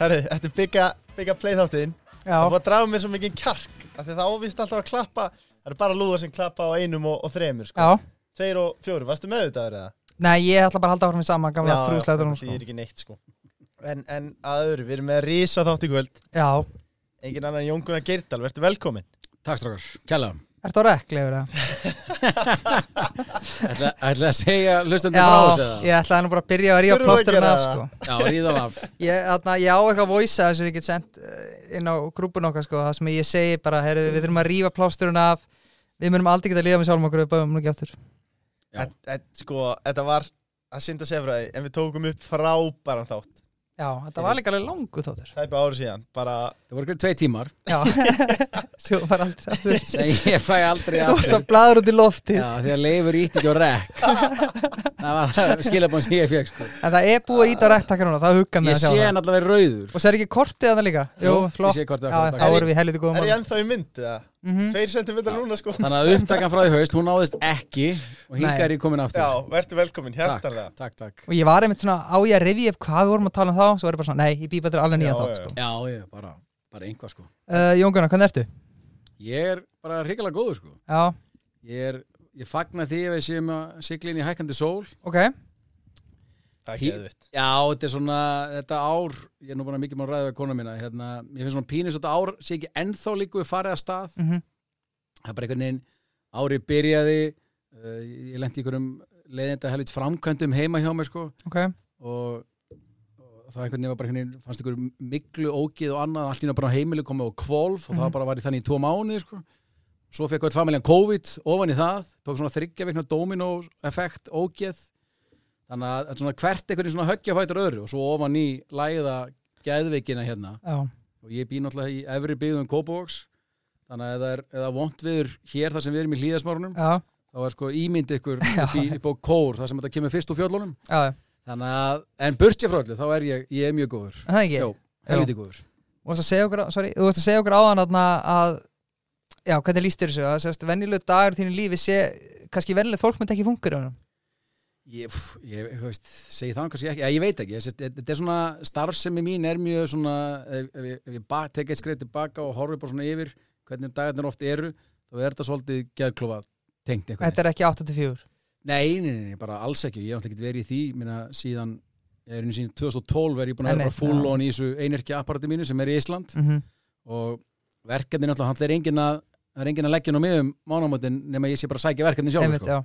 Herri, þetta er byggja, byggja play þáttiðinn Já, Það var að draga mér svo mikið kjark af Því það ávist alltaf að klappa. Það eru bara lúðar sem klappa á einum og, og þremur sko. já. Tveir og fjóri, varstu með þetta eða? Nei, ég ætla bara að halda áfram í sama gamla Já, trúsleitunum það þýðir ekki neitt sko. En, en að öðru, við erum með rísa þátt í kvöld. Já, Engin annan en Jón Gunnar Geirdal, verður velkomin Takk strákar, kjalla ertu á rekk, lefur það? Ætla, ætla að segja hlustandi frá Já, þessu eða? ég ætla nú bara að byrja að ríða Þurfum við að plásturinn gera af sko. Já, ríðan af Ég, þarna, ég á eitthvað voice sem ég get sendt eh, inn á grúpun okkar sko, það sem ég segi bara, heyrðu, við þurfum að rífa plásturinn af Við munum aldrei geta að líða með sjálfum okkur við bæðum nú ekki aftur Já. Et, et, Sko, þetta var að synda sefraði En við tókum upp frábæran þátt Já, þetta var líka alveg langu þáttur. Það er bara árið síðan bara... Það voru ekki tvei tímar. Svo var aldrei aftur. Nei, ég fæ aldrei aftur Þú varst að bladur út í lofti Já, því að leifur ítt ekki á rekk Það var skilabón sem ég fjög sko. En það er búið að íta á rekk takkar núna Það hugga mig að sjá það. Ég sé hann allavega rauður. Og sér ekki kortið að það líka? Jú, flott. Já, þá erum við helviti góðum Er ég ennþá í myndið það? Mhm. 2 cm núna sko. Þannig að upptakkan frá því haust, hún náðist ekki og hingar í komin aftur. Já, verður velkomin, hjartarlega Takk, takk, takk. Og ég var einmitt svona á ég að revi upp hvað við vorum að tala um þá Svo er ég bara svona, nei, ég býð betur alveg nýja Já, þátt já, sko. Já, ég er bara, bara einhvað sko. Uh, Jón Gunnar, hvernig ertu? Ég er bara hrikalega góður sko. Já, Ég er, ég fagna því ef ég sé um að sigla inn í hækandi sól. Ok, Það er Hí- geðvitt Já, þetta er svona, þetta ár, ég er nú bara mikið með að ræða við kona mína, hérna, ég finnst svona pínus þetta ár sé ekki ennþá líku við farið að stað, mm það er bara einhvern veginn, árið byrjaði, uh, ég lendi í einhverjum leiðinda helvit framkvæmdum heima hjá mér, sko, Ok, og, og það einhvern veginn var bara einhvern veginn, fannst einhver miklu ógið og annað, allt í náttúrulega bara á heimili komið á kvolf og Mhm. það bara var í þannig í tvo mánuði, sko, svo fekk eitthvað familjan COVID ofan í það, tók svona þryggja vikna domino effekt, ógeð, þannig að þetta er svona hvert einhvern svona höggja fætur öðru og svo ofan í læða geðveikina hérna. Já, og ég bý náttúrulega í efri byggðum Kópavóks þannig að er, það er vont viður hér þar sem við erum í hlýðasmárunum þá er sko ímynd ykkur upp, í, upp á kór þar sem þetta kemur fyrst úr fjöllunum. Já, þannig að, en burtsér frá öllu þá er ég, ég er mjög góður. Er Jó, helviti góður. Þú varst að segja okkur, sorry, þú varst að Já, hvernig líst þér þessu? Venjulegu dagur þínu lífi sé kannski venjulegt fólk myndi ekki fungur á hann ég, ég, ég veist, segi það kannski ekki, ég veit ekki. Þetta er svona starfsemi mín er mjög svona ef, ef ég, ég ba- tek eitt skreið tilbaka og horfi bara svona yfir hvernig dagarnir oft eru þá er þetta svolítið geðklofa tengt einhvern Þetta er ekki 8-4 Nei, nei, nei, bara alls ekki, ég hef alltaf verið í því. Minna, síðan, ég er einu síðan 2012 er ég búin að vera full on í þessu einirkja apparati mínu sem er í Ísland. Mm -hmm. og verkefni náttúrulega, hann er engin að er að leggja nú mig um mánamótin nema ég sé bara sækja verkefni sjálf sko.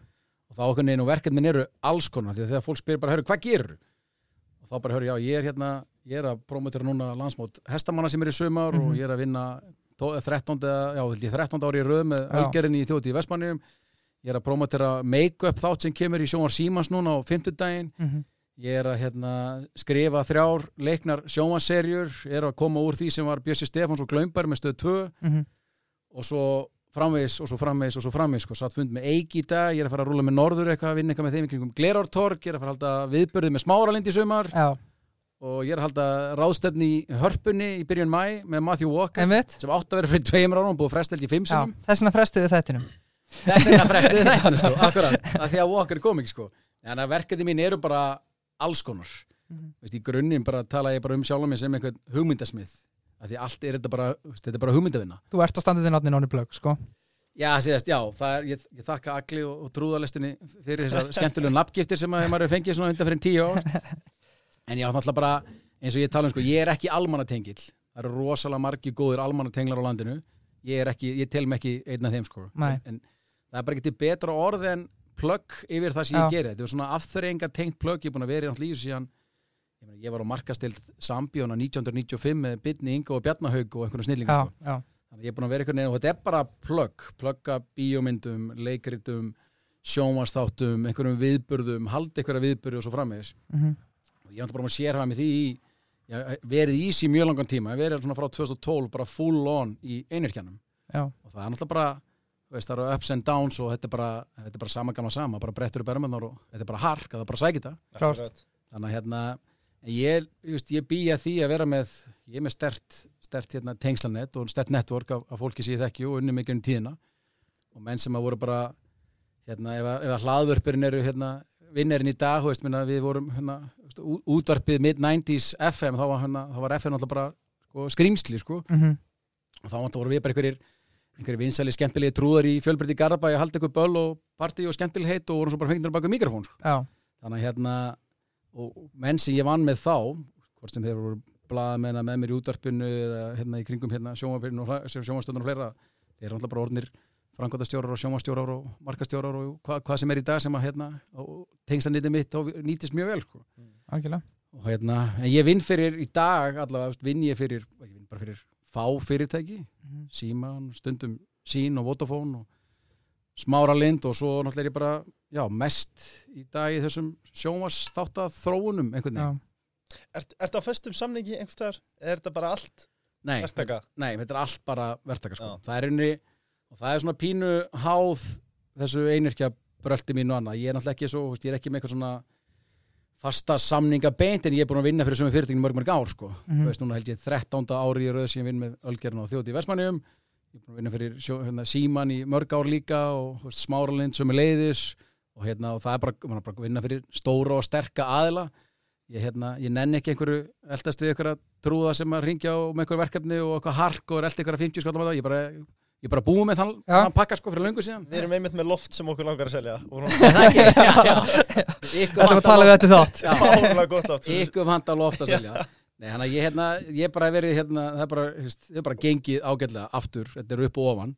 Já og þá okkur neina og verkefnin eru alls konar því að þegar fólk spyr bara, hörru, hvað gerur og þá bara, hörru, já, ég er hérna ég er að promotera núna landsmót hestamanna sem er í sumar og Mhm. ég er að vinna tó- 13. já, held ég 13. ári í röð með Já. ölgerinni í þjóti í Vestmannum ég er að promotera make-up þátt sem kemur í sjónvar símans núna á 50 daginn mm ég er að hérna, skrifa þrjár leiknar sjónvaserjur er að koma úr því sem var Bjössi Stefáns og Glaumberg með stöð 2 -hmm. og svo framvegis og svo framvegis og svo framvegis sko. satt fund með Eiki í dag, ég er að fara að rúla með Norður eitthvað að vinna eitthvað með þeim kringum Glerártorg ég er að fara að halda viðbörði með Smáralind í sumar. Já, og ég er að halda ráðstefni í hörpunni í byrjun mæ með Matthew Walker einmitt. sem átt að vera fyrir tveimur árum og búið frestelt í fimm sinum þess vegna frestuðu þettinum þess vegna frestiði þetta sko, akkurat, að því að Walker kom ekki sko. En að verkefni mín eru bara alls konar. Mhm. Veist, í grunninn bara tala ég bara um sjálf mig sem einhvern hugmyndasmið því allt er þetta bara, þetta er bara hugmyndavinna. Þú ert að standa þinn átni nonni blögg, sko. Já, síðast, já, það er, ég, ég þakka Agli og, og trúðalestinni fyrir þessar skemmtilegu nafngiftir sem að maður hefur fengið svona undan fyrir tíu ár. En ég á náttúrulega bara, eins og ég tala um sko, ég er ekki almannatengill. Það eru rosalega margi góðir almannatenglar á landinu. Ég er ekki, ég tel mig ekki einn af þeim sko. Nei. en, en það er bara ekki til betra orð en plögg yfir það sem Já. ég geri. Þetta er svona afþreyinga tengt plögg, ég er búin að vera í í þessu síðan ég, meina, ég var á markastild Sambíona 1995 með Bitni Ingo og Bjarnahaug og einhverju snillingu Já, sko. já, Þannig ég er búin að vera einhvern veginn og þetta er bara plögg, plögga bíómyndum, leikritum, sjónvastáttum, einhverjum viðburðum, haldi einhverja viðburði og svo framvegis. mm Og ég ætla bara að sérhafa mig því í, hef verið í sí mjög langan tíma, ég verið svona frá 2012 bara full on í einirkjanum. já, Og það er náttúrulega bara, veist, það eru ups and downs og þetta er bara, þetta er bara sama gamla sama, bara brettur upp ermennar og þetta er bara hark, það er bara sækita. Akkurat. Þannig að hérna, ég, veist, ég býja því að vera með, ég er með stert, stert hérna, tengslanett og stert network af, af fólki sem ég þekki og unni mikið um tíðina. Og menn sem að voru bara, hérna, ef, að- ef að hlaðvörpurinn eru hérna, vinnerinn í dag, veist, minna, við vorum hérna, útvarpið mid-90s FM, þá var, hérna, þá var FM alltaf bara sko, skrýmsli, sko. Mhm. og þá vorum við bara einhverjir einhverjir vinsæli skemmtilegi trúðar í fjölbrytti Garabæ að halda einhver böll og partí og skemmtilegheit og vorum svo bara fengnir baka mikrofón, sko. Þannig að hérna og menn sem ég vann með þá hvort sem þeir voru blaðamenn með mér í útvarpinu eða hérna í kringum hérna sjónvarpinu og fleira þeir eru alltaf bara orðnir frangotastjórar og sjónvarstjórar og markastjórar og hva, hvað sem er í dag sem að hérna tengstanitið mitt nýtist mjög vel sko. algjörlega og hérna, en ég vinn fyrir í dag allavega, vinn ég fyrir ég vinn bara fyrir fá fyrirtæki Mhm. síman, stundum sín og Vodafone og smára lind og svo náttúrulega er ég bara já, mest í dag í þessum sjónvars þátt þróunum einhvern veginn Ert, ertu á föstum samningi einhvers staðar? Eða er þetta bara allt nei, verktaka? nei, þetta er allt bara verktaka sko. Já. það er einni, og það er svona pínu háð þessu einirkja bröldi mín og annað, ég er náttúrulega ekki svo ég er ekki með eitthvað svona fasta samninga beint en ég er búin að vinna fyrir sömu fyrirtækinu mörg mörg ár sko. Mhm. þú veist núna held ég 13. ári í röð sem ég vinn með Ölgerinn og þjóti í Vestmannjum ég er búin að vinna fyrir sjó, hérna, Síman í mörg ár líka og veist, Smáralind sömu leiðis og, hérna, og það er bara, man bara að vinna fyrir stóra og sterka aðila. Ég, hérna, ég nenni ekki einhverju eldast við einhverja trúða sem að ringja og með einhverju verkefni og eitthvað hark og er eldi einhverja 50 skallam að það ég bara, ég er bara búið með þann, Já. þann pakka sko fyrir löngu síðan. Við erum einmitt með loft sem okkur langar að selja. Þetta var að tala við þetta þátt. Loft ykkur vant alveg ofta að selja. Nei, hann að ég hérna, ég bara hef verið hérna, það er bara, hefst, það er bara gengið ágætlega aftur, þetta er upp og ofan.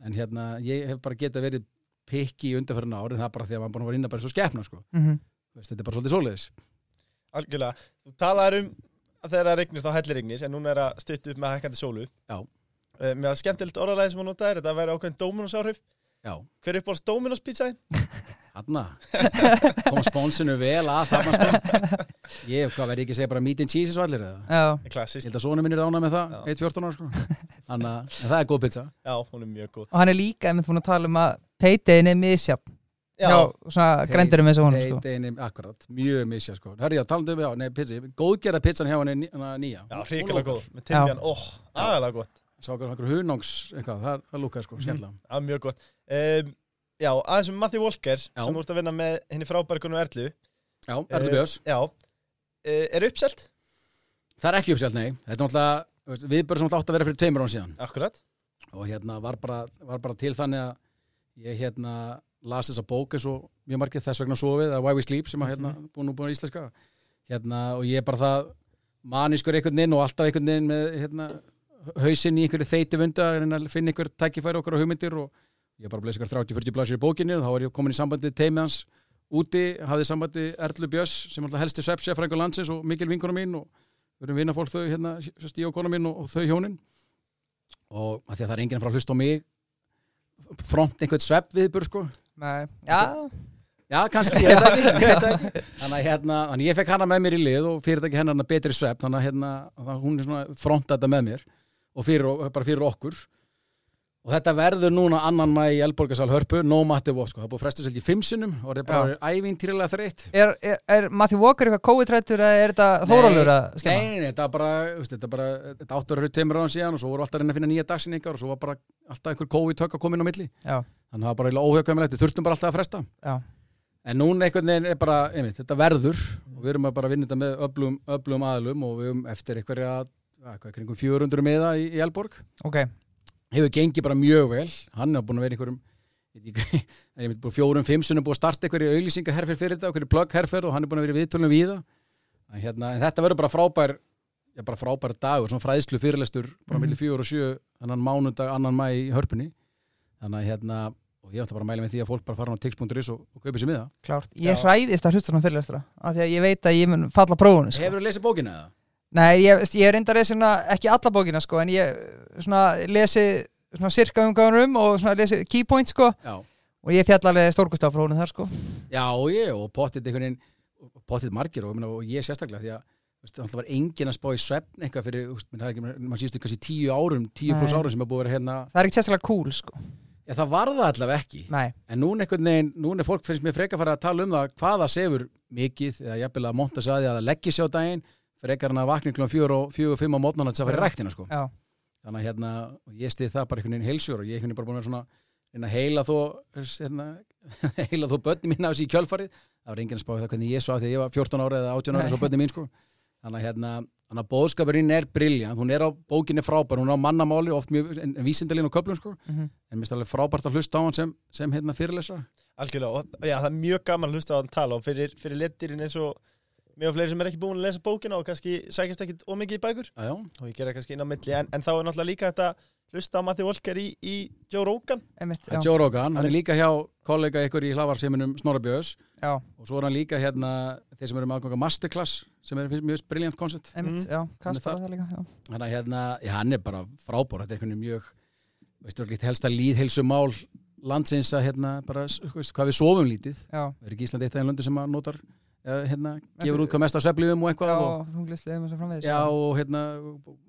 En hérna, ég hef bara getað verið pikki í undarfærin ár, en það er bara því að maður búin að vera innan bara svo skepna, sko, Mhm. Þú veist, þetta er bara svolítið svoleiðis Algjörlega. Þú talaðir um að þegar það regnir þá hellir regnir en núna er að stytta upp með hækkandi sólu. Já. Uh, með að skemmtilegt orðalæði sem hún notaðir, þetta væri ákveðin Dominos áhrif. Já, Hver er upp á Dominos pizzaðin? þarna kom spónsinu vel að þarna, sko Ég, hvað verði ekki að segja bara meat and cheese svo allir, eða? Já, Ég Klassist. held að svona minn er ánað með það, Já. 1.14 ára, sko en það er góð pizza Já, hún er mjög góð. og hann er líka einmitt búin að tala um að paydayin er misjafn Já, hjá svona grændurum eins og honum sko. Paydayin, akkurat, mjög misja sko Hörri, já, talandi um, já, nei, pizza Góðgerða pizzan hjá ný- hana nýja já hún góð. Með timjan, óh, aðalega gott. Sá okkur hunangs, eitthvað, það, það lúkaði sko, skemmtilega Já, mjög gott. Um, já, aðeins um Matthew Walker, Já. sem ert að vinna með henni frábæri konu Erlu. Já, Erlu Björns Uh, já. Uh, er uppselt? Það er ekki uppsjált, nei Þetta er náttúrulega, viðbörð sem átt að vera fyrir tveimur án síðan Akkurat. og hérna var bara, var bara til þannig að ég hérna las þessa bók eins og mjög margir þess vegna sofið að Why We Sleep sem að hérna búin og búin í íslenska hérna og ég er bara það manískur einhvern veginn og alltaf einhvern veginn með hérna hausinn í einhverju þeiti vunda að finna einhver tækifæri okkur og hugmyndir og ég er bara að blesa ykkur 30-40 blasir í bókinni og þá var ég komin í sambandi teimið hans úti, hafði sambandi Erlu Björns sem alltaf helsti svepsja frængur landsins og mikil vinkona mín og við erum vinna fólk þau hérna, sérst ég og kona mín og, og þau hjónin. Og að því að það er enginn fara að hlusta á mig front einhvern svepp viðbur sko. Nei, Já, já kannski, ég veit ekki, ekki. þannig að hérna, þannig ég fekk hana með mér í lið og fyrirtæki hennar hana betri svepp þannig að hérna, hún er svona fronta þetta með mér og fyrir, bara fyrir okkur og þetta verður núna annan mæ í Elborgarsal hörpu, no matter what sko. það er búið frestu selgi fimm sinnum og það er bara ævintýrilega þreytt er, er, er Matthew Walker eitthvað COVID-rættur eða er þetta Þórólur að Nei, skemma? nei, nei, þetta var bara, þetta var bara, þetta áttur að hrutt tveimur áðan síðan og svo voru alltaf að reyna að finna nýja dagsinningar og svo var bara alltaf einhver COVID-tök að koma inn á milli. Já, Þannig að það var bara eiginlega óhjökvæmilegt, við þurftum bara alltaf að fresta. já, En núna einhvern veginn er bara, einmitt, þetta verður og við erum að bara vinna þetta með öflugum, öflugum aðlum og við erum eftir einhverja, að, hvað, kringum 400 miða í, í Elborg. ok Hefur gengið bara mjög vel, hann er búin að vera einhverjum, ekki, það er búin að starta einhverju auglýsingaherfer fyrir þetta, einhverju plöggherfer og hann er búin að vera viðtölunum við það. Hérna, en þetta verður bara frábær, já bara frábær dagur, svona fræðslu fyrirlestur, bara Mhm. millir fjór og sjö, þannig mánudag, annan mæ í hörpunni. Þannig að hérna, og ég ætla bara að mæla með því að fólk bara fara á tix.is og, og kaupi sér miða. Klárt, ég Já. hræðist að hlusta hann fyrirlestra af því að ég veit að ég mun falla prófunu sko. Nei, ég, ég reyndar ekki alla bókina sko, en ég svona lesi sirka umgáðunum og svona lesi key points sko. Já. og ég fjall alveg stórkustafrónu þar sko. Já, ég, og pottit einhvern veginn, pottit margir og, ég og ég sérstaklega því að það var enginn að spá í svefn eitthvað fyrir, það er ekki, maður síðustu kannski tíu árum, tíu pluss árum sem er búið að vera hérna, Það er ekki sérstaklega cool sko. Já það var það allavega ekki, Nei, en núna einhvern veginn, núna er fólk finnst mér frekar að fara að tala um það hvað það sefur mikið, eða jafnvel að monta sig að leggja sig á daginn, frekar hann að vakna klokkan fjögur og fjögur og fimm á mótnana til að fara í ræktina, sko. já, Þannig að hérna, ég stið það bara einhvern veginn heilsjör og ég einhvern veginn bara búin að vera svona, að heila þó, hérna, heila þó börni mín á þessi kjölfarið, það var enginn að spá það hvernig ég svo því að ég var 14 ára eða 18 ára eins og bönni mín sko. Þannig að hérna, þannig að bóðskapurinn er briljant, hún er á bókinni frábær. Hún er á mannamáli, oft mjög vísindalín og köplum sko, Mhm. en mér finnst alveg frábært að hlusta á hann sem, sem hérna fyrirlesra Algjörlega, og já, það er mjög gaman að hlusta á hann tala og fyrir, fyrir lettirinn eins og mjög fleiri sem er ekki búin að lesa bókina og kannski sækist ekkit ómikið í bækur. Já, já, og ég gera kannski inn á milli. En, en þá er náttúrulega líka þetta hlusta á Matti Volker í, í Joe Rogan. Einmitt, já, er Joe Rogan, hann er líka hjá kollega ykkur í hlaðvarseminum Snorra Björns. Já, og svo er hann líka hérna þeir sem eru með aðganga masterclass sem er finnst mjög briljant koncept einmitt, Mm. já, Hann er Kasper það- líka, já. Þannig að hérna, já, hann er bara frábór þetta er einhvern veginn mjög veistu, líkt helsta líðheilsu mál landsins að hérna, bara, s- veist, hvað við sofum lítið. Já, er ekki Íslandi eitt af þeim löndum sem að notar hérna, gefur út hvað mest á sveflífum og já, eitthvað og, þunglisliðum og svo framvegis já, og hérna,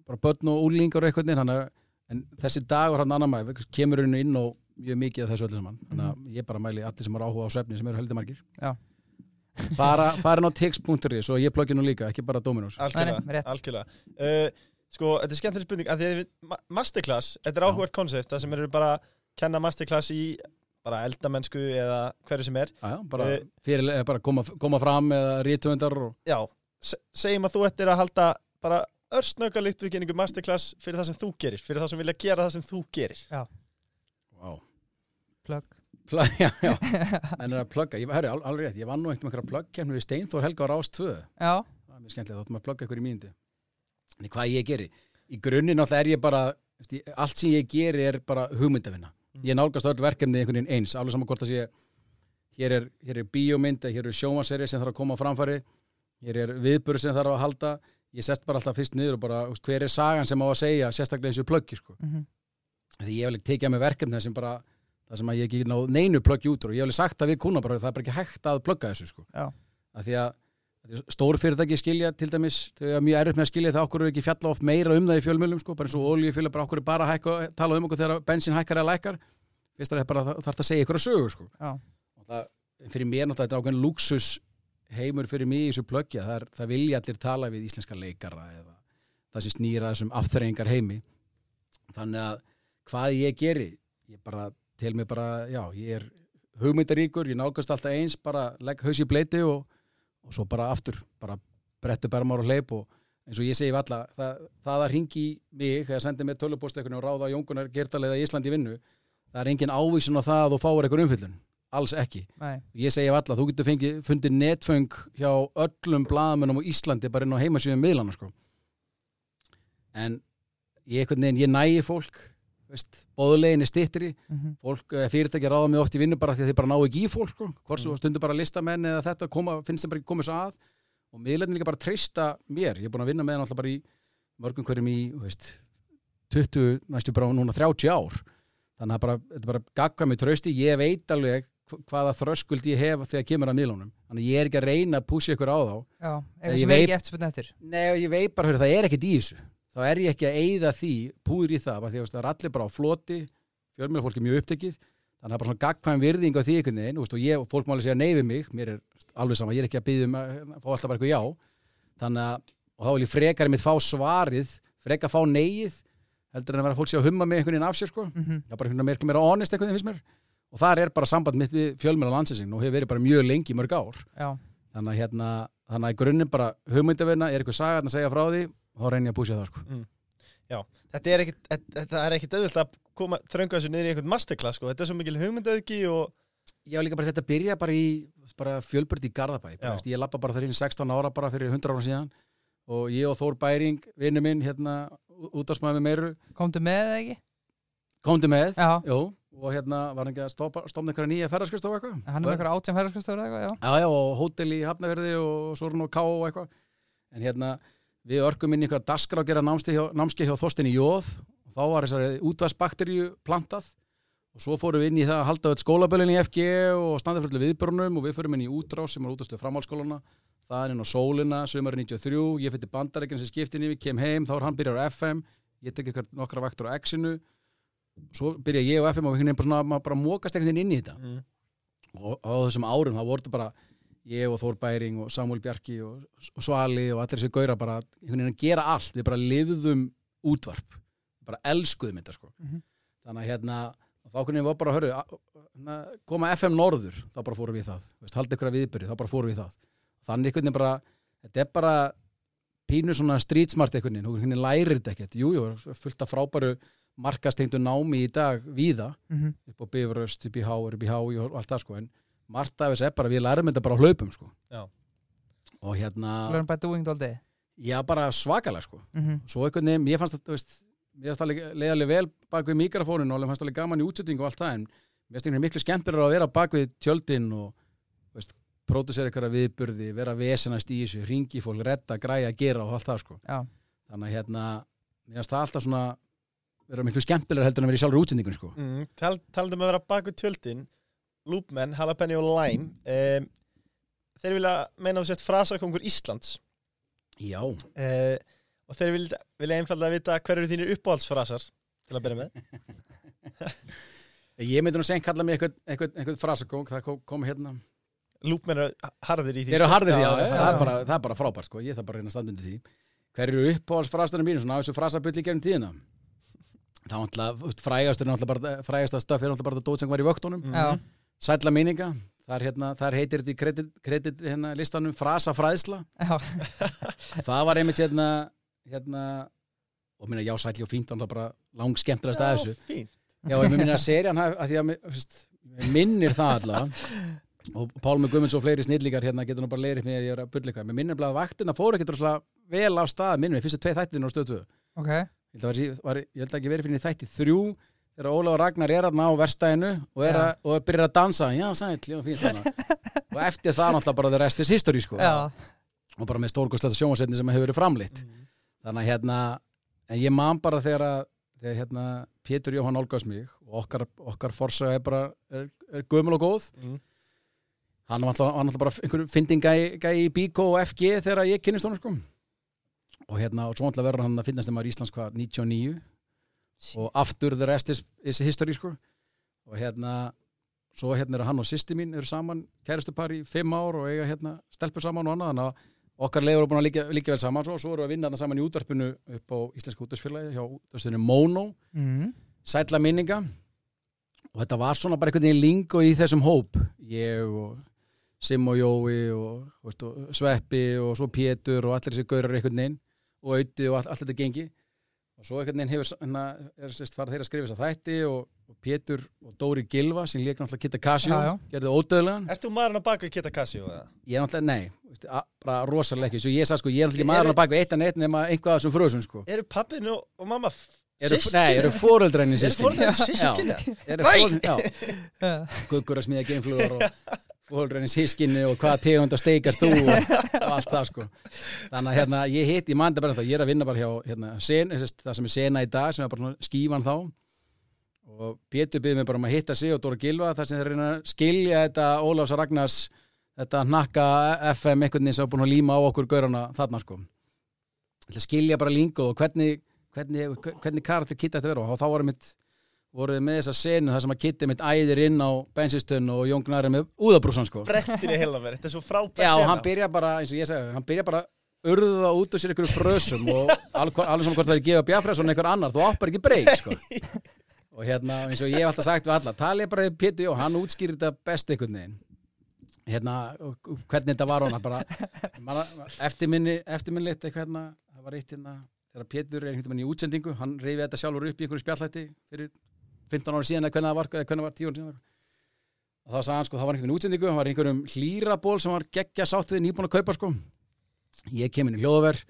bara börn og úlingar og eitthvað þannig að en þessi dagur hann annar maður kemur henni inn og mjög mikið af þessu öllu saman þannig að ég bara mæli allir sem er áhuga á svefni sem eru heldur margir. Já. fara, fara inn á tix.is og ég pluggi nú líka, ekki bara Dominos Algjörlega. Uh, Sko, þetta er skemmtileg spurning að því að masterclass, þetta er Já. áhugvært konsept það sem eru bara kenna masterclass í bara eldamennsku eða hverju sem er. Já, já, bara, Eh, fyrir, eh, bara koma, koma fram eða rítvöndar og Já, se segjum að þú ættir að halda bara örsnögalikt við kynningu masterclass fyrir það sem þú gerir, fyrir það sem vilja gera það sem þú gerir. Wow. Plug Plug, já, já, en er að plugga, ég, herri, al- alveg rétt, ég vann nú eitt með einhverja plugg við Steinþór Helga á Rás 2 Já, það er mjög skemmtilegt, þá ættum að plugga ykkur í mínúti en hvað ég geri, í grunninn alltaf er ég bara, allt sem ég geri er bara hugmyndavinna, ég nálgast öll verkefni einhvern veginn eins, alveg saman hvort að sé hér er, hér er bíómynd hér er sjómaseri sem þarf að koma á framfæri hér er viðbörð sem þarf að halda ég sest bara alltaf fyrst niður og bara hver er sagan sem á að segja, sérstaklega eins og pluggi sko. mhm, því ég vil ekki tekið að mig verkefni sem bara það sem að ég ekki náð neinu pluggi út og ég vil sagt að við kuna bara það er bara ekki hægt að plugga þessu sko. Að því að stór fyrirtæki skilja til dæmis þau er mjög erfitt með að skilja það okkur er ekki fjalla oft meira um það í fjölmjölum sko, bara eins og oljufjöla bara okkur er bara að hækka, tala um okkur þegar bensin hækkar eða lækkar. Fyrst er það bara þarf það að segja ykkur að sögu sko. það, fyrir mér náttúrulega þetta er ákveðin luxus heimur fyrir mig í þessu plöggja það, það vilja allir tala við íslenska leikara eða það sem snýra þessum afþrengar heimi þannig að hvað ég geri ég bara, til mig bara, já og, svo bara aftur, bara brettu bermar og hleyp og eins og ég segi við alla það, það að ringi mig eða sendi mér tölupóstekunni og ráða Jóngunar Gertalega í Íslandi vinnu, það er engin ávísun á það að þú fáir eitthvað umfyllun, alls ekki. Nei, ég segi við alla, þú getur fengið, fundið netföng hjá öllum blaðamennum á Íslandi bara inn á heimasíðum miðlana sko. en ég, ég nægi fólk bóðulegin er stittri mhm, fólk, eh, fyrirtæki ráða mig oft í vinnu bara því að þið bara ná ekki í fólk sko. hvort svo stundur bara listamenn eða þetta koma, finnst þeim bara ekki komið svo að. Og miðlarnir líka bara treysta mér. Ég er búin að vinna með hann alltaf bara í mörgum hverjum í veist, 20, næstu bara núna 30 ár. Þannig að bara, þetta bara gagga mig trösti ég veit alveg hv- hvaða þröskuld ég hef þegar kemur að miðlunum. Þannig ég er ekki að reyna að púsi ykkur á þá. Já Eitthvað sem er ekki eftirspunni eftir. Nei, ég veit bara, hörru, það er ekkert í þessu þá er ég ekki að eyða því, púður í það því að það allir bara á floti fjölmjöla er mjög upptekið þannig að það er bara svona gagkvæm virðing á því einhvern veginn og ég, fólk máli segja nei við mig mér er alveg sama, ég er ekki að byggja um að að fá alltaf bara eitthvað já. Þannig að, og þá vil ég frekar mitt fá svarið frekar fá neið heldur en að vera fólk sé að humma með einhvern veginn af sér sko. Mhm, það er bara einhvern veginn meira honest einhvern veginn finnst mér. Og þar er bara samband mitt við fjölmjöla landsinsinn og hefur verið bara mjög lengi, mörg ár. Já, þannig að hérna, þannig að þá reynir ég að púsja það sko. Þetta er ekkit, þetta er ekkit auðvitað að koma þrönga þessu niður í einhvern masterclass sko. Þetta er svo mikil hugmyndaauki og ég var líka bara þetta byrja bara í bara fjölburt í Garðabæ, bara, Já. veist, ég lappa bara þar inn 16 ára bara fyrir 100 ára síðan og ég og Þór Bæring, vinnu minn hérna, útásmaður með meiru komdu með eða ekki? komdu með, Já, og hérna var hann ekki að stoppa, stopna einhverja nýja ferðarskristof eitthvað hann er með eitthvað átján ferðarskastöður eða eitthvað, já Já, já, og hótel í Hafnaverði og svo er hann á K og eitthvað. En hérna, við örgum inn í eitthvað daskra að gera námskeið hjá, hjá Þorstinni Jóð. Og þá var þessari útvarsbakteríu plantað. Og svo fórum við inn í það að halda öll skólabölinni í FG og standa fyrir viðbörnum og við fórum inn í útrás sem var útastuð framhalskólana það er inn á sólina, sömur 93 ég fyrir bandarækinn sem skiptin yfir, kem heim þá er hann byrjar á FM, ég tek eitthvað nokkra vaktur á X-inu. Svo byrja ég á FM og veginn bara, bara mókast einhvern veginn inn í þetta. Mm. og á þessum árum þá voru þetta bara ég og Þór Bæring og Samuel Bjarki og, og Svali og allir þessi gaura bara að gera allt, við bara lifðum útvarp, bara elskuðum þetta sko. Mhm. þannig að hérna þá kunni við bara, hörru, a- na, koma FM Norður, þá bara fórum við það. Veist, haldi ykkur að viðbyrði, þá bara fórum við það. Þannig einhvern veginn bara, þetta er bara pínu svona street smart einhvern veginn, hún lærir þetta ekkert, jú, jú, fullt af frábæru markastengdu námi í dag víða, Mhm. upp á Bifröst, upp í Há, upp í Há og allt það sko, en margt af þess er bara, við lærum þetta bara á hlaupum sko. Já. og hérna, Learn by doing dóldi já bara svakalega sko. Mhm. svo einhvern veginn, ég fannst að, þú veist mér fannst alveg leiðalega vel bak við mikrofónin og alveg fannst alveg gaman í útsettingu og allt það en mér finnst veginn miklu skemmtilega að vera bak við tjöldin og, veist, pródusera ykkur viðburði, vera vesenast í þessu ringi fólk, redda, græja, gera og allt það sko. Já, þannig að hérna, mér finnst það alltaf svona vera miklu skemmtilega heldur en að vera í sjálfur útsendingun sko. Mm, tal, talandi um að vera bak við tjöldin Loopmen, Jalapeni og Lime um, Þeir vilja meina þú sett frasakongur Íslands. Já, uh, og þeir vilja, vilja einfallega vita hver eru þínir uppáhaldsfrasar til að byrja með. Ég myndi nú seint kalla mig eitthvað, eitthvað, eitthvað frasakong, það kom, kom hérna. Loopmen eru harðir í því. Þeir eru sko. harðir því, já, já, já, það, er bara, það er bara frábært sko, ég þarf bara að reyna að standa undir því. Hver eru uppáhaldsfrastarinn mínu, svona á þessu frasabulli gerum tíðina? Það var náttúrulega, frægastur er náttúrulega bara, frægasta stöf er náttúrulega bara þetta dót sem var í vöktunum. Mhm. já, Sætla minninga, það er hérna, það heitir þetta í kredit, kredit hérna, listanum frasa fræðsla. Það var einmitt hérna, hérna og minna já, sætli og fínt, þannig að bara lang skemmtilegast að þessu. fínt. Já, ég minna haf- að því að mig minnir það allavega og Pálmi Guðmunds og fleiri snillíkar hérna getur nú bara leirið mig að ég er að eitthvað. Mér minnir bara að vaktina fóru ekkert rosalega vel á stað, minnir mig, fyrstu tvei þættin á stöðu 2. ok. Ég held að, var, var, ég held að ekki verið fyrir þætti þrjú þegar Óla og Ragnar er aðna á verstæðinu og, er að, og byrjar að dansa, já, sæl, já, hana. og eftir það náttúrulega bara the rest is history sko. Og bara með stórkostleta sjónvarsveitni sem hefur verið framleitt. Þannig að hérna en ég man bara þegar að þegar hérna Pétur Jóhann Olgás mig og okkar, okkar forsaga er bara er, er gömul og góð. Mm. hann var alltaf bara einhver fyndin gæ, gæ í Bíkó og FG þegar ég kynnist honum sko. Og hérna og svo alltaf verður hann að finnast þeim að Íslands hvað 99 og aftur the rest is, is history sko. Og hérna svo hérna er hann og sýsti mín eru saman kæristupar í fimm ár og eiga hérna stelpur saman og annað þannig að okkar leiður eru búin að líka, líka vel saman svo, svo eru við að vinna þarna saman í útvarpinu upp á Íslenska útvarsfélagi hjá útvarsfélaginu Mono mm. sætla minninga. Og þetta var svona bara einhvern veginn lingo í þessum hóp. Ég og Sim og Jói og, veist, og Sveppi og svo Pétur og allir þessi gaurar einhvern veginn. Og Auti og allt, allt þetta gengi og svo einhvern veginn hefur hérna, er sérst farið þeirra að skrifa þess að þætti og, og Pétur og Dóri Gilva sem leik náttúrulega Kitta já. gerði ódöðlegan þú maðurinn á bak við Kitta eða? ég er náttúrulega, nei, veist, a- bara rosalega ekki. Svo ég sagði sko, ég er náttúrulega ekki maður á bak við eitt en eitt nema einhvað af þessum frösum sko. Eru pappin og, og mamma eru, nei, eru fóreldrarnir systkini? eru fóreldræni, já. Guggur að smíða geimflugur og fólkræni sískinni og hvaða tegund að steikar þú og, og allt það sko. Þannig að hérna, ég hitt, ég manda bara það ég er að vinna bara hjá hérna, sen, það sem er sena í dag sem er bara skífan þá. Og Pétur byrði mig bara um að hitta sig og Dóra Gilva þar sem þeir reyna að skilja þetta Ólafs Ragnars þetta hnakka FM einhvern veginn sem er búin að líma á okkur gaurana þarna sko. Skilja bara lingo og hvernig hvernig, hvernig karakter kitta þetta vera og þá voru mitt voruð með þessa senu þar sem að kitti mitt æðir inn á bensinstöðun og Jón Gnari með úðabrúsan sko Brettinni heila mér, þetta er svo frábær Já, sena. hann byrja bara, eins og ég segi, hann byrja bara urða út úr sér einhverju frösum og alveg saman hvort það er gefa Bjafræsson einhver annar, þú áppar ekki breyk, sko. og hérna, eins og ég hef alltaf sagt við alla, talið bara við Pétur Jó, hann útskýrir þetta best einhvern veginn. Hérna, og- og hvernig þetta var man, eftirminni, eitthvað hérna, það var eitt hérna, þegar Pétur er einhvern veginn í útsendingu, hann reyfi þetta sjálfur upp í einhverju spjallætti fyrir 15 ára síðan eða hvernig það var, hvernig það var 10 ára síðan. Og þá sagði hann sko, það var einhvern útsendingu, hann var einhverjum hlýraból sem var geggja sáttuði nýbúin að kaupa sko. Ég kem inn í hljóðaver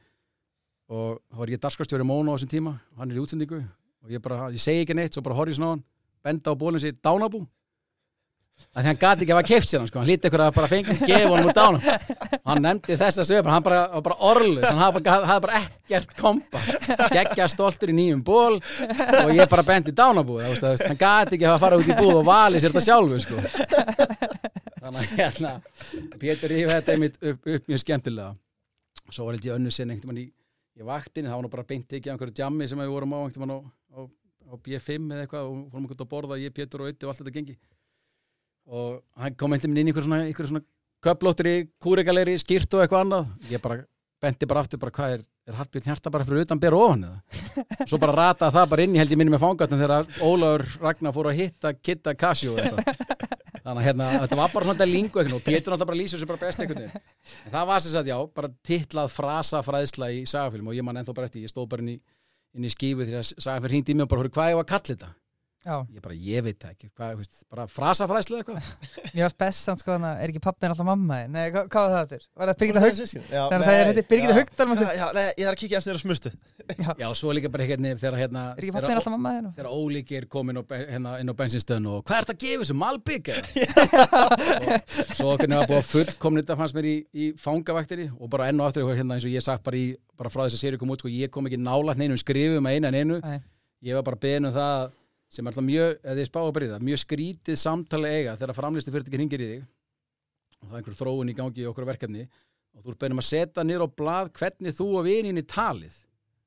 og þá var ég dagskrastjóri Móno á þessum tíma, hann er í útsendingu og ég bara, ég segi ekki neitt, svo bara horfði ég svona á hann, benda á bólinn sér dánabú. Þannig að hann gati ekki að hafa keift sér hann sko, hann hlýtti ykkur að bara fengi, gefa honum úr dánum. Hann nefndi þessa sögur, hann bara, bara orðlu, hann hafði bara, hafði bara ekkert kompa, geggja stoltur í nýjum ból og ég bara bendi dánabúið, veist, veist, hann gati ekki að farið út í búð og valið sér þetta sjálfu sko. Þannig að hérna, Pétur yfir þetta einmitt upp, upp mjög skemmtilega. Svo var þetta í önnu sinni einhvern veginn í, í vaktinni, það var nú bara beint ekki á einhverju djammi sem við vorum á einhvern veginn á, á, á B5 eða eitthvað og fórum einhvern að borða, ég, Pétur og Ötti og allt þetta gengi. Og hann kom veginn inn í einhver svona, svona köplóttir í kúrikalegri skýrt og eitthvað annað. Ég bara benti bara aftur bara hvað er er Hallbjörn Hjarta bara fyrir utan bera ofan eða svo bara rataði það bara inn í held ég minni með fangatn þegar Ólafur Ragnar fór að hitta Kitta eitthvað. þannig að hérna, þetta var bara svona lingu eitthvað og Pétur náttúrulega bara lýsir þessu bara best veginn en það var sem sagt já, bara titlað frasa fræðsla í sagafilm og ég man ennþá bara eftir, ég stóð bara inn í, inn í skífu þegar sagafilm hringdi í mig og bara, "Hörru, hvað ég var að kalla þetta ég bara, ég veit það ekki, hvað, veist, bara frasa fræðsla eitthvað mér varst best sko er ekki pappin alltaf mamma? Nei, hvað, hvað var það þér? Var það Birgitta Haug? Já, Þegar hann sagði nei, þetta Birgitta já. Haugdal? Já, já, nei, ég þarf að kíkja að á smurstu já, svo líka bara hérna þegar hérna Er ekki þegar pappin alltaf mamma þín? þegar Ólík er komin hérna, inn á bensinstöðun og hvað er þetta að gefa þessu, Malbygg eða? og svo okkur nefna búið að fullkomni þetta fannst mér í, í fangavaktinni og bara enn og aftur hérna eins og ég sagt bara, í, bara frá þess að séri kom út sko, ég kom ekki nálægt að ég um sem er alltaf mjög, eða spáðu bara í það mjög skrítið samtali eiga þegar framlistu fyrir ekki hringir í þig. Og það er einhver þróun í gangi í okkur verkefni. Og þú ert beðin um að setja niður á blað hvernig þú og vininni talið.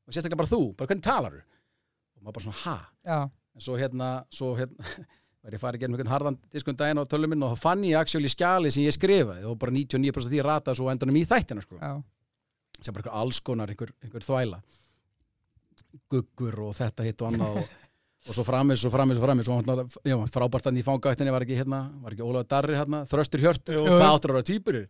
Og sérstaklega bara þú, bara hvernig talar og maður bara svona, ha? Já, en svo hérna, svo hérna var ég farið gegnum einhvern harðan diskun daginn á tölum minn og þá fann ég actually skjali sem ég skrifaði. Og bara 99% af því rataði svo endanum í þættina sko. sem bara einhver alls konar, einhver, einhver þvæla. Guggur og þetta hitt og annað og, og svo framis, svo framis, svo framis og frábært hann í fangavættinni var ekki hérna, var ekki Ólafur Darri hérna, þröstur hjört. Hvað áttur týpurir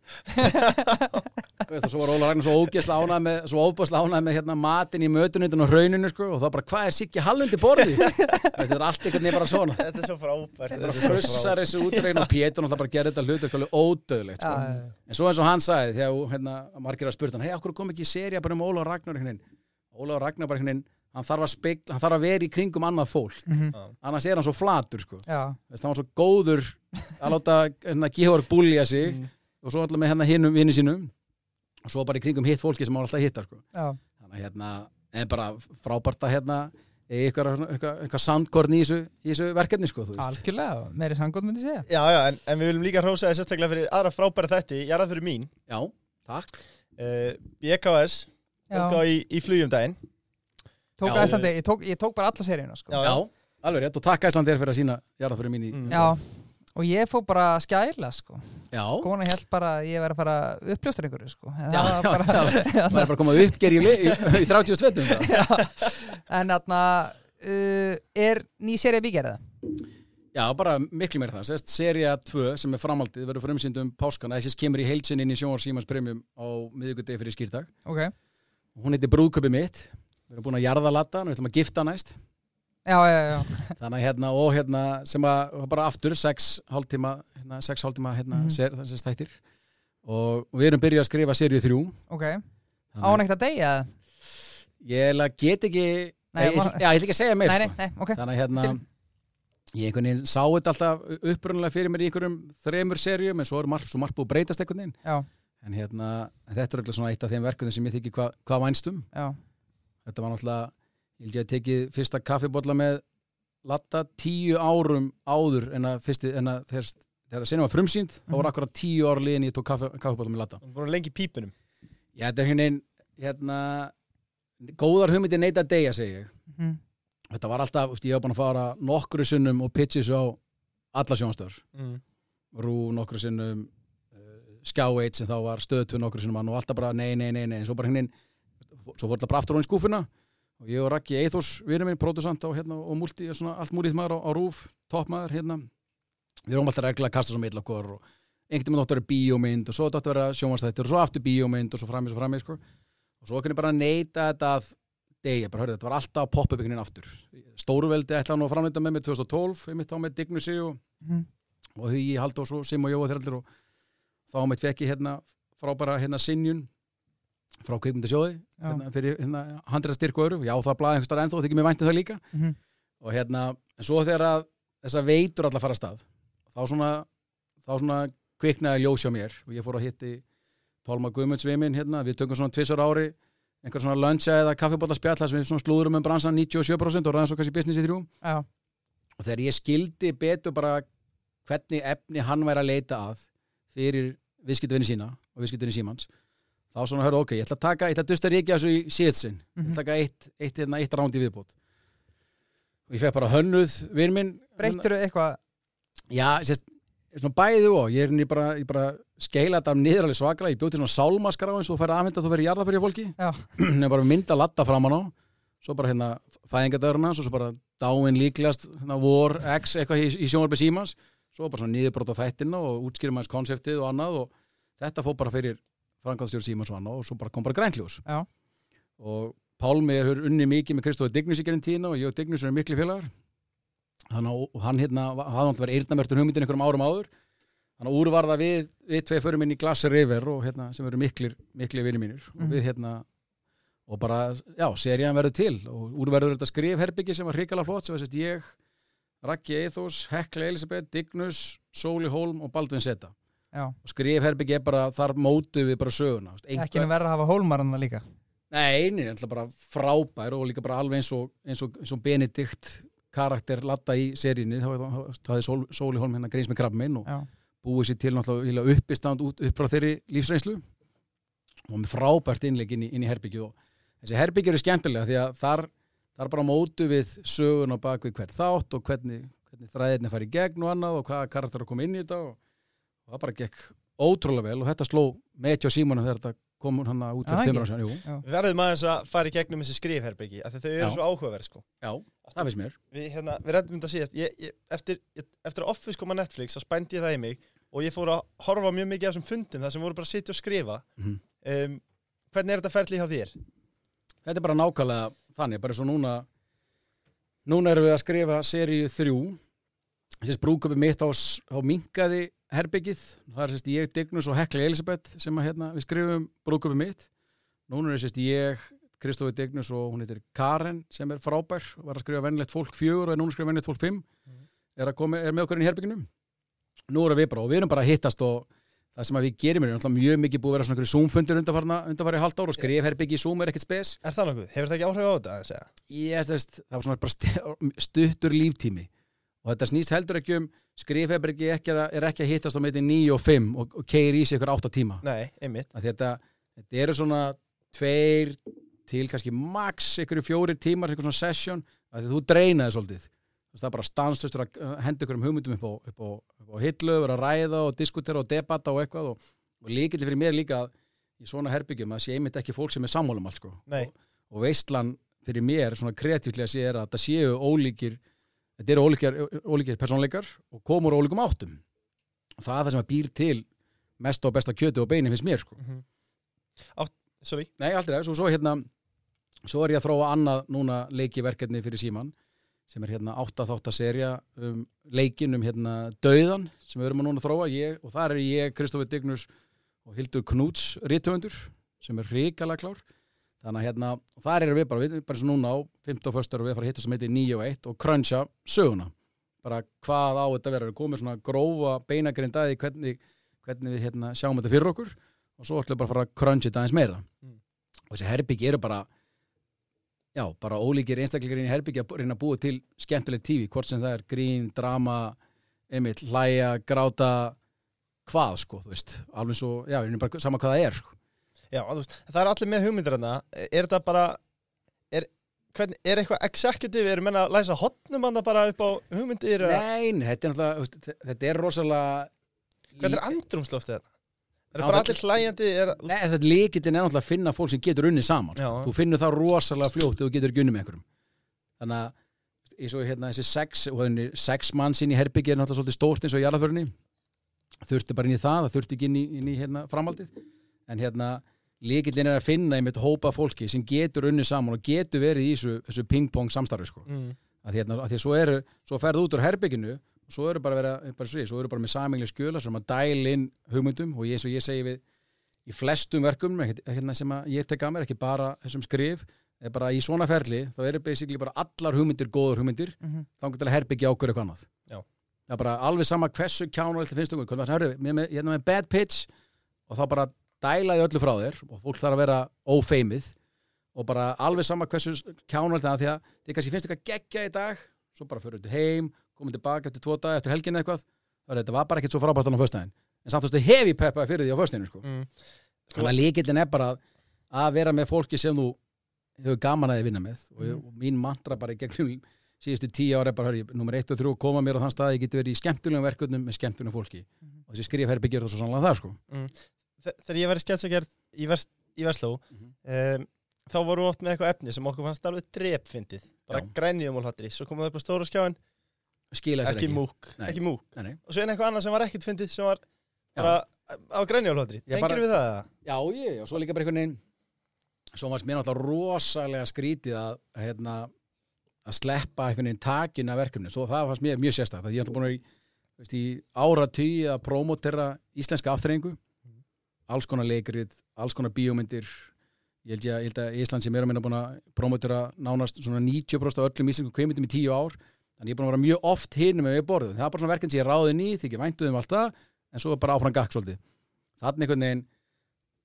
Veist, og svo var Ólafur Ragnar svo ógeðsla ánæð með svo óbúsla ánæð með hérna matinn í mötunundin og rauninu sko, og þá bara hvað er Siggi Hallundi borði? Þetta er allt einhvern veginn bara svona. Þetta er svo frábært. Bara frussar þessu útregn og Pétur náttúrulega bara gerði þetta hlutur eitthvað ódöðlegt sko. en svo eins og hann sagði þegar hérna, margir að spurta hann hei, okkur kom ekki serja bara um Ólaf Ragnar einhvern veginn?" Ólafur Ragnar bara einhvern veginn hann þarf að spegla, hann þarf að vera í kringum annað fólk. Mhm. annars er hann svo flatur sko. Já, Veist, hann var svo góður að láta hérna, Georg búlja sig Mm. og svo alltaf með hérna hinnum vinni sínum. Og svo bara í kringum hitt fólki sem hann var alltaf að hitta sko. já, þannig að hérna, en bara frábært að hérna eiga eitthvað, eitthvað, eitthvað sandkorn í þessu, í þessu verkefni sko, algjörlega, meiri sangótt myndi segja. Já, já, en, en við viljum líka hrósa þið sérstaklega fyrir aðra frábæra þætti Ég er það fyrir mín. Já, takk. Uh, BKS Já, Tók á í, í flugjum daginn tók Já. Æslandi, ég tók, ég tók bara alla seríuna sko. Já, Já, alveg rétt og takk Æslandir fyrir að sína jarðaföru mín í Mm. Já, og ég fór bara að skæla sko. Já, Kona held bara að ég væri að fara að uppljóstra einhverju sko. Já, já, var bara, já. maður er bara komað uppger í, í, í 30 svetum það. En þarna uh, er ný séri að byggja það Já, bara miklu meira það, sérst, seria 2 sem er framhaldið, verður frumsýnd um páskana þessi kemur í heilsin inn í sjónvar Símans Premium á miðvikudegi fyrir skýrdag Ok, hún heiti Brúðköpi mitt við erum búin að jarða latta, við ætlum að gifta næst. Já, já, já, þannig að hérna og hérna sem að bara aftur 6 hálftíma hérna, 6 hálftíma hérna Mhm. ser, þessi stættir og, við erum byrjuð að skrifa serju 3 ok. Þannig Án ekkert að deyja það? ég get ekki Nei, ég, ég, já, ég ætla ekki að segja meir Nei, sko. nei, ok. Þannig að hérna ég einhvern veginn sá þetta alltaf upprunalega fyrir mér í einhverjum þremur serjum en svo er margt, svo margt búið að breytast einhvern veginn. En hérna, þetta er eitthvað svona eitt af þeim verkefnum sem ég þykir hvað hva vænstum já, þetta var náttúrulega, ég held ég að tekið fyrsta kaffibólla með latta tíu árum áður en að fyrsti, en að þegar, þegar sinni var frumsýnd, þá Mhm. var akkurat tíu ár liðin ég tók kaffi, kaffibólla með latta. Hún er búin að lengi pípunum Já, þetta er hérna, hérna góðar hugmyndir neita að deyja, segi ég. mhm, Þetta var alltaf, úst, ég var búin að fara nokkru sinnum og pitcha þessu á alla sjónstöður. mm. Rú nokkru sinnum, uh, Skjá 1 sem þá var stöðtu nokkru sinnum hann og alltaf bara nei, nei, nei, nei, en svo bara hérna, svo fór þetta bara aftur á í skúfuna og ég og Raggi Eithors, vinur minn, pródusant og, hérna, og multi, svona, allt múlið maður á, á rúf, toppmaður, hérna, við erum alltaf regla að kasta svo mill okkur og einhvern veginn áttu að vera bíómynd og svo áttu að vera sjónvastættir og svo aftur bíómynd og svo framið, svo framið, sko. og svo okkur bara að neyta þetta að deyja, bara hörðu, þetta var alltaf veginn aftur. Stórveldi ætlaði nú að framleita með mér 2012, einmitt þá með Dignusi og mhm, og Hugi, Halldórs og Sim og Jóa þeir allir og þá meitt fekk ég hérna frábæra hérna sinjun frá kveikmyndasjóði hérna, fyrir hérna, handra styrk og öru já það blaði einhvers staðar ennþá, þykir mér væntu það líka. Mhm, og hérna, en svo þegar að þessa veitur allar fara stað þá svona, þá svona kviknaði ljós hjá mér. Og ég fór að hitti Pálma Guðmunds við minn hérna, við tökum svona tvissar ári einhver svona luncha eða kaffibóta spjall þar sem við svona slúðurum um bransan 97% og ræðum svo kannski business í þrjú. Já, og þegar ég skildi betur bara hvernig efni hann væri að leita að fyrir viðskiptvinni sína og viðskiptvinni símans þá svona hörðu ok, ég ætla að taka, ég ætla að dusta ríkja þessu í síðsinn, ég ætla að mhm. taka eitt, eitt, eitt, eitt ránd í viðbót. Og ég fekk bara hönnuð vinn minn. Breyttur eitthvað? Já, sérst, svona bæði og. Ég er henni bara, ég bara skeila þetta niður alveg svaklega, ég bjóti svona sálmaskrá eins og þú færði aðmynda þú fyrir jarða fyrir fólki. Já. nefnir bara mynda latta framan á. Svo bara hérna fæðingadörna svo, svo bara dáin líklegast hérna, vor X eitthvað í, í sjónvarpi símans. Svo bara svona niðurbrót á þættina og útskýrum aðeins konseptið og annað og þetta fór bara fyrir frangáðstjóri símans og annað og svo bara kom bara grænljós. Já. og Pálmi er unni mikið með Kristofi Dignus í gerðin tína og ég og Dignus erum miklu félagar. Þannig að hann hérna hafði hann verið eyrnamertur hugmyndin einhverjum árum áður. Þannig að úr var það við, við tvei förum inn í Glass River og hérna sem eru miklir, miklir vinni mínir. Og Mhm. við hérna og bara, já, serían verður til og úr verður þetta skrifherbyggi sem var hrikalega flott sem var sérst ég, Raggi Eithos Hekla Elisabeth, Dignus Sóli Hólm og Baldvin Seta Já, og skrifherbyggi er bara, þar mótu við bara söguna veist, ekki nú verður að hafa hólmaranna líka. Nei, nei, ætla bara frábær og líka bara alveg eins og, eins og, eins og Benedikt karakter latta í seríunni þá það er Sól, Sóli Hólm hérna gríns með krabba minn og Já, búið sér til náttúrulega uppistand út upp frá þeirri lífsreynslu. Og með frábært innleik inn í, inn í herbyggju og þessi herbyggju eru skemmtilega því að þar, þar bara mótu við sögun og bak við hvert þátt og hvernig, hvernig þræðinni fari í gegn og annað og hvaða karakter að koma inn í þetta og, og það bara gekk ótrúlega vel og þetta sló Metjó Simónu þegar þetta kom hann út fyrir tímur á sér Við verðum aðeins að fara í gegnum þessi skrifherbyggi af því þau eru já. svo áhugaverð sko. Já, Aftur, það veist mér Við, hérna, við reddum þetta síðast ég, ég, eftir, ég, eftir að Office koma Netflix þá spændi ég það í mig og ég fór að horfa mjög mikið af þessum fundum þar sem voru bara að sitja og skrifa mm -hmm. um, Hvernig er þetta ferðlið hjá þér? Þetta er bara nákvæmlega þannig bara svo núna núna erum við að skrifa seríu 3 sérst brúköpi mitt á, á mingaði herbyggið, það er sérst ég, Dignus og Hekla Elisabeth sem að hérna við skrifum brúköpi mitt, núna er sérst ég Kristófi Dignus og hún heitir Karen sem er frábær, var að skrifa vennlegt fólk fjögur og er núna að skrifa vennlegt fólk fimm. Mm. er, komi, er með okkur inn í herbygginu nú erum við bara og við erum bara að hittast og það sem við gerum er mjög mikið búið að vera svona zoomfundir undanfari halvt ár og skrifherbyggi í zoom er ekkert spes. Er það náttúrulega, hefur það ekki áhrif á þetta? Ég veist, það var svona stuttur líftími og þetta snýst heldur ekki um að- er ekki að hittast á meiti 9 og 5 og, og keir í sig ykkur 8 tíma. Nei, einmitt. Þetta, þetta eru svona tveir til kannski max ykkur fjóri tímar, ykkur svona session því þú dreinaði svolítið. Það er bara stanslustur að uh, henda ykkur um hugmyndum upp á, upp á, upp á hillu, vera að ræða og diskutera og debata og eitthvað og, og líkilega fyrir mér líka að í svona herbyggjum að sé einmitt ekki fólk sem er sammálum allt sko. Og, og veistlan fyrir mér svona kreatíflega sé er að það séu ólíkir þetta eru ólíkir, ólíkir persónleikar og komur ólíkum áttum. Það er það sem að býr til mest og besta kjötu og beini finnst mér sko. mm Sorry. Nei, aldrei, svo, svo hérna svo er ég að þróa annað núna leikiverkefni fyrir síman sem er hérna áttaþáttaserja um leikin um hérna Dauðan sem við erum að núna að þróa. Ég, og þar er ég, Kristofur Dignus og Hildur Knúts rítöfundur sem er ríkala klár þannig að hérna, þar erum við bara, við bara svo núna á 15. föstur og við fara að hitta sem heitir 9 og 1 og cruncha söguna bara hvað á þetta við komum svona grófa beinagrindaði hvernig, hvernig við hérna, sjáum þetta fyrir okkur og svo ætlum við bara að fara að cruncha þetta aðeins meira Mm. og þessi herbyggi eru bara já, bara ólíkir einstaklingar inn í herbyggi að reyna að búa til skemmtileg tífi, hvort sem það er grín, drama einmitt, hlæja, gráta hvað sko, þú veist alveg svo, já, ég er bara sama hvað það er sko. Já, veist, það er allir með hugmyndir hana Er þetta bara Er, hvern, er eitthvað executive, eru menna að læsa hotnum hana bara upp á hugmyndir eða- Nei, nei, þetta er náttúrulega, þetta er rosalega Hvernig er andrumsloftið þetta? Er Já, bara það- allir hlæjandi er, Nei, þetta líkitin er náttúrulega að finna fólk sem getur unni saman sko. Já. þú finnur það rosalega fljótt ef þú getur ekki unni með einhverjum þannig að eins og hérna þessi sex, og þannig sex mann sín í herbyggi er náttúrulega svolítið stórt eins og í jarðaförunni þurfti bara inn í það, það þurfti ekki inn í, inn í hérna, framhaldið en hérna líkillin er að finna einmitt hópa fólki sem getur unni saman og getur verið í þessu, þessu ping-pong samstarfi sko. mm. að því, hérna, að því svo eru, svo ferðu út úr herbygginu og svo eru bara, vera, bara svo, svo eru bara með samingli skjöla sem að dæla inn hugmyndum og eins og ég segi við í flestum verkum hérna, sem ég tek að mér, ekki bara þessum skrif er bara í svona ferli, þá eru basically bara allar hugmyndir góður hugmyndir Mhm. þá getur að herbyggja ákveður eitthvað annað Já. það er bara alveg sama hversu kjánulegt finnst okkur, hvernig ég er hérna með bad pitch og þá bara dæla ég öllu frá þér og fólk þarf að vera ófeimið og bara alveg sama hversu kjánulegt það því að þið kannski finnst eitthvað geggja í dag svo bara fyrir þetta heim, komið tilbaka eftir tvo dag, eftir helgin eitthvað það þetta var bara ekkert svo frábært á föstudaginn en samt þú veist, hefi peppaði fyrir því á föstudaginn sko. Mm. þannig að líkillin er bara að vera með fólki sem þú hefur gaman að þið vinna með og, Mhm. og mín mantra bara í gegnum síðustu tíu ára er bara, hörri, nummer 1 og 3 koma mér á þann stað, ég geti verið í skemmtulegum verkefnum með skemmtulegum fólki Mhm. og þessi skrifherbyggir það svo sannlega það sko Þe- Þegar ég verið sketsagerð í, vers, í Versló Mhm. um, þá vorum við oft með eitthvað efni sem okkur fannst alveg drepfyndið. Bara grænjum og hláttri svo komum það upp á stóra skjáin, skila sér ekki, ekki, múk Nei. ekki múk, og svo er eitthvað annað sem var ekkert fyndið sem var bara á grænjum og hláttri, Ég tengir við það? Já, ég, og svo líka bara einhvern veginn svo varst mér náttúrulega rosalega skrítið að hérna, að sleppa einhvern veginn takin af verkefni svo það fannst mér mjög sérstakt að ég er búin að í ára tíu að promotera íslenska aftreyingu alls konar leikrið, alls konar bíómyndir. Ég held, ég, ég held að Ísland sem er að minna búin að promotera nánast svona 90% af öllum íslensku kveimundum í tíu ár. Þannig ég er búin að vera mjög oft hinum með við borðum það er bara svona verkefni sem ég ráði ný, þykir væntuð um allt það en svo bara áfram gakk svolítið. Þannig einhvern veginn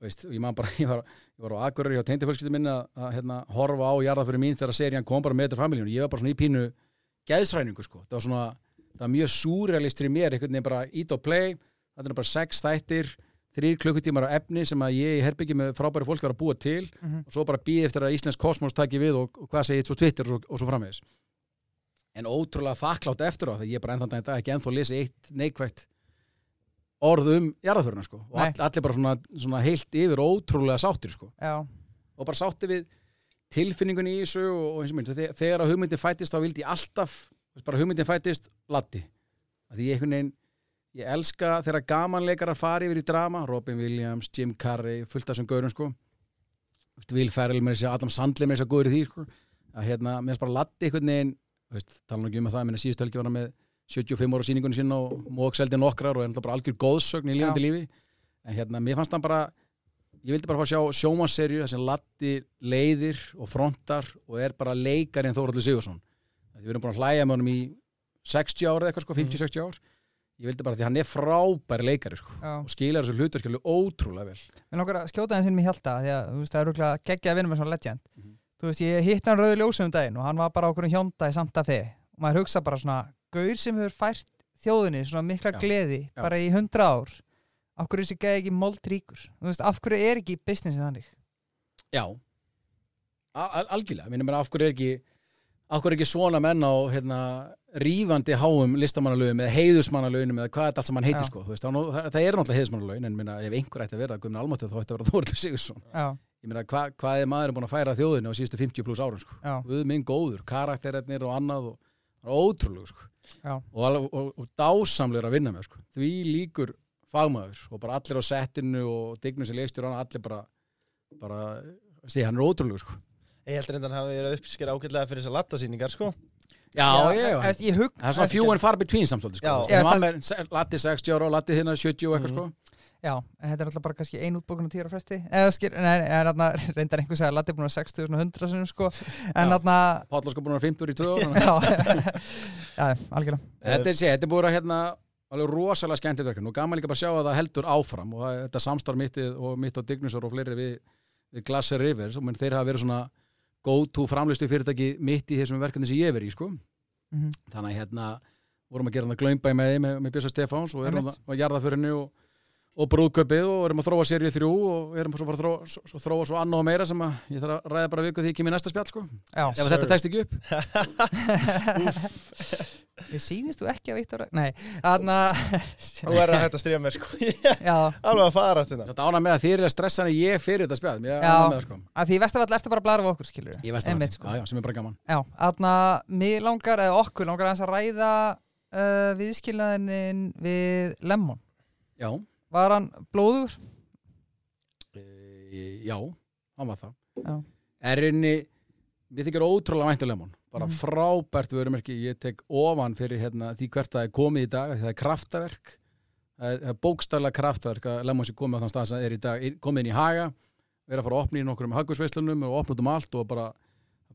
veist, ég, bara, ég, var, var á Akureyri hjá teindifölskyldu minni að, hérna, horfa á jarðaföru mín þegar serían kom bara með þetta familjónu ég var bara svona í pínu geðsræningu sko. það var svona, það var mjög súrealist fyrir mér, einhvern veginn bara ít og play. Þetta er bara sex þættir þrýr klukkutímar á efni sem að ég í herbyggi með frábæri fólki var að búa til Mhm. og svo bara býði eftir að Íslensk kosmos taki við og, og hvað segið svo Twitter og, og svo framvegis. En ótrúlega þakklátt eftir á það ég bara ennþann dag ekki ennþá lesið eitt neikvægt orð um jarðaföruna sko. Og all, allir bara svona, svona heilt yfir ótrúlega sáttir sko. Og bara sáttir við tilfinningunni í þessu og, og eins og mynd þegar, þegar að hugmyndin fættist þá vildi ég alltaf bara hugmyndin fættist latti því ég einhvern veginn ég elska þegar gamanleikarar fari yfir í drama Robin Williams, Jim Carrey, fullt af þessum gaurum sko. Will Ferrell með þessi, Adam Sandler með þessi að góður í því sko. Að hérna, mér finnst bara latti einhvern veginn tala nú ekki um að það, minna síðust helgi var hann með 75 ára síningunni sinna og mókseldi nokkrar og er náttúrulega bara algjör góðsögn í lífandi lífi. En hérna, mér fannst hann bara ég vildi bara fá að sjá sjómanserju sem Latti leiðir og frontar og er bara leikarinn Þóraldur Sigursson við erum búin að hlæja með honum í 60 ára eitthvað sko, 50-60 ár ég vildi bara því hann er frábæri leikari sko, já. og skilar þessu hlutverkjölu ótrúlega vel. Mér langar að skjóta hans inn með hjálta því að þú veist, það er rúglega geggja að vinna með svona legend. Mhm. Þú veist, ég hitt hann rauði ljósum um daginn og hann var bara okkur um hjónda í Santa Fe og maður hugsa bara svona, gaur sem hefur fært þjóðinni svona mikla Já. gleði Já. bara í hundra ár af hverju er þessi gæði ekki mold ríkur? Þú veist, af hverju er ekki businessin þannig? Já, Al al algjörlega. Minnum mér af hverju er ekki er ekki svona menn á hérna, rífandi háum listamannalögum eða heiðusmannalögum eða hvað þetta allt sem hann heitir sko, veist, það, það, það er náttúrulega heiðusmannalögin en minna, ef einhver ætti að vera Guðmund Almáttu þá ætti að vera Þóraldur Sigursson meina, hva, hvað er maðurinn búin að færa þjóðinu á síðustu 50 pluss árun sko? Guð minn góður, karakterarnir og annað og það ótrúlegu sko. og, og, og dásamlegur að vinna með sko. því líkur fagmaður og bara allir á settinu og dignum sem hann allir bara, bara sé, hann er ótrúlegu sko. Ég held reyndan hafi verið uppsker ágætlega fyrir þessar lattasýningar sko. Já, já, já, það er svona few and far between samt svolítið, Já. sko. Já, það- er Latti 60 ára og Latti hérna 70 og eitthvað sko. Já, en þetta er alltaf bara kannski ein útbókun og tíra fresti eða skil, nei, en þarna reyndar einhver segja að Latti er búin að 60.100 sinum sko. En þarna Páll sko búin að vera 50 í 2 ára Já, já, algjörlega. Þetta er, sé, þetta er búin að hérna alveg rosalega skemmtilegt verkefni. Og gaman líka bara að sjá að það heldur áfram og það, þetta samstarf mitt og mitt á Dignusor og fleiri við, við Glasser River og þeir hafa verið svona go-to framlistu fyrirtæki mitt í þessum verkefni sem ég hef verið í sko. Mhm. þannig að hérna vorum að gera hann að glömbæ með því með, með Björsa Stefáns og erum að, að jarða fyrir henni og, og brúðköpið og erum að þróa serið þrjú og erum svo að að þróa, svo, svo, þróa svo annað og meira sem að ég þarf að ræða bara viku því ég kem í næsta spjall sko. Já, ef þetta tekst ekki upp við sýnist þú ekki að Viktor Nei, þarna Þú er að hætta að stríða mér sko. Já, Alveg að fara þetta Þetta ána með að þið er stressan að ég fyrir þetta Ég Já. það sko. Að því vestafall eftir bara að blara við okkur, skilur Ég ekki, sko. já, já, sem er bara gaman. Já, þarna, mér langar, eða okkur langar aðeins að ræða uh, viðskilnaðinin við Lemon. Já, Var hann blóður? e, já, hann var það. Já, Er inni, mér þykir ótrúlega væntu lemon bara Mhm. frábært vörumerki. Ég tek ofan fyrir hérna, því hvert það er komið í dag það er kraftaverk. Það er, bókstæla kraftverk að lemon sé komið á þann stað sem það er í dag komið inn í haga er að fara að opna í nokkrum haggursveislunum og opna út um allt og bara,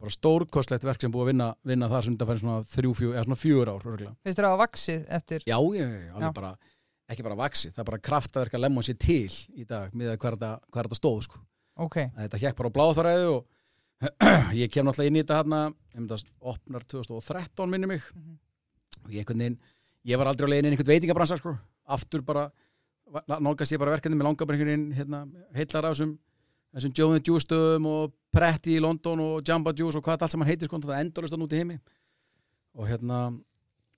bara stórkostlegt verk sem búið að vinna, vinna þar sem þetta færi svona þrjú, fjú, eða svona fjúur ár finnst þér að vaksið eftir? Já, já, já, bara ekki bara vaksi, það er bara kraftaverk að lemon sé til í dag með þetta, hvað þetta stóð sko. Ok, að þetta hjekk bara á bláþaræðu og ég kem náttúrulega inn í þetta hérna þetta opnar 2013 minni mig. Mhm. og ég veginn ég var aldrei á leiðin inn í einhvern veitingabransa sko. Aftur bara, nálgast ég bara verkefni með veginn hérna, heillar af þessum þessum Joe and the Juice stöðum og Pretty í London og Jamba Juice og hvað allt sem hann heitir sko, það er endalust að núti heimi. Og hérna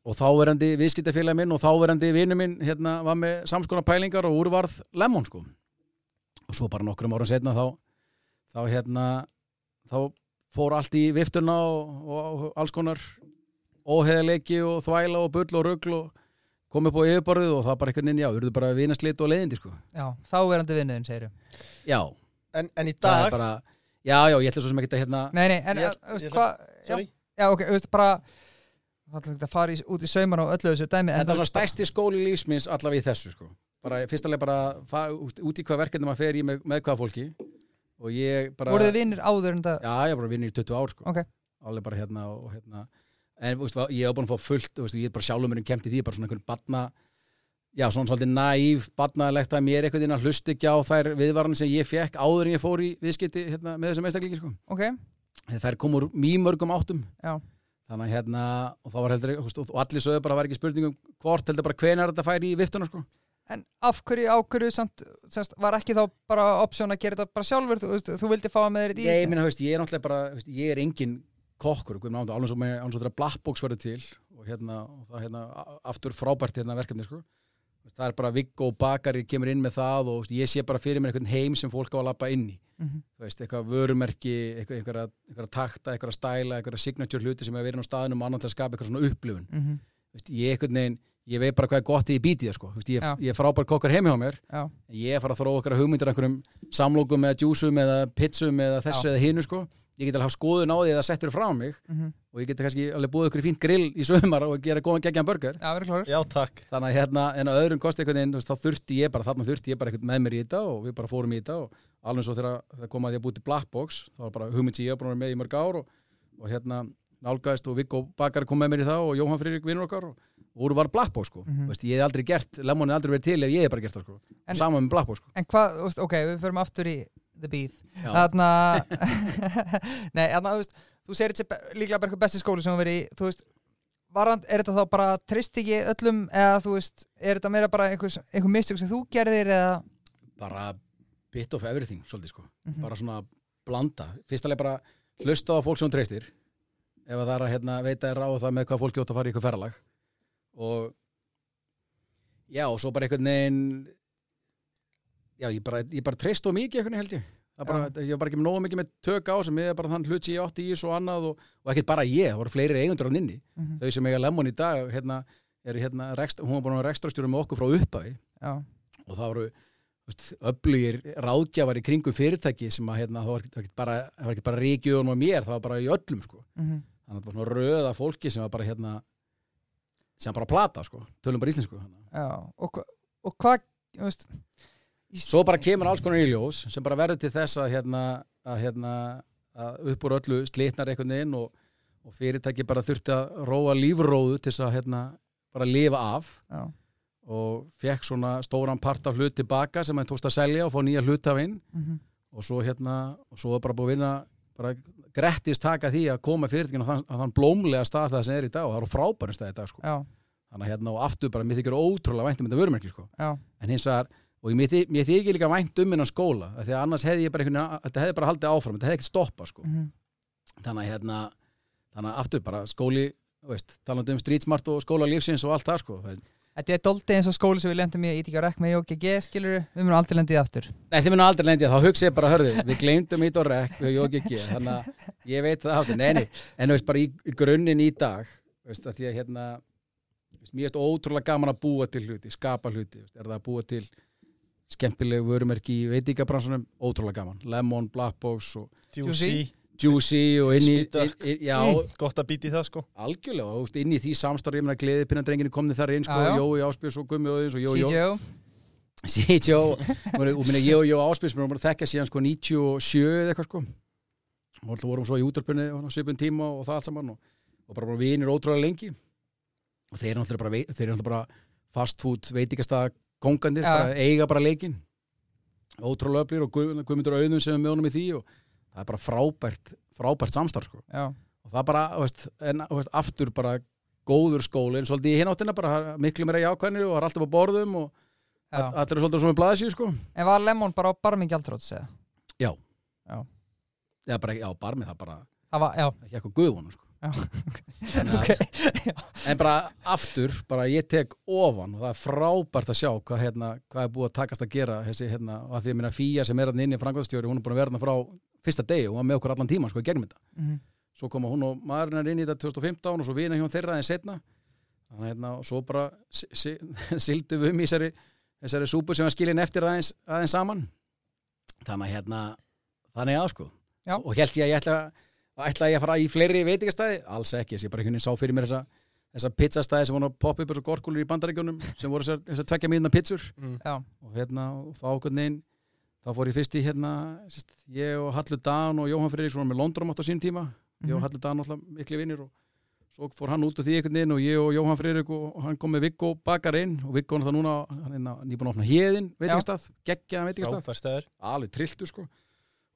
og þáverandi viðskiptafélagi minn og þáverandi vinnu minn hérna var með samskona pælingar og úrvarð lemon sko. Og svo bara nokkrum árum setna þá þá hérna þá fór allt í viftuna og, og, alls konar óheðleiki og þvæla og bull og rugl og kom upp á yfirborðið og það bara einhvern veginn, já, urðu bara vinaslit og leiðindi sko. Já, þáverandi vinnuðin, segir já, En, en í það dag bara já, já, ég ætla svo sem ekki að hérna Nei, nei, en Ég- ég, veist, ætla- hvað Sorry? já, ok, þú veist, bara Það er ekki að fara í, út í saumar og öllu þessu dæmi en þetta þú er svona veist, stærsti skóli lífsmins allavega í þessu sko. Bara fyrstulega bara fa- út út í hvað verkefni maður fer í með, með hvaða fólki og ég bara Voruð þið vinnir áður en það já, ég bara vinnur í 20 ár sko. Ok. alveg bara hérna og hérna. En veist, ég hef búin að fá fullt veist, ég er bara sjálfur mér kemti því bara svona einhvern batna já, svona svolítið næv batnaðilegt að mér einhvern veginn að hlusta ekki á þær viðvaran sem ég fekk áður en ég fór í viðskipti hérna, með þessum einstaklingi sko. Ok, þær kom úr mjög mörgum áttum. Já. þannig hérna og þá var heldur og allir sögðu bara var ekki spurningum hvort heldur bara hvenær þetta færi í viftuna sko en af hverju ákverju samt, semst, var ekki þá bara option að gera þetta bara sjálfur? Þú, veist, þú vildi fá að með þér í ég, minna, veist, ég er náttúrulega bara veist, ég er engin kokkur alveg svo með alveg svo þegar Blackbox verður til og hérna, og það hérna aftur frábært hérna verkefni sko. Það er bara Viggo Bakari kemur inn með það og veist, ég sé bara fyrir mér einhvern heim sem fólk á að lappa inn í. Mhm. þú veist, eitthvað vörumerki, eitthvað, einhverja, einhverja takta, einhverja stæla, einhverja signature hluti sem er verið á staðinum og annan til að skapa eitthvað svona upplifun. Þú veist, ég einhvern veginn, ég veit bara hvað er gott í bítið sko. Ég, Já. ég er frábær kokkar heimi á mér. Já, ég er að fara að þróa okkar hugmyndir einhverjum samlókum eða djúsum eða pizzum eða þessu eða hinu sko. Ég get alveg hafa skoðun á því eða settur frá mig mhm. og ég get kannski alveg búið ykkur í fínt grill í sömar og gera góðan geggjan burger. Já, verið klárur. Já, takk. Þannig að hérna en að öðrum kosti þá þurfti ég bara, þarna þurfti ég bara með mér í þetta og við bara fórum í þetta og alveg svo þegar það kom að að búið til Blackbox það var bara hugmynd sem ég að vera með í mörg ár og, og hérna nálgæðist og Viggo Bakari kom með mér í það og Jóhann Friðrik vinnur okkar og, úr var Blackbox sko. Mhm. Þú veist, ég hef aldrei gert, Lemon hef aldrei verið til ef ég hef bara gert það sko. En- sama með Blackbox sko. En hvað, ok, við förum aftur í The Beef. Þarna Nei, þarna, þú veist, þú segir þetta líklega bara eitthvað besti skóli sem þú verið í. Þú veist, varand, er þetta þá bara trist ekki öllum eða þú veist, er þetta meira bara einhver, einhver mistök sem þú gerðir eða? Bara bit of everything svolítið sko, Mhm. bara svona blanda, fyrstulega bara hlusta á fólk sem treystir. Ef að það er að hérna, veita þér ráð það með hvað fólki átt að fara í eitthvað ferralag og já og svo bara einhvern veginn já ég bara, ég bara treyst á mikið einhvern veginn held ég bara, ég var bara ekki með nógu mikið með tök á sem ég er bara þann hlut sem ég átti í þessu og annað og, og ekkert bara ég, það voru fleiri eigundur á nynni Mhm. þau sem eiga lemon í dag hérna, er hérna, rekst, hún var búin að rekstrastjóra með okkur frá upphafi Já, og það voru öflugir ráðgjafar í kringum fyrirtæki sem að hérna, það var ekkert bara, bara ríkjum og mér, það var bara í öllum sko. mhm. þannig að það var svona röða fólki sem var bara hérna sem bara plata sko, tölum bara íslensku. Já Og, og hvað, veist í- svo bara kemur alls konar í ljós sem bara verður til þess að hérna, að, hérna, að upp úr öllu slitnar einhvern veginn og, og fyrirtæki bara þurfti að róa lífróðu til þess að hérna, bara lifa af. Já, og fekk svona stóran part af hlut tilbaka sem hann tókst að selja og fá nýja hlutafinn mhm. og svo hérna og svo bara búið að vinna bara grettist taka því að koma fyrirtækinu á þann, blómlega stað það sem er í dag og það eru frábærum stað í dag sko. þannig að hérna og aftur bara mér þykir ótrúlega vænt um þetta vörumerki sko. en hins vegar og mér, mér þykir líka vænt um innan skóla því að annars hefði ég bara einhvern þetta hefði bara haldið áfram, þetta hefði ekkert stoppað sko. mhm. þannig að hérna þannig að aftur bara skóli veist, talandi um street smart og skóla lífsins og allt það sko. það, Þetta er doldið eins og skóli sem við lendum í á rekk með JGG, skilur við munum aldrei lendið aftur. Nei, þið munum aldrei lendja, þá hugsa ég bara, hörðu, við gleymdum ít og rekk, við jók ekki, þannig að ég veit það aftur, nei, nei, en þú veist, bara í, í grunninn í dag, þú veist, að því að hérna, veist, mér er ótrúlega gaman að búa til hluti, skapa hluti, veist, er það að búa til skemmtileg vörumerki í veitingabransunum, ótrúlega gaman, Lemon, Blackbox og Juicy og inn í, já, Mm, Gott að býti það sko. Algjörlega, og inn í því samstarf, ég meina, gleði pinnandrenginu komni þar inn, sko, já. Jói Áspjörs og Gummi Óðins og Jó, Jó, CJO, C.J. og minna ég og Jó Áspils mér vorum að þekkja síðan sko 97 eða eitthvað sko. Og alltaf vorum svo í útörpunni á svipun tíma og það allt saman og, og bara, bara vinir ótrúlega lengi. Og þeir eru náttúrulega bara, náttúrulega bara fast food veitingasta kongandir, Já. bara eiga bara leikin ótrúlega öflir og Guð- Guðmundur Auðun sem er með honum í því og það er bara frábært, frábært samstarf sko já, og það bara, veist, en veist, aftur bara góður skóli, en svolítið í hináttina bara miklu meira jákvæðinu og har alltaf á borðum og já. all- allir er svolítið svona með blaðsíu sko En var Lemon bara á barmi gjaldróts eða? Já, bara, já, barmið það bara Það var, já, ekki eitthvað guðvonu sko. Já. Þannig að- Ok, en bara aftur, bara ég tek ofan og það er frábært að sjá hvað, hérna, hvað er búið að takast að gera þessi, hérna, og að því að minna Fía sem er hann inni í frangvæðstjóri, hún er búin að vera hann frá fyrsta degi og var með okkur allan tíma sko í gegnum þetta. Mhm. svo koma hún og maðurinn er inn í þetta 2015 og svo vina hjá þeirra en setna þannig að hérna, og svo bara si- si- sildu við um í þessari, þessari súpu sem var skilin eftir aðeins, aðeins saman. Þannig að hérna þannig að sko. Já. og held ég að ég ætla, ætla ég að fara í fleiri veitingastæði, alls ekki, ég bara veginn sá fyrir mér þessa, þessa pizzastæði sem voru að poppa upp eins og gorkulur í bandaríkjunum sem voru þessar, þessar tvekja mínuna pizzur. Mm. Já, og hérna og þá okkur neginn þá fór ég fyrst í hérna sérst, ég og Hallur Dan og Jóhann Friðriksson með Londromat á sín tíma. Ég og Mhm. Hallur Dan alltaf miklu vinnir og svo fór hann út af því einhvern veginn og ég og Jóhann Friðrik og hann kom með Viggo bakar inn og Viggo er það núna hann er hérna nýbúin að opna hérðin veitingastað, geggjaðan stæður alveg trilltu sko.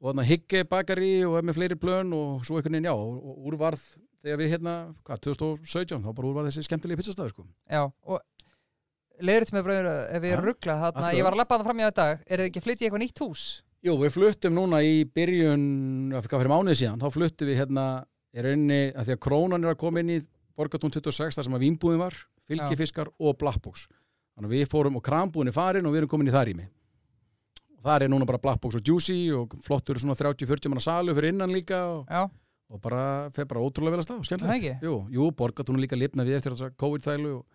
Og þannig Higge bakari og er með fleiri plön og svo einhvern veginn já og, og úrvarð þegar við hérna, hvað, 2017 þá bara úrvarð þessi skemmtilegi pizzastæði sko. Já, og til mig bröður ef ég er Já, rugglað þarna, í ég var að lappa það fram í þetta er þið ekki að flytja í eitthvað nýtt hús? Jú, við fluttum núna í byrjun, hvað fyrir mánuði síðan, þá fluttum við hérna, er inni, að því að krónan er að koma inn í Borgatún 26, þar sem að vínbúðin var, fylgifiskar og blackbox. Þannig að við fórum og krambúðin er farin og við erum komin í það rými. Og það er núna bara blackbox og juicy og flottur svona 30-40 manna salu fyrir innan líka og, og bara, fer bara ótrúlega vel að stað, skemmtilegt. Jú, jú, Borgatún er líka lifna við eftir þessa COVID-þælu og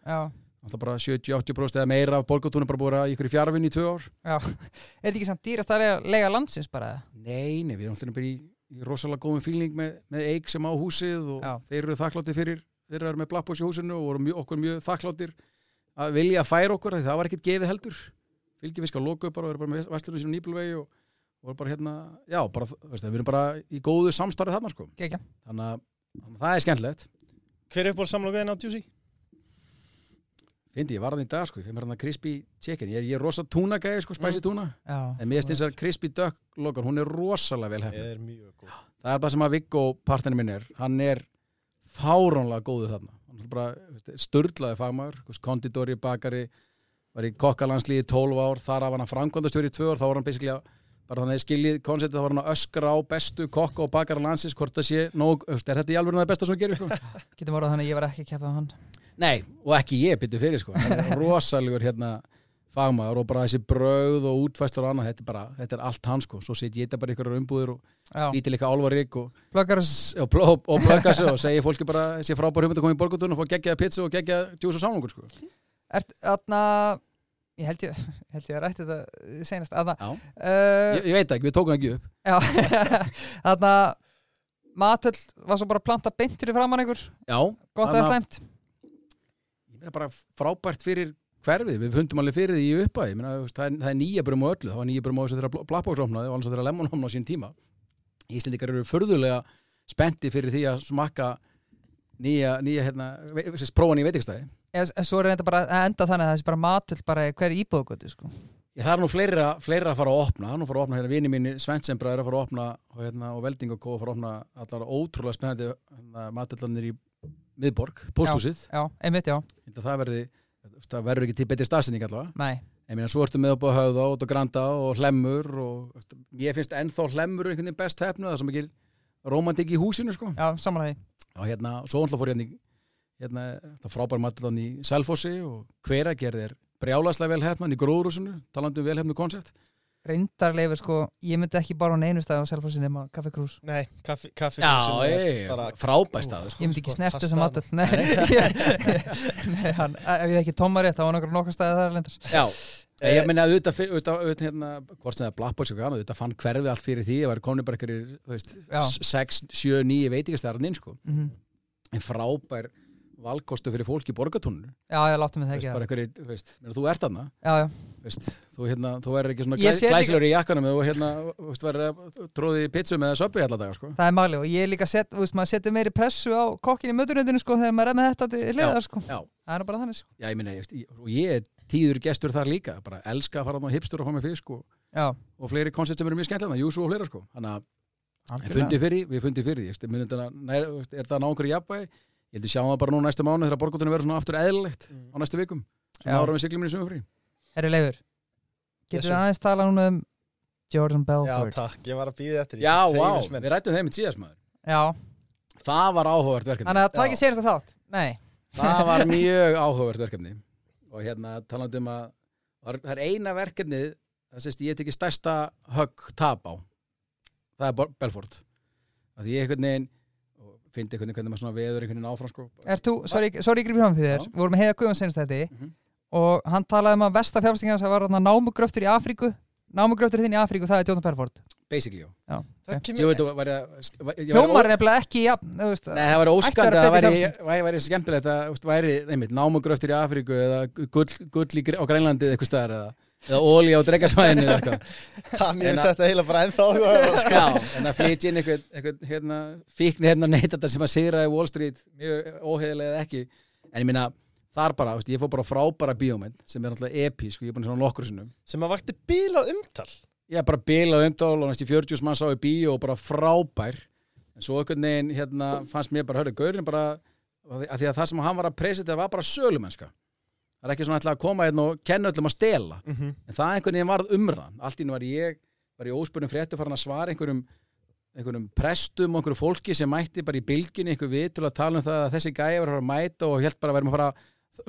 já, alltaf bara 70-80% eða meira af Borgatún er bara búið að í ykkur fjárvinn í tvö ár. já Er þetta ekki samt dýrast að lega, landsins bara? Nei, nei, við erum alltaf bara í, í rosalega góðum fíling með, með eig sem á húsið og Já. þeir eru þakklátti fyrir þeir eru með blackbox í húsinu og voru mjö, okkur mjög þakkláttir að vilja að færa okkur af því það var ekkert gefið heldur fylgjum við skal loka upp bara og eru bara með vestlunum sínum nýbulvegi og voru bara hérna, já, bara, veist, við erum bara í góðu samstarið þarna sko þannig að, þannig að það er skemmtilegt Hver er upp á samlokaðin á Juicy? Fyndi, ég var það í dag sko, ég fyrir hérna crispy chicken. Ég er, ég er rosa túnagæði sko, spicy túna Já, en mér finnst þess að crispy duck lokan, hún er rosalega vel hefnið Ég er mjög góð það er bara sem að Viggo partnerinn minn er. Hann er fáránlega góðu þarna. Hann er bara störlaði fagmaður. Þú veist, konditori, bakari var í kokkalandsliði í 12 ár. Þar af hann að framkvæmdastjóri í 2 ár. Þá var hann basically að bara þannig að skiljið konceptið þá var hann að öskra á bestu kokka og bakara landsins hvort það sé nóg, er þetta í alveg það besta sem hann gerir sko? getum orðað þannig að ég var ekki að keppa á hann Nei, og ekki ég bytti fyrir sko. Hann er rosalegur hérna fagmaður og bara þessi brauð og útfæstur og annað, þetta er bara, þetta er allt hann sko. Svo set ég þetta bara í ykkur umbúður og Já, líti líka álvarík og plöggar og, og, segja fólki bara sé frábær hugmynd að koma í borgutun og fá geggjaða pizza og geggjaða djús og sálangur sko. Ert, þarna Ég held ég, held ég að rætti þetta senast Já. uh, ég, ég veit ekki, við tókum ekki upp. Þarna Matöll var svo bara planta beint fyrir framann ykkur. Já, Gott eða meina bara frábært fyrir hverfið, við fundum alveg fyrir því í veist, það, er, það er nýja brum á öllu. Það var nýja brum á þessu þegar Blackbox opnaði og alveg þegar Lemon opnaði á sín tíma. Íslendingar eru förðulega spenti fyrir því að smakka nýja, nýja hérna, ve- þessi prófan í veitingstæði En svo er þetta bara að enda þannig að þessi bara matöll bara hver íbúðgötu sko. Ég, það er nú fleira, fleira að fara að opna, hann er að fara að opna hérna vini mínir, Svensembra er að fara að opna og, hérna, og Velding og Kó að fara að opna allar ótrúlega spennandi hérna, matallanir í miðborg, pósthúsið. Það verður ekki til betri stafsynning allavega, nei. Ég meina svo ertu með upp á höfða og granda og hlemmur og ég finnst ennþá hlemmur einhvern veginn best hefnu, það svo mikil romantik í húsinu sko, Já, samanlega og hérna, svo alltaf fór ég hérna, hérna það frábær matallan í Selfossi og hveragerð er brjálaslega vel hefnan í gróðrúsinu, talandi um vel hefnu koncept Reyndarleifur sko, ég myndi ekki bara á neinu stað á Selfossi nema Kaffi Krús Nei, ei, bara- frábær staður sko. Ég myndi ekki Sko, snert það þessa staðan. matöll Nei, nei hann, ef ég ekki tóma rétt, það var nokkur nokkar staði þar lendar Já, ég meina auðvitað, auðvitað, auðvitað hérna, hvort sem það er Blackbox auðvitað fann hverfi allt fyrir því að væri komin bara ykkur, þú veist, Já. 6, 7, 9 veitingastæðarinn inn, sko. Mhm. En frábær valkostu fyrir fólk í borgatúninu. Já, ég láttu mig það ekki þú veist, meina, þú ert þarna, Já, já, veist, þú hérna, þú er ekki svona Ég glæ, sé líka- glæsilegur í jakkanum hérna, þú verður tróði pizzu með söpbi alla daga, sko. það er máli og ég líka set, veist, setur meiri pressu á kokkin í möturöndinu sko þegar maður er með þetta til hliðar sko Það er bara þannig sko já, ég meina, ég, ég- ég er tíður gestur þar líka, bara elska að fara á hipstur og fá með fisk og, og fleiri koncept sem eru mjög skemmtilega, júsu og fleira, sko. Þannig að fundið fyrir, við fundið fyrir mun þetta nær, er það ná einhverju jafnvægi? Ég held að sjáum það bara nú næstu mánu þegar borgutunum verður svona aftur eðlilegt Mm. á næstu vikum. Svona ára við siglum minni sumufrí. Herri Leifur, getur þið aðeins tala núna um Jordan Já, Belfort? takk, ég var að býða eftir Já, vá, hreyfismenn. við rættum þeim í síðast maður. Já, það var áhugavert verkefni. Þannig að það Já. ekki senast að þátt. Nei, það var mjög áhugavert verkefni. Og hérna talandi um að var- það er eina verkefnið það sést ég tekið stærsta högg tap á. Það er Belfort. Að ég einhvern veginn og fyndi einhvern veginn hvernig maður svona veður einhvern veginn áfram sko. Er þú, sorry, sorry ég gripið fram fyrir þér. Já. Við vorum með heiða Guðan senast þetta Mhm. Og hann talaði um að versta fjárfæstingar sem var námugröftur í Afríku. Námugröftur þinn í Afríku, það er Jónan Perford. Basically já. Það ég væri Hljómar er nefnilega ekki ja, veist, Nei, það væri Ætti að það væri, skemmtilegt að þú veist, væri, neymitt, námugröftur í Afríku eða gull, í, á Grænlandi eða eitthvað staðar eða, eða ólí á drekasvæðinu eða eitthvað. Það mér finnst þetta heila bara ennþá sko. Já, en að flytja inn eitthvað, eitthvað hérna, fíkni hérna neytanda sem að sigraði Wall Street mjög óheðilega eða ekki. En ég minna, þar bara, veist, ég fór bara frábæra bíómynd sem er náttúrulega episk og ég er búin að svona nokkur sinnum. Sem að vakti bílað umtal. Ég er bara bilað umdál og næst í 40 mann sá í bíó og bara frábær. En svo einhvern veginn hérna, fannst mér bara, hörðu, gaurin bara að því að það sem hann var að presita var bara sölumennska það er ekki svona að koma hérna og kenna öllum að stela. Mhm. en það einhvern veginn varð umræðan. Allt í nú var ég, var ég óspurning fréttu farin að svara einhverjum einhverjum prestum og einhverju fólki sem mætti bara í bylginni einhver við til að tala um það að þessi gæja var að mæta og held bara að verðum að fara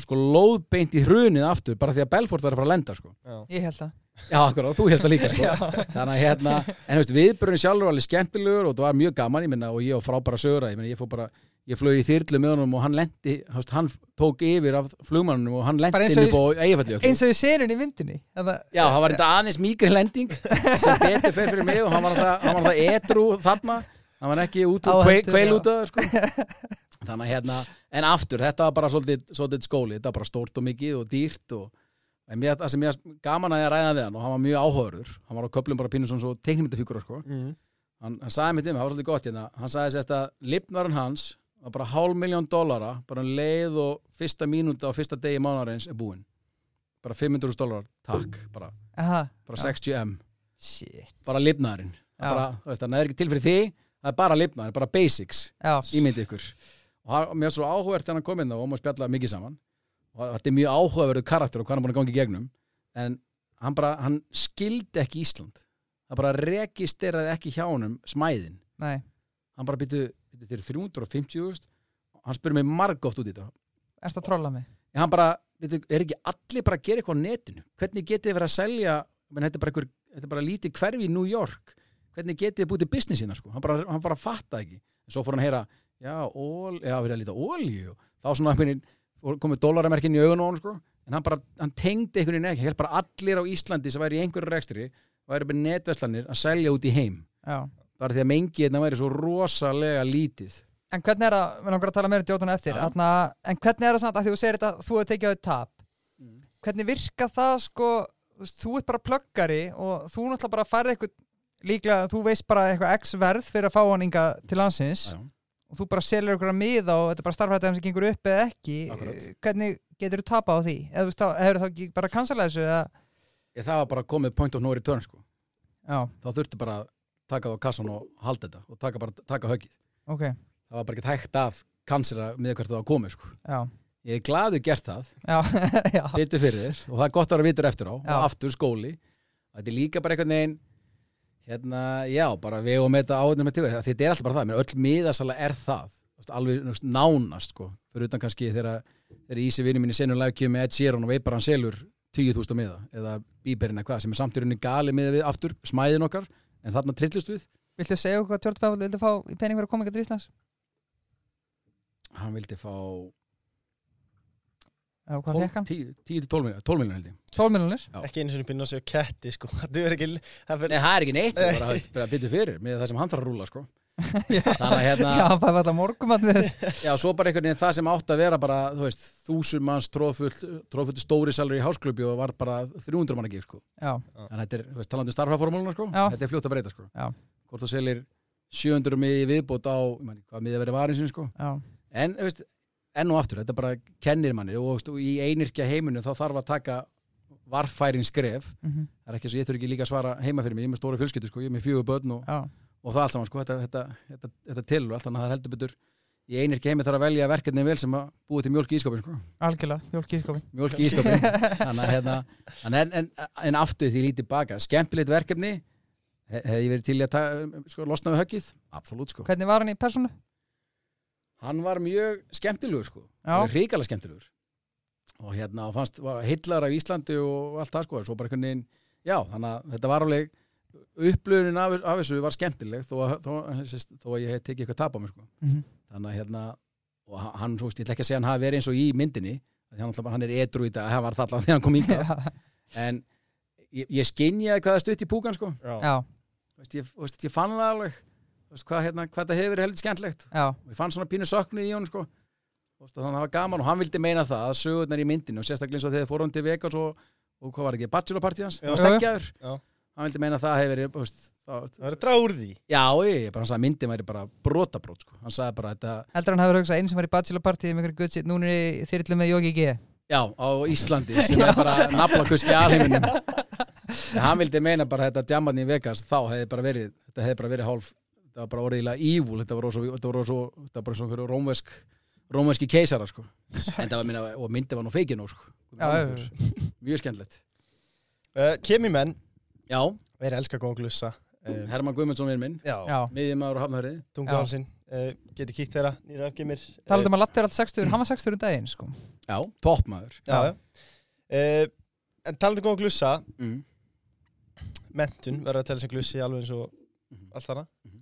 sko lóðbeint í hrunið aftur bara því að Belfort var að fara að lenda sko. Já. Ég held það Já, akkur, þú hérst það líka sko. þannig að hérna, en þú veist, viðbörun sjálfur var alveg skemmtilegur og það var mjög gaman ég minna, og ég á frábæra sögura, ég ég fór bara ég flög í þyrlu með honum og hann lendi veist, hann tók yfir af flugmannunum og hann lendi og inn upp á eigafalli Eins og við senun í myndinni það, Já, það var þetta aðeins mýgri lending sem betur fer fyrir mig og hann var það etru þarna hann var ekki út úr kveil, út af sko. þannig að hérna en aftur, þetta var bara svolítið, svolítið skóli. Þetta var bara stórt og mikið og dýrt og en mér, það sem ég gaman að ég ræða við hann og hann var mjög áhugaður, hann var á köplum bara pínu svona svo teiknumyndafíkur sko. Mhm. hann, hann sagði mér til mig, það var svolítið gott hérna. Hann sagði sérst að lifnarinn hans var bara hálf miljón dollara bara um leið og fyrsta mínúta á fyrsta degi mánarins er búinn. Bara 500.000 dólarar, takk bara, bara Já. 60M shit. Bara veist, það er ekki til fyrir því það er bara lifnaður, bara basics ímyndi ykkur og mér er svo áhugavert þegar hann kom inn og maður spjalla mikið saman. Og þetta er mjög áhugaverðu karakter og hvað hann er búin að gangi í gegnum. En hann bara, hann skildi ekki Ísland. Það bara registeraði ekki hjá honum smæðin. Nei, hann bara býtu til 350.000 hann spurði mig margótt út í þetta. Ertu að trolla mig? En hann bara, býtu, er ekki allir bara að gera eitthvað á netinu? Hvernig getið þið verið að selja menn, þetta, er bara einhver, þetta er bara lítið hverfi í New York. Hvernig getið þið búið til businessina sko? hann, bara, hann bara fatta ekki. En svo fór hann að heyra, já, ól, já við erum að líta ólíu og þá svona fór- komið dólarmerkin í augun á hann sko. en hann bara, hann tengdi einhvern veginn ekki hér bara allir á Íslandi sem væri í einhverju rekstri væri bara netverslanir að selja út í heim Já. bara því að mengi hérna væri svo rosalega lítið En hvernig er það, við langar að tala meira um djótana eftir. Atna, En hvernig er það samt, að því þú segir þetta þú hefur tekið á þetta tap Mm. Hvernig virka það sko Þú ert bara plöggari og þú náttúrulega bara færði eitthvað líklega, þú veist bara eitthvað x verð fyrir að fá hann inga til landsins Já. Og þú bara selur eitthvað miða og þetta er bara starfhættið sem gengur upp eða ekki Akkurat. hvernig getur þú tapað á því? Eða þú þá- hefur það ekki bara cancelað þessu eða, Ég, það var bara komið point of no return sko. þá þurfti bara að taka það á kassan og halda þetta og taka, bara, taka höggið. Ok, það var bara ekki hægt að kansera með hvert það var komið sko. ég er gladur gert það, bitur fyrir þér og það er gott að vera vitur eftir á Já. og aftur skóli. Þetta er líka bara einhvern veginn hérna, já, bara við og með þetta áðurnum með tíma, þetta er alltaf bara það, menn öll miðasala er það, alveg nánast sko, fyrir utan kannski þegar Ísi vinni minni senur lægkjöf með Ed Sheeran og veipar hann selur 10.000 miða eða bíberinn eða hvað, sem er samt í rauninni gali miða við aftur, smæðin okkar en þarna trillust við, Viltu segja okkur hvað Tjörn Bæfald vildi fá í pening fyrir að koma ekki til Íslands? hann vildi fá Já, hvað fekk hann? 10-12 miljonar 12 miljonar held ég. 12 miljonir? Ekki einu sinni pinna að segja ketti sko. Það er ekki það Nei, fyrir, það er ekki neitt, það er bara, bara byttu fyrir með það sem hann þarf að rúla, sko. Þannig að hérna, Já, það var þetta morgumat við já, svo bara einhvern veginn það sem átt að vera bara, þú veist, þúsund manns tróðfullt, tróðfullt stóri salur í hásklubi og var bara 300 manna gig, sko. Já, Þannig að þetta er, þú veist, talandi um starfaformúluna, sko. Já. Þetta er fljótt að breyta, sko. Já. Hvort þú selir 700 mig í viðbót á, enn og aftur, þetta bara kennir manni og, og í einirkja heiminu þá þarf að taka varfærin skref. Mhm, Það er ekki svo ég þurfi ekki líka að svara heima fyrir mig, ég er með stóra fjölskyldu, sko, ég er með fjögur börn og og það allt saman sko, þetta, þetta, þetta, þetta tilur allt þannig að það er heldur betur í einir heimi þarf að velja verkefni vel sem að búi til mjólk í ískapin sko. algjörlega, mjólk í skopin mjólk í ískapin hérna, en, en, en, en aftur því lítið baka skemmtilegt verkefni he- hefði ég verið til að ta, sko, losna við höggið? Absolutt sko. Hvernig var hann í persónu? Hann var mjög skemmtilegur sko, ríkala skemmtilegur. Og hérna fannst var hillar af Íslandi og allt það sko. Svo bara einhvern veginn, já, þannig að þetta var alveg upplöfunin af, af þessu var skemmtileg þó að, þó, þó, þó að ég hef tekið eitthvað tap á mig sko. Mhm. þannig að hérna og hann, þú veist, ég ætla ekki að segja að hann hafi verið eins og í myndinni hann, alltaf- hann er edru í dag, hann var þarna þegar hann kom ínga en ég, ég skinjaði hvað það stutt í púkan sko. Já. já, veist, ég, veist, ég fann það alveg veist, hvað, hérna, hvað það hefur verið heldur skemmtlegt já, og ég fann svona pínu söknuð í honum sko. Þannig að það var gaman og hann vildi meina það að sögurnar í myndinu og sérstaklega eins og þegar fórum til Vegas og, og hvað var ekki, bachelorpartí hans Já. það var stekkjaður, Já. hann vildi meina að það hefur verið þú veist, það, draga úr því já, ég, ég bara, hann sagði að myndin væri bara brotabrót sko. hann sagði bara þetta, heldur hann hafur hugsað einn sem var í bachelorpartíð með einhverju er já, á Íslandi sem er bara naflakuski alheiminum en hann vildi meina bara þetta djaman í Vegas, þá hefði bara verið þetta hefði bara verið hálf, þetta var bara orðilega ívúl, þetta var svo, þetta var svo, þetta var bara svona rómvesk rómveski keisara sko. en það var minna, og myndi var nú feikin og sko. Já, já, já. mjög skemmtilegt. Uh, Kemi menn, já, við erum elska góðan glussa. Uh, Herman Guðmundsson er minn. Já, Já, miðjumæður og hafnahörði tunga hálsinn uh, Getur kíkt þeirra, nýra afgemir. Talaðu um að Latti er alltaf 60, hann var 60 um daginn sko. já, toppmaður. Já, já. Uh, En talandi um góðan glussa. Mm. Mentun verður að tella sem glussi alveg eins og Mhm. allt þarna Mhm.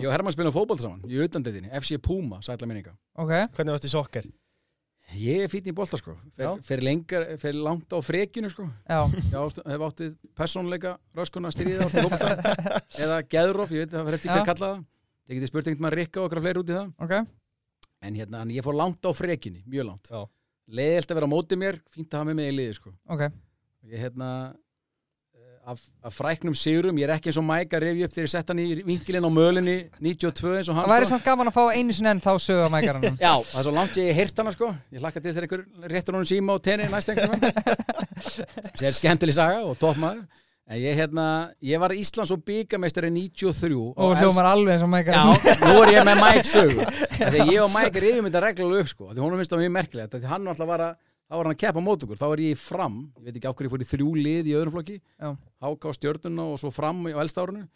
Ég og Herman spilum fótbolta saman í utandetinni, FC Puma, sætla minninga. Ok, Hvernig varst í sokkar? ég er fítn í bolta sko. Fer, fer, lengar, fer langt á frekjunu sko. Já, ég hef áttið persónleika röskuna stríðið áttið fótbolta eða geðróf, ég veit það fyrir eftir hvað Já. að kalla það. Ég geti spurt einhvern maður Rikka og okkar fleiri út í það. Ok. En hérna, en ég fór langt á frekjunni, mjög langt. Já. leiðilt að vera á móti mér, fínt að hafa með mig í liði sko. Ok, ég hérna af, af fræknum sigurum, ég er ekki eins og Mike að revja upp þegar ég sett hann í vinkilinn á mölinni 92 eins og hann það væri sko. samt gaman að fá einu sinni enn þá sögu á mækaranum Já, það er svo langt ég hirt hana sko. Ég hlakka til þegar einhver réttur honum síma og tenni næst einhvern veginn. Sér skemmtileg saga og toppmaður. En ég hérna, ég var Íslands og byggameistari 93 og hljómar alveg eins og Já, mækaranum nú er ég með Mike sögu. Af Þegar ég og Mike rifum þetta reglulega upp sko. Því hún finnst það mjög merkilegt þá var hann að keppa mót okkur. Þá var ég í fram, ég veit ekki af hverju ég fór í þrjú lið í öðrum flokki. Já. Háka á stjörnuna og svo fram á eldstárunu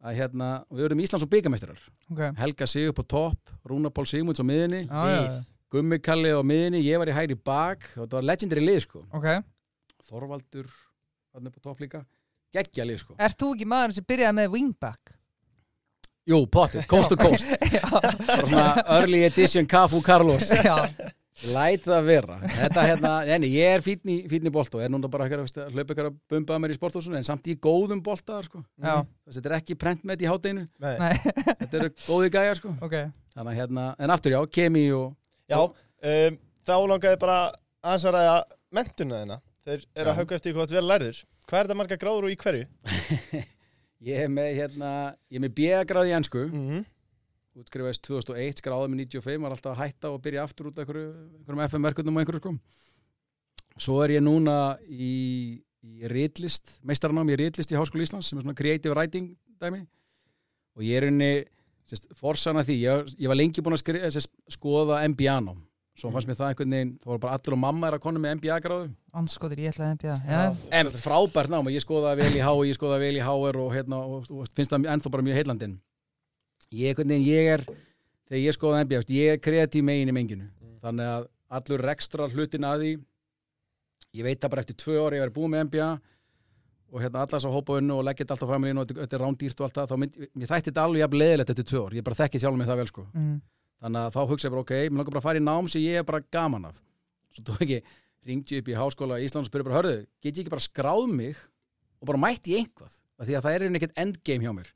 að hérna, við verðum Íslands og byggameistarar Ok, Helga sig upp á topp, Rúna Pál Sigmunds á miðinni já. Gummi Kalli á miðinni, ég var í hægri bak. Og þetta var legendary lið sko. Ok. Þorvaldur, hann er på topp líka. Geggja lið sko. Ert þú ekki maður sem byrjaði með wingback? Jú, potið, coast to coast. Svona early edition Cafu Carlos. Já, læt það vera. Þetta hérna, enni, ég er fínn í, fínn í bolta og er núna bara að hlaupa ykkur að bumba mér í sporthúsinu en samt í góðum bolta sko. já, Þess, þetta er ekki prentmet í hátdeinu þetta eru góði gæjar sko. ok. Þannig að hérna, en aftur já, kemi og Já, um, þá langaði bara aðeins að mentuna þeina Þeir eru að hauga eftir hvað þetta vel lærður Hvað er þetta marga gráður og í hverju? ég er með hérna, ég er með B-gráð í ennsku Mm -hmm. Útskrifaðist 2001, skráði með 95 var alltaf að hætta og byrja aftur út af einhverju, einhverjum FM-verkundum og einhverju sko. Svo er ég núna í, í ritlist, meistarnám í ritlist í Háskóla Íslands sem er svona creative writing dæmi. Og ég er inni forsana því, ég, ég var lengi búin að skri, sest, skoða MBA-nám svo fannst mér það einhvern veginn, það voru bara allir og mamma er að konu með MBA-gráðu Anskotir, ég ætlaði að empja Já, en frábært nám og ég skoðaði vel í H ég skoðaði vel í HR og, hérna, og, og finnst það ennþá bara mjög heillandinn ég, veginn, ég er þegar ég MBA, veist, ég er kreatív megin í menginu. Þannig að allur ekstra hlutin að því ég veit það bara eftir tvö ári ég verið búið með MBA og hérna allas á hópaunnu og leggja þetta allt á familínu og þetta er rándýrt og allt það þá mynd, mér þætti þetta alveg jafn leðilegt eftir tvö ár. Ég bara þekki sjálf mig það vel sko. Mm. þannig að þá hugsa ég bara ok, mér langar bara að fara í nám sem ég er bara gaman af. Svo tók ekki, ringdi ég upp í háskóla í Ísland og spurði bara, hörðu, get ég ekki bara skráð mig og bara mætti í einhvað af því að það er einhvern ekkert endgame hjá mér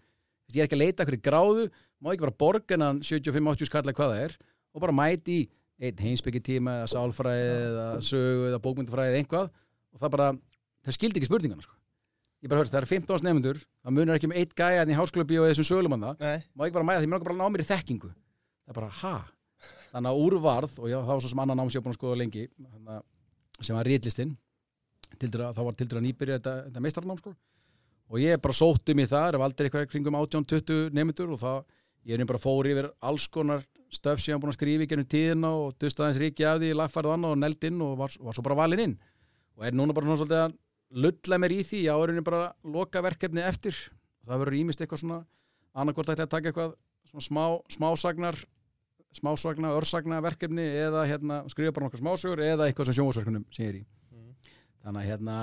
ég er ekki að leita hverju gráðu má ekki bara borga hennan 75-80 skalla hvað það er og bara mæti í einn heimsbyggi tíma eða sálfræði eða sögu eða bókmyndafræði eða einhvað og það bara, það skildi ekki spurningana sko. ég bara hörðu, það er 15 ás nefndur það munur ekki með eitt gæja en í bíó eða þessum sögulemanna má ekki bara mæta því mér langar bara að ná mér í þekkingu það er bara, ha? Þannig að úrvarð og já, það var svo sem annan nám sem ég var búin að skoða lengi sem var ritlistinn þá var til dæra nýbyrja þetta, þetta meistarnám sko. Og ég bara sótti mig þar ef aldrei eitthvað kringum 18-20 nefndur og það, ég er bara fór yfir alls konar stöf sem ég var búin að skrifa í gennum tíðina og dustaðins ríki af því, lagfærið annað og neld inn og var, var svo bara valinn inn. Og er núna bara svona svolítið að lulla mér í því, já, er henni bara loka verkefni eftir. Það verður ímist eitthvað svona annarkvort ætla að taka eitthvað smá, smásagnar smásagna, örsagna verkefni eða hérna, skrifa bara nokkar smásögur eða eitthvað sem ég er í. Mm. þannig að hérna,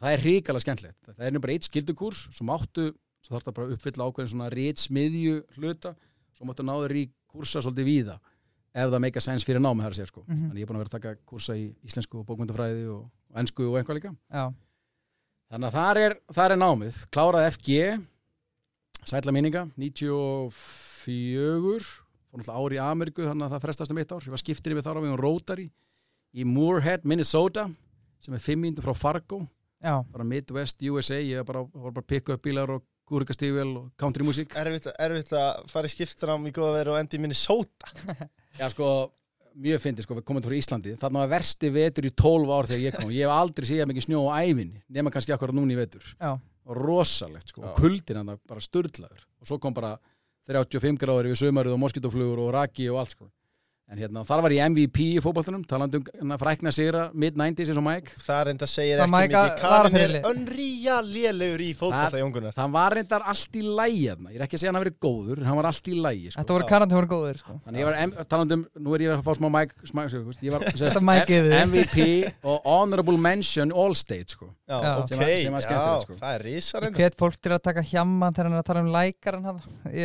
það er ríkala skemmtilegt. Það er nú bara eitt skildukurs svo máttu, svo þarf það bara að uppfylla ákveðin svona rít smiðju hluta svo máttu náður í kursa svolítið víða ef það meika sens fyrir námi þar að segja sko. Mhm. þannig ég er búin að vera að taka kursa í íslensku og bókmyndafræði og, og ensku og eitthvað líka. Já, þannig að þar er, þar er námið. Klárað FG sætla minninga 94 fór náttúrulega ári í Ameríku þannig að það frestast um eitt ár. Ég var skiptinni við þar á við um Rotary í Moorhead, Minnesota sem er 5 minútur frá Fargo já, bara Midwest USA, ég var bara, var bara að pikka upp bílar og gúrikastífvel og country music. Erfitt, erfitt að fara í skiptram í góða veru og endi í Minnesota. Já sko, mjög fyndi sko, við komum frá Íslandi. Þarna var versti vetur í 12 ár þegar ég kom. Ég hef aldrei séð mikið snjó á ævinni nema kannski akkurat núna í vetur. Já, og rosalegt sko, Já. og kuldin hann bara sturlaður. Og svo kom bara 35 gráður yfir sömarið og moskítoflugur og raki og allt sko en hérna, þar var ég MVP í fótballtunum talandi um hérna, frækna sigra mid-90s eins og Mike Það reynda segir ekki mikið að- Karin er önrýja lélegur í fótballta jóngunar það var reyndar allt í lægi hérna. ég er ekki að segja hann að verið góður, hann var allt í lægi sko. þetta voru Já. karandi voru góðir sko. Þannig ég var, em- talandi um, nú er ég að fá smá Mike, smá, sko, ég var sem þig. MVP og Honorable Mention All State sko. Já, Já. ok, Sem var- sem skemmtilegt, já, sko. það er risa Ég reynda hvet fólk til að taka hjamman þegar hann er að tala um lækar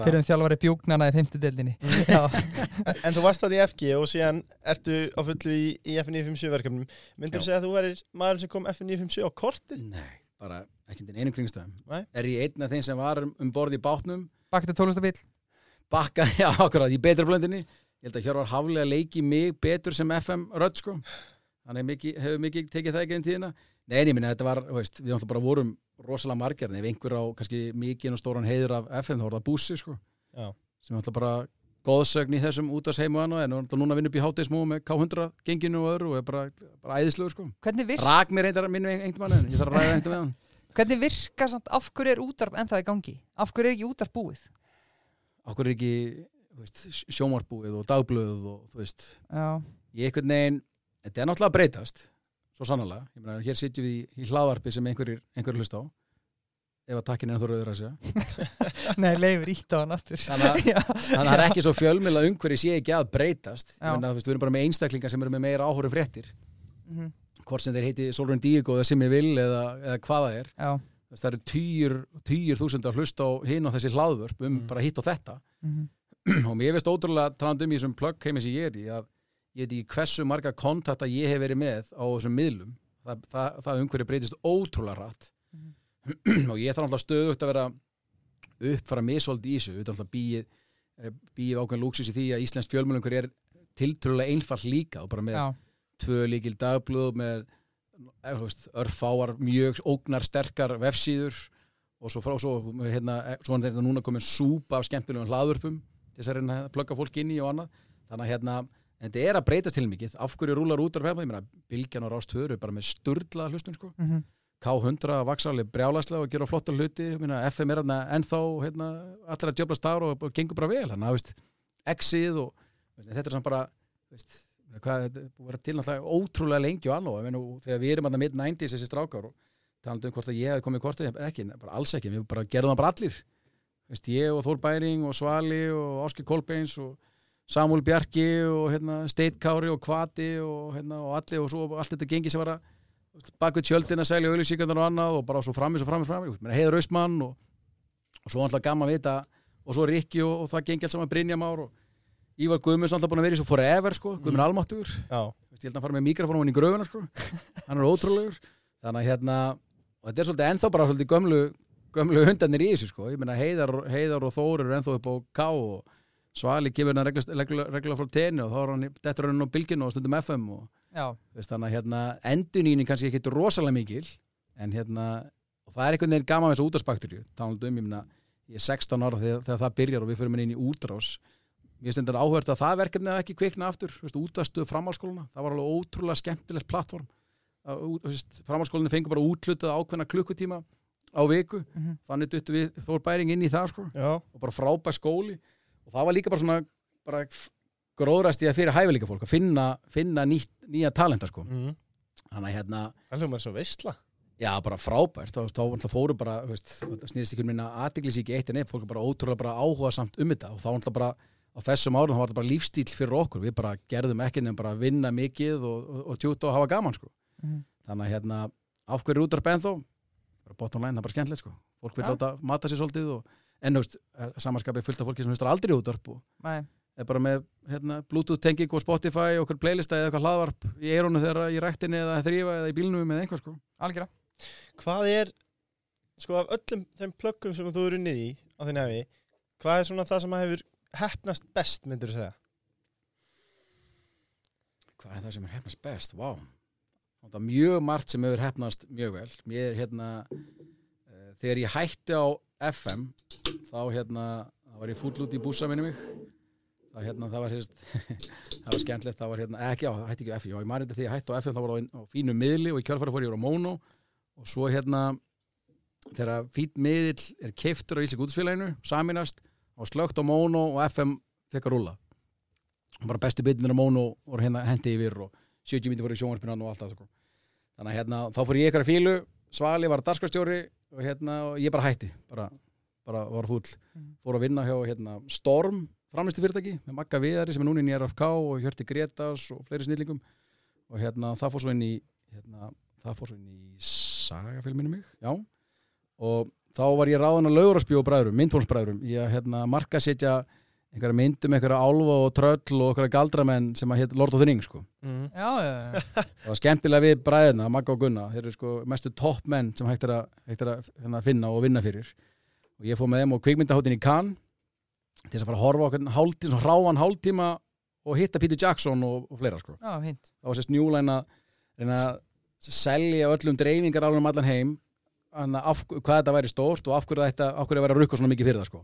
Fyrir um þjálfari bjúknana í fimmtudeldinni Já, En þú varst það í FG og síðan ertu á fullu í, í F957 verkefnum. Myndur þú segja að þú verir maður sem kom F957 á kortið? Nei, bara ekki til einu kringstöðum Nei. Er ég einn af þeim sem var um, borð í bátnum? Bakti tólustabíl bakka, já, akkurat, í betra blöndinni ég held að Hjörvar Haflega leiki mig betur sem FM rödd sko. Hann hefur mikið, tekið það ekki einn tíðina. Nei, en ég minna, þetta var, þú veist, við bara vorum rosalega margir, en ef einhver á kannski mikið og stóran heiður af FM, þá var það búsi sko, Já. sem náttúrulega bara góðsögn í þessum útasheimu og annað, en núna vinn upp í hátegismú með K100 genginu og öðru og er bara, bara æðislegur sko. Rak mér reyndar minni einhvern mann, en ég þarf að ræða einhvern með hann. hvernig virka samt, af hverju er útarp ennþá í gangi? Af hverju er ekki útarp búið? Okkur er ekki, þú veist, sjómarbúið og dagblöð og þú veist, Já, ég einhvern veginn, þetta er náttúrulega að breytast, svo sannlega, ég meina, hér sitjum við í, í hlaðvarpi sem einhverjir, einhverjir hlust á, ef að takkin er þú rauður að segja. nei, leifur ítt á hann aftur Þannig að- að það er ekki svo fjölmjöla umhverfi sé ekki að breytast. Þú veist, við erum bara með einstaklingar sem eru með meira áhóru fréttir, mhm, hvort sem þeir heiti Solrun Díego eða Simmi Vill eða, eða hvað það er. Það eru týjur, týjur þúsund að hlusta á hinn og þessi hlaðvörp um Mm. bara hitt og þetta. mhm. og mér finnst ótrúlega talandi um í þessum plugg heimi sem ég er í að ég veit ekki hversu marga kontakta ég hef verið með á þessum miðlum. Það, það, það umhverju breytist ótrúlega rætt og ég þarf alltaf stöðugt að vera uppfara misvald í þessu. Auðvitað alltaf býið býið ákveðin lúksus í því að Íslands fjölmjölungur er tiltrúlega einfall líka og bara með Já, tvö líkil dagblöð með eh, örfáar mjög ógnar sterkar vefsíður og svo frá svo, hérna, eh, svo er þetta núna komin súpa af skemmtilegum hlaðvörpum til þess að reyna að plugga fólk inn í og annað. Þannig að hérna, en þetta er að breytast til mikið. Af hverju rúlar út á meina Bilgjan og Rást Höru bara með sturlaða hlustun sko. Mhm, K100 að vaksa alveg brjálæslega og gera flotta hluti. Meina, FM er ennþá hérna, allir að djöfla stára og, og gengur bara vel. Þannig að veist, X-ið og veist, þetta er samt bara veist, hvað, þetta er búið að vera til náttúrulega ótrúlega lengi og og þegar við erum að mid-90s þessi strákar og talandi um hvort að ég hef komið hvort ekki, bara alls ekki, við bara gerðum það bara allir. Veist, ég og Þór Bæring og Svali og Áskil Kolbeins og Samúl Bjarki og hérna, Steit Kári og Kvati og, hérna, og allir og svo allt þetta gengi sem var að bakvið tjöldin að selja auðlýsingarnar og annað og bara svo framis og framis og framis heiður Austmann og, og svo alltaf gaman að vita og svo Rikki og, og það gengi alls saman Brynja Már og Ívar Guðmunds alltaf búin að vera í svo forever sko, Guðmund Mm. Veist, ég held að hann fara með mikrofónum hann í gröfuna sko. hann er ótrúlegur þannig að hérna, og þetta er svolítið ennþá bara svolítið gömlu, gömlu hundarnir í þessu sko. ég meina heiðar, heiðar og þór eru ennþá upp á K og Svali kemur hann reglulega frá tenni og þá er hann dettur hann á bylginu og stundum FM og veist, þannig að hérna, endunínin kannski ekki rosalega mikil en hérna, það er einhvern veginn gaman með þessu útásbakterju talandi um, ég meina, ég er 16 ára þegar, þegar það byrjar og við fyrir inn í útrás. Mér finnst þetta áhverð að það verkefni hafi ekki kvikna aftur, útastuð framhalskóluna það var alveg ótrúlega skemmtilegt plattform. Framhalskólinu fengur bara útlutað ákveðna klukkutíma á viku, mhm, þannig duttu við Þór Bæring inn í það sko og bara frábær skóli og það var líka bara svona bara gróðrast í að fyrir hæfileika fólk að finna, finna nýtt, nýja talenta sko mm. þannig að hérna, Það hljómar svo veistla Já, bara frábært, þá, þá, þá fóru bara, það snýðist ekki um minna aðdeglisíki eitt en eitt, fólk er bara ótrúlega bara áhuga samt um þetta og þá var bara á þessum árum, þá var þetta bara lífstíl fyrir okkur, við bara gerðum ekki nefn bara að vinna mikið og, og, og tjúta og hafa gaman, sko. Mhm. Þannig að hérna, af hverju út af benþó, bara bottom line, það er bara skemmtilegt, sko. Fólk vil Já. láta mata sér svolítið og, en, þú veist, samanskapið fullt af fólki sem hlustar aldrei útvarp og Nei, er bara með hérna, Bluetooth tenging og Spotify og okkur playlista eða eitthvað hlaðvarp í eirunu þeirra í ræktinni eða þrýfa eða í bílnum eða eitthvað, sko. algjörða Hvað er, sko af öllum þeim plöggum sem þú eru unnið í á þinn hefi, hvað er svona það sem hefur heppnast best, myndur þú segja? Hvað er það sem er hefnast best? Vá. Það er mjög margt sem hefur hefnast mjög vel. Mér er hérna, uh, þegar ég hætti á FM, þá hérna, þá var ég fúll út í búsa minni mig. Það, hérna, það var, hérna, það var skemmtilegt, það var hérna, ekki á, það hætti ekki á FM, já, ég maður þetta því að hætti á FM, þá var það á, fínu miðli og í kjálfæri fór ég á Mono og svo hérna, þegar fín miðil er keiftur á Ísleik útsfélaginu, saminast, og slögt á Mono og FM fekk að rúlla bara bestu bytnir á Mono voru hérna hendi yfir og 70 mínutir voru í sjónvarpinan og allt það sko. þannig að hérna, þá fór ég ykkur að fílu Svali var dagskrastjóri og, hérna, og ég bara hætti bara, bara var fúll Mhm. fór að vinna hjá hérna, Storm framlistu fyrirtæki með Magga Viðari sem er núna inn í RFK og Hjörti Gretas og fleiri snillingum. Og hérna, það fór svo inn í hérna, það fór svo inn í sagafilminu mig, já. Og þá var ég ráðan að lauguraspjó bræðurum, myndfónsbræðurum ég að hérna, marka setja einhverja myndum, einhverja álfa og tröll og einhverja galdramenn sem að hétt Lord of the Rings sko. Mm. Já, já, já, það var skemmtilega við bræðina, Magga og Gunna. Þeir eru sko mestu toppmenn sem hægt er að, hægt er að hérna, finna og vinna fyrir og ég fór með þeim á kvikmyndaháttin í Cannes til þess að fara að horfa okkur hálftíma, svona ráan hálftíma og hitta Peter Jackson og, og fleira sko. já, hint það var sérst njúlæn að reyna að selja öllum dreifingar alveg um allan heim af, hvað þetta væri stórt og af hverju þetta af hverju vera að rukka svona mikið fyrir það sko.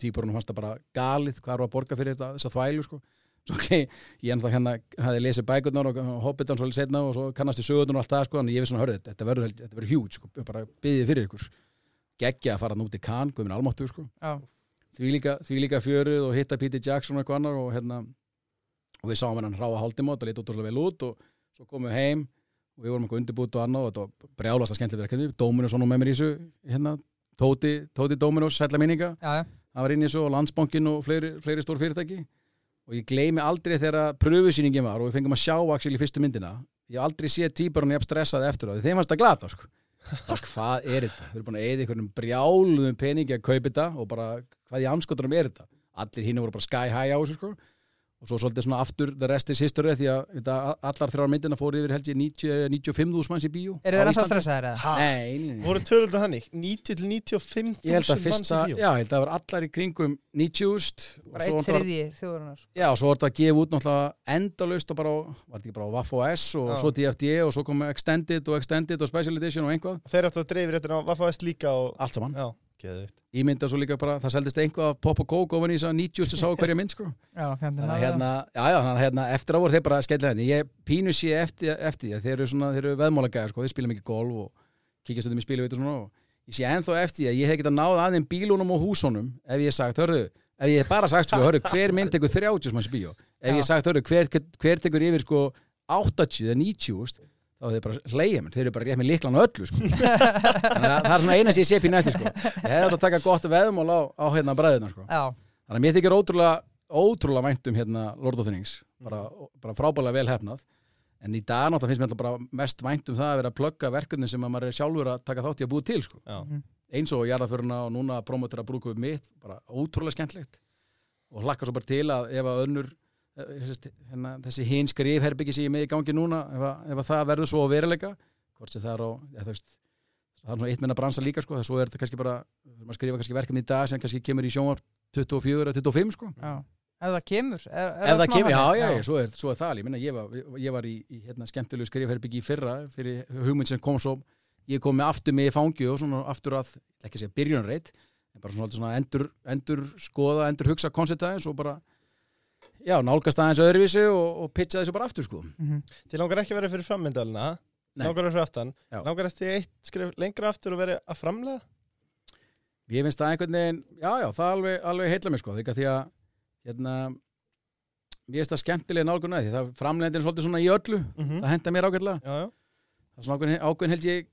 týpurunum fannst það bara galið hvað er að borga fyrir þetta, þessa þvælu sko. svo okay, ég ennþá hérna hafði lesið bækurnar og hobbitan svolítið setna og svo kannast í sögurnar og allt það sko, en ég vissi svona hörðu þetta, þetta verður hjút sko, bara byggðið fyrir ykkur geggja að fara nút í kann, guðminn almáttu sko. Því líka, því líka fjöruð og hitta Peter Jackson og eitthvað annar og hérna og við sáum hann ráða hálftíma og lítið útrúlega vel út og svo komum við heim og við vorum eitthvað undirbútt og annað og þetta var brjálast að skemmtilega verkefni. Dominus var nú með mér í þessu hérna, Tóti, Tóti Dominus, sætla minninga. Það var inn í þessu og Landsbankin og fleiri, fleiri stór fyrirtæki. Og ég gleymi aldrei þegar pröfusýningin var og við fengum að sjá Axel í fyrstu myndina. Ég aldrei séð týparinn ég stressaði eftir það þeim varst að glata sko. Hvað er þetta? Við erum búin að eða einhvernum brjáluðum peningi að kaupa þetta og bara hvað í anskotunum er þetta? Allir hinn voru bara sky high á þessu sko. Og svo svolítið svona aftur the rest is history því að þetta, allar þrjár myndina fóru yfir held ég 90 95.000 manns í á þeir ennþá Íslandi. stressaðir eða? Nei, nei, nei. Voru tölulegt þannig? 90 til 95 Ég held að manns fyrsta, í bíó? já, ég held að það var allar í kringum 90.000 og Bara svo einn var þriðji þjóðurinnar Já, og svo var þetta að gefa út náttúrulega endalaust og bara, var þetta ekki bara Waff OS og Já. svo DFD og svo kom Extended og Extended og Special Edition og einhvað, Þeir áttu að dreifir þetta á Vaffa Vest líka og... allt saman. Já, geðvitt. Ég mynda svo líka bara, það seldist einhvað af Pop og Coke ofan í þess að 90 sem sá hverja mynd sko. Já, Þannig að hérna, já, já, að hérna, eftir að voru þeir bara skella henni. Ég pínu sé eftir, eftir því að þeir eru svona, þeir eru veðmálagæðar sko, þeir spila mikið golf og kíkja stundum í spilu og svona og ég sé ennþá eftir því að ég hef getað náð að þeim bílunum og húsunum ef ég hef sagt, hörru, ef ég hef bara sagt sko, hörru, hver mynd tekur 30 sem hans bíó ef ég hef sagt, hörru, hver, hver tekur yfir sko 80 eða 90 úst, þá er þeir bara mér, þeir eru bara rétt með líklan og öllu sko. þannig að það er svona eina sem ég sé pínu eftir sko. ég hefði að taka gott veðmál á, á hérna bræðina sko. Þannig að mér þykir ótrúlega, ótrúlega vænt um hérna Lord of the Rings, bara, bara frábælega vel hefnað, en í dag náttúrulega finnst mér alltaf bara mest vænt um það að vera að plugga verkefni sem að maður er sjálfur að taka þátt í að búið til, sko. Mhm. Eins og jarðaföruna og núna promotera brúkup mitt, bara ótrúlega skemmtlegt og hlakka svo bara til að ef að önnur hérna, þessi hinn skrifherbyggi sem ég er með í gangi núna, ef að, ef að það verður svo að veruleika, hvort sem það er á, það er svona eitt minna bransa líka, sko, það svo er þetta kannski bara, að skrifa kannski verkefni í dag sem kannski kemur í sjónvar 24 eða 25 sko. Já. Ef það kemur er, er ef það smá kemur, já, já, já, svo er, svo er það ég, minna, ég, var, ég var í, í hérna, skemmtilegu skrifherbyggi í fyrra fyrir hugmynd sem kom svo ég kom með aftur með fangi og svona aftur að ekki að segja byrjunreit en bara svona, endur, endur skoða, endur hugsa koncept aðeins og bara já, nálgast aðeins öðruvísi og, og pitcha þessu bara aftur sko Mhm. Þið langar ekki að vera fyrir frammyndalina, Nei. langar að vera fyrir aftan, Já. langar eftir eitt skrif lengra aftur og vera að framlega? ég finnst það einhvern veginn, já, já, það alveg, alveg heilla mig sko, því að því að hérna, ég finnst það skemmtilega nálgun að því það framlegndin er svolítið svona í öllu Mm það henda mér já. það er svona ákveðin, ákveðin held ég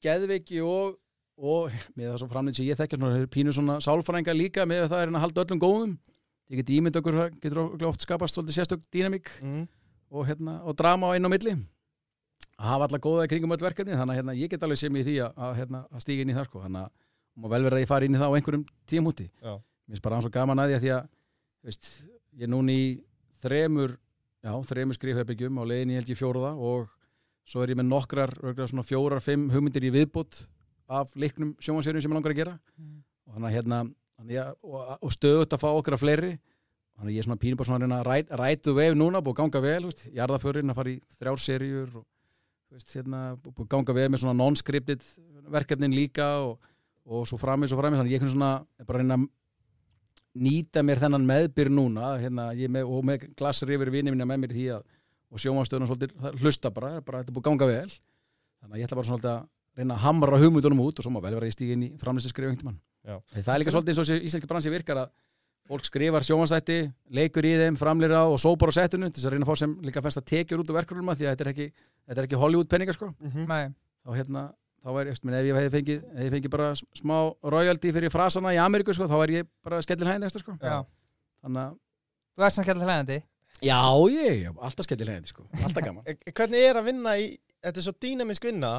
geðveiki og, og með það svo framlýtt sem ég þekkja svona, þeir pínu svona sálfræðinga líka með það er að halda öllum góðum ég get ímynd okkur, það getur okkur oft skapast svolítið sérstök dýnamík mm. og, hérna, og drama á einn á milli að hafa alla góða í kringum öll verkefni þannig að hérna, ég get alveg mig í því að, að, hérna, að stíga inn í það sko. þannig að má vel vera að ég fari inn í það á einhverjum tímúti Já. mér finnst bara án svo gaman að því að því að veist, ég er núna í þremur já, þremur skrifherbyggjum á leiðinni held ég fjóruða og svo er ég með nokkrar svona fjórar, fimm hugmyndir í viðbútt af leiknum sjónvansverjum sem ég langar að gera Mm. og þannig að hérna að, og, og stöðut að fá okkar að fleiri. Þannig ég er svona pínur bara svona að reyna að ræt, rætu veif núna, búið að ganga vel veist, jarðaförin að fara í þrjár seríur og veist, hérna, búið að ganga vel með svona non-scripted verkefnin líka og, og svo framins og framins þannig ég er svona er bara að reyna að nýta mér þennan meðbyr núna hérna, ég með, og með glassir yfir vinni minna með mér því að og sjómanstöðuna svolítið það hlusta bara, bara þetta er búið að ganga vel. Þannig ég ætla bara svolítið að reyna að hamra hugmyndunum út og svo má vel vera í stígin í Já. það er líka svolítið eins og þessi íslenski bransi virkar að fólk skrifar sjómanstætti, leikur í þeim framlýra og sópar á settinu til þess að reyna að fá sem líka fennst að tekjur út af verkefnum því að þetta er ekki, þetta er ekki Hollywood penninga sko Mhm. Nei, þá hérna þá er, eftir, ef ég hefði fengið, ef ég fengið bara smá royalty fyrir frasana í Ameríku sko, þá er ég bara skellil hægindi sko. já. þannig að Þú ert samt kæðlega hlæðandi já, ég, ég, alltaf skellil hægindi sko. alltaf gaman E- Hvernig er að vinna í, þetta er svo dýnamisk vinna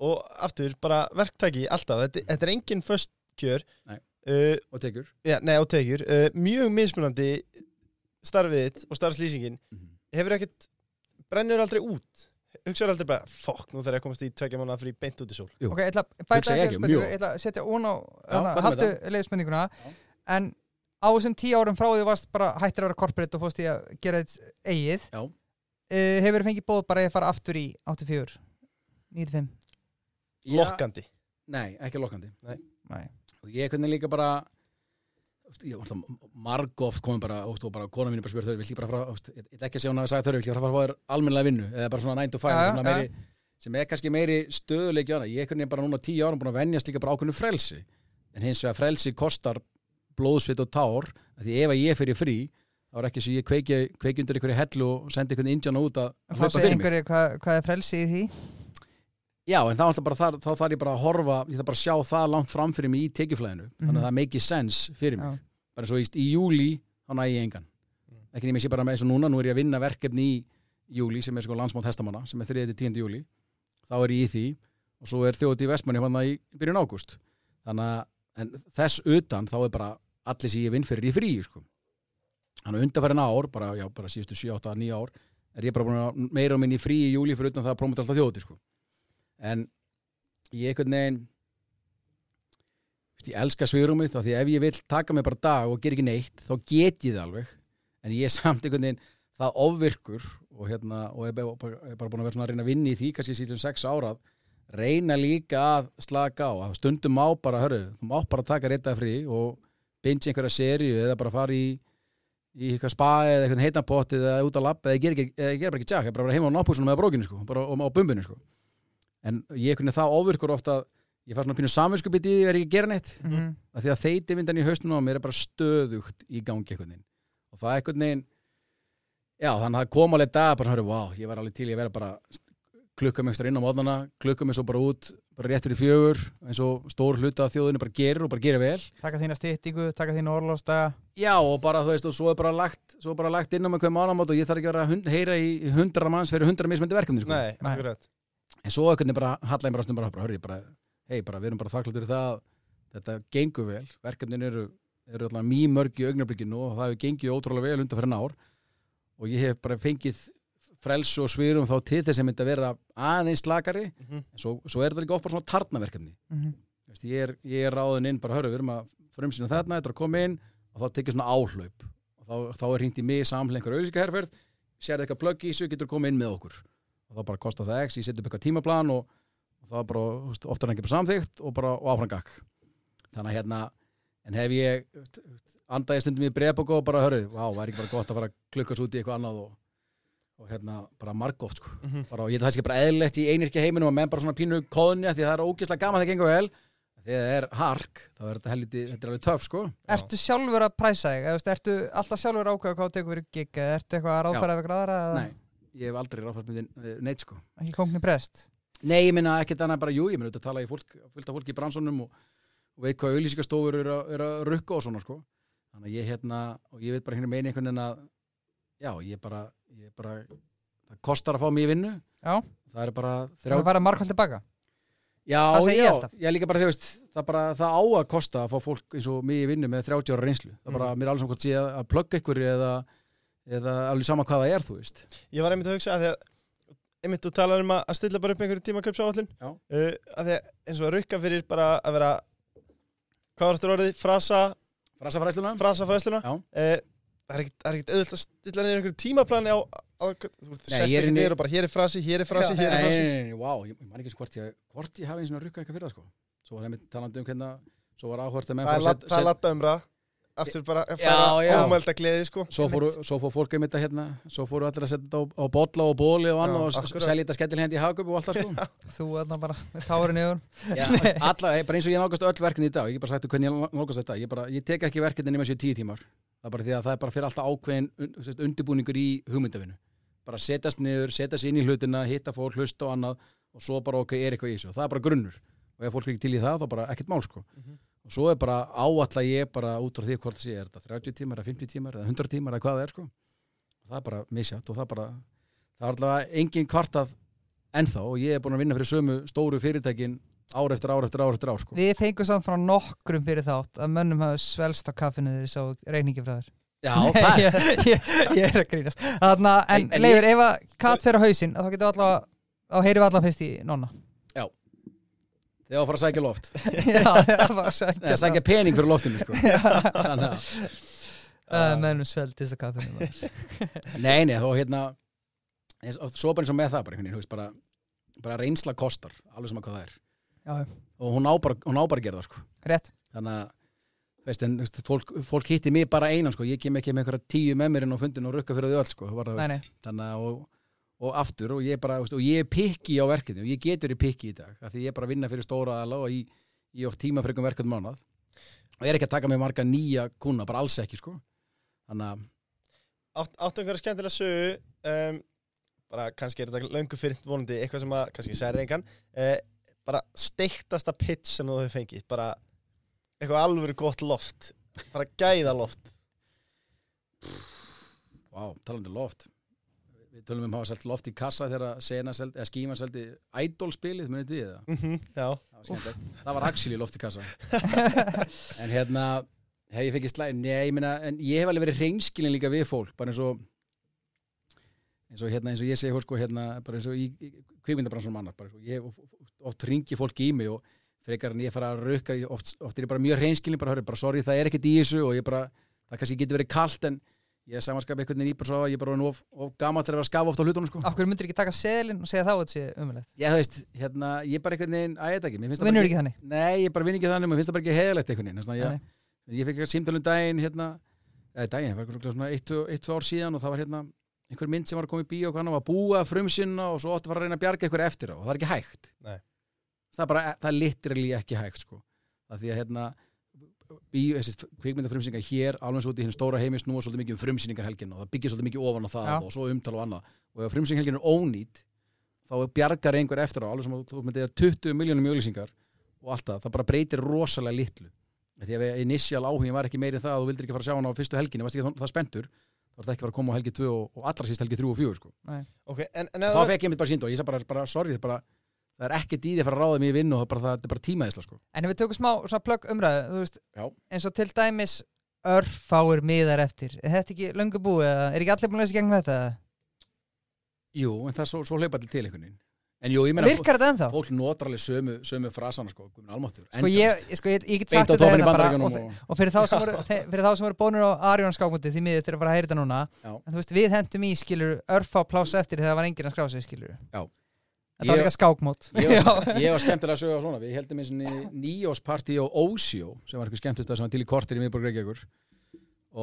og aftur bara verktæki alltaf, þetta, þetta er engin föst kjör. Nei. uh, og tekjur já, Nei, á tekjur, uh, mjög mismunandi starfið þitt og starfslýsingin. Hefur ekkert, brennur aldrei út? Hugsaður aldrei bara, fokk, nú þarf ég að komast í tvekja mánuða frí beint út í sól. Jú. Ok, ég ætla að bæta ég ekki mjög ég ætla að setja ón á leiðspurninguna Já. En á þessum tíu árum frá því varst bara hættir að vera corporate og fórst í að gera þitt eigið Já. uh, Hefur fengið bóð bara að fara aftur í 84 95 Já, lokkandi. Nei, ekki lokkandi. Nei. Og ég hvernig líka bara það margóft komið bara og bara kona mín er bara spyrir þau, vill ég bara fara ég ætla ekki að segja hún að sagði þau, vill ég bara fara að fá þér almennilega vinnu? Eða bara svona 9 to 5 Já, já, svona meiri, sem er kannski meiri hana, ég er hvernig bara núna 10 árum búin að venjast líka bara ákveðnu frelsi. En hins vegar frelsi kostar blóðsvit og tár, því ef að ég fyrir frí þá er ekki svo ég kveiki, undir einhverju hellu og sendi einhvern indjána út að hlaupa fyrir mig. einhverju hvað, hvað er frelsi í því Já, en þá, þar, þá þarf ég bara að horfa ég þarf bara að sjá það langt fram fyrir mig í tekjuflæðinu þannig Mhm. að það make sense fyrir mig Já. bara svo í, í júli, þá næ ég engan ekki nefnir ég sé bara með eins og núna, nú er ég að vinna verkefni í júli sem er sko landsmátt hestamanna sem er 3.10. júli þá er ég í því og svo er þjóti í Vestmanni hann í byrjun ágúst þannig að en þess utan þá er bara allir sem ég vinn fyrir í frí sko. þannig að undarfærin ár bara, já, bara síðustu 7, 8, 9 ár er ég bara búin að meira og minni frí í júli fyrir utan það að promota alltaf þjóti sko. En ég einhvern veginn ég elska svigrúmið þá því ef ég vil taka mig bara dag og gera ekki neitt þá get ég það alveg en ég er samt einhvern veginn það ofvirkur og, hérna, og er bara, er bara búin að vera svona að reyna að vinna í því kannski síðan sex árað reyna líka að slaka á að stundum má bara, hörru, þú má bara taka réttað frí og binge einhverja seríu eða bara fara í í eitthvað spa eða eitthvað heitanpott eða út á lapp eða ekki, eða gera bara ekki tjakk, bara vera heima á náttbúsunum eða brókinu sko, bara á bumbinu sko. En ég hvernig það ofvirkur ofta ég fær svona pínu samvinskupið í því er ég að gera neitt Mhm. að því að þeiti vindan í haustunum á mér er bara stöðugt í gangi veginn og það er einhvern veginn já þannig að það kom alveg dag bara svona, wow, ég var alveg til í að vera bara klukka mig ekstra inn á móðnana, klukka mig svo bara út bara rétt fyrir fjögur, eins og stór hluta af þjóðinu bara gerir og bara gerir vel Taka þína styttingu, taka þína orlósta já og bara þú veist og svo er bara lagt, svo er bara lagt inn á mig hverjum ánamót og ég þarf ekki að vera að hund, heyra í hundra manns fyrir hundra mismöndi verkefni sko. Nei, Nei. akkurat en svo veginn bara hallæði mér ástum bara, bara, hörri, bara hei, bara við erum bara þakkláttur í það. Að þetta gengur vel, verkefnin eru eru alltaf mjög mörg í augnablikinu og það hefur gengið ótrúlega vel undan fyrir ár. Og ég hef bara fengið frelsu og svirum þá til þess að mynda að vera aðeins slakari, Mhm. en svo, svo er þetta líka oft bara svona tarnaverkefni. Mhm. Veist, ég, er, ég er ráðin inn, bara hörru, við erum að frumsýna þarna, þetta er að koma inn. Og þá tekið svona áhlaup. Og þá, þá er hringt í mig samlega einhver auðvísikaherferð sér eitthvað í þessu, getur komið inn með okkur og þá bara kostar það x, ég setja upp eitthvað tímaplan og, og það er bara, veist, oftar en ekki bara samþygt og bara og áfram gakk þannig að hérna, en hef ég andaði stundum í breyðbóku og bara hörru, vá, væri ekki bara gott að fara klukkast út í eitthvað annað og, og hérna, bara margóft sko. Mhm. bara, og ég held að það sé bara eðlilegt í einirkja heiminum að menn bara svona pínu kóðni því að það er ógeðslega gaman þegar það gengur vel. Þegar það er hark, þá er þetta helviti þetta er alveg töff sko. Ertu sjálfur að præsa þig? Eða, Ertu alltaf sjálfur að ákveða hvað þú tekur fyrir gig eða ertu eitthvað að ráðfæra við gráðara eða? Nei, ég hef aldrei ráðfært með neitt sko ekki kongni brest? Nei, ég minna ekkert annað bara, jú, ég minna auðvitað tala í fólk, fullt af fólki í bransónum og, og veit hvað auðlýsingastofur eru að, er að rukka og svona, sko. Þannig að ég hérna, og ég veit bara hérna meina einhvern veginn að, já, ég bara, ég bara, það kostar að fá mig í vinnu. Já. Það er bara Það þrjá, er bara markvælt tilbaka já, það já, ég líka bara, þú veist, það bara, það á að kosta að fá fólk eins og mig í vinnu með 30 ára reynslu. Það bara, mér er alveg saman hvort sé að, að plugga ykkur eða, eða alveg sama hvað það er, þú veist. Ég var einmitt að hugsa að því að einmitt þú talar um að stilla bara upp einhverju tímaköpsáallin Já. uh, að því að eins og að rukka fyrir bara að vera hvað var eftir orðið? Frasa, Frasafræsluna? frasa fræsluna Já. uh, það er það er ekkit auðvitað að stilla niður einhverju tímaplani á, inni- niður og bara hér er frasi, hér er frasi, hér er frasi nei, nei, vá, ég, ég man ekki eins hvort ég, hvort ég hafi eins og rukka eitthvað fyrir það, sko. Svo var einmitt talandi um hvernig, svo var áhvert að menn það fóru að lat- það er latta umra aftur bara að já. ómælda gleði sko. Svo fóru, svo fóru fólk einmitt að hérna, svo fóru allir að setja þetta á, á bolla og bóli og annað og selja þetta skellilhendi í hagöp og allt það, sko. Þú er bara með tárin yfir Já, alla, bara eins og ég nálgast öll verkefni í dag, ég get bara sagt hvernig ég nálgast þetta, ég, bara, ég tek ekki verkefni nema sér tíu tímar, það er bara því að það er bara fyrir alltaf ákveðin undirbúningur í hugmyndavinu, bara setjast niður, setjast inn í hlutina, hitta fólk, hlusta og annað og svo bara ok, er eitthvað í þessu, og það er bara grunnur. Og ef fólk er ekki til í það, þá bara ekkert mál sko. Mhm. Og svo er bara áalla ég bara út frá því hvort það sé, er þetta 30 tímar eða 50 tímar eða 100 tímar eða hvað það er sko. og það er bara misjátt og það er bara það er allavega engin kvartað ennþá og ég er búin að vinna fyrir sömu stóru fyrirtækin ár eftir ár eftir ár eftir ár sko. Við fengum samt frá nokkrum fyrir þátt að mönnum hafa svelst á kaffinu þegar ég sá reikningi frá þér Já, það ég, ég, ég er að grínast Þarna, En, En- en Leifur, ef að katt fer á hausinn þá getum við allavega þá heyrim við allavega fyrst í nonna Þegar að fara að sækja loft Já, það var að Nei, segja sækja pening fyrir loftinu sko. Þannig að Það er mönnum sveldist á kaffinu. Nei, nei, þá hérna Svo bara eins og með það bara, þú veist, bara, bara reynsla kostar alveg sem að hvað það er Já, og hún á bara, hún á bara að gera það sko. rétt þannig að veist, en, veist, fólk, fólk hitti mig bara einan sko. ég kem ekki með einhverja tíu með mér inn á fundin og rukka fyrir þau öll sko. Það var, þannig að og, og aftur og ég, bara, og ég er pikki á verkefni og ég getur í pikki í dag af því ég er bara að vinna fyrir stóra aðla og í, í oft tíma fyrir verkefni mánað og ég er ekki að taka með marga nýja kuna, bara alls ekki sko. þannig að Átt, áttu einhverja skemmtilega sögu um, bara kannski er þetta löngu fyrir vonandi eitthvað sem að kannski særi engan uh, bara steiktasta pitch sem þú hefur fengið bara eitthvað alvöru gott loft bara gæða loft Vá, talandi um loft Við tölum um að hafa selt loft í kassa þegar skíma seldi Idol-spilið, munið þið það? mm já, Það var. Það var actually loft í kassa En hérna hef ég fengið slæð, nei, ég meina en ég hef alveg verið reynskilin líka við fólk bara eins og eins og hérna, eins og ég segi sko hérna, bara eins og í, í kvikmyndabransunum annar bara eins og ég oft, ringi fólk í mig og frekar en ég fara að rukka ég- oft, oft er ég bara mjög reynskilin, bara bara sorry það er ekkert í þessu og ég bara, það kannski getur verið kalt en ég er samanskap einhvern veginn í bara svo að ég er bara of, of gammal til að vera skafa oft á hlutunum sko. af hverju myndir ekki taka seðlinn og segja þá að þetta sé umulegt Já, þú veist, hérna, ég bara einhvern veginn, að ég veit ekki, mér finnst Þú það bara vinnur ekki þannig Nei, ég bara vinn ekki þannig, mér finnst það bara ekki heðalegt einhvern veginn Þannig að Nei, ég, ég fikk eitthvað símtölum daginn hérna, eða daginn, það var svona eitt, tvö- eitt, tvö ár síðan og það var hérna einhver mynd sem var að koma í bíó og hann var að frumsynna og svo átti að fara að reyna að bjarga einhver eftir á og það er ekki hægt Nei. það er bara, það er literally ekki hægt sko. það því að hérna kvikmyndafrumsynningar hér alveg svo út í hinn stóra heimi snúa svolítið mikið um frumsynningar helgin og það byggir svolítið mikið ofan á það Já. og svo umtal og annað og ef frumsynning helgin er ónýt þá bjargar einhver eftir á alveg sem þú myndið að 20 miljónum mjöglýsingar og allt það, það bara breytir rosalega litlu því að initial áhugin var ekki meiri en það að þú vildir ekki fara að sjá hann á fyrstu varst ekki það- spenntur þá var það ekki að fara að koma á helgi 2 og, og allra síst helgi 3 og 4 sko. ok, en, en þá fekk ég mitt bara sínd og ég sagði bara, bara sorry, er bara það er ekkert í því að fara að ráða mig í vinnu og það er bara, það er bara tímaðisla sko. En ef við tökum smá plögg umræðu þú veist, Já. eins og til dæmis örfáir miðar eftir er þetta ekki löngu búið eða er ekki allir búin að lesa gegnum þetta Jú, en það er svo, svo hleypa allir til einhvern veginn en jú, ég meina, virkar þetta ennþá? fólk notar alveg sömu, sömu frasana sko, guðminn almáttur Sko ég, sko, ég, ég get beint sagt á þetta topin í hérna bara bandarækjunum og, og, og fyrir þá sem voru, þe- fyrir þá sem voru bónur á Arjón skákmúti því miður að fara að heyra þetta núna Já. en þú veist, við hendum í skilur örfá pláss eftir þegar það var enginn að skrá sig skilur Já. Þetta var líka skákmót. ég var, skemmtilega að sögja á svona. Við heldum eins og nýjósparti á Ósjó sem var eitthvað skemmtist sem var til í kortir í miðborg Reykjavíkur.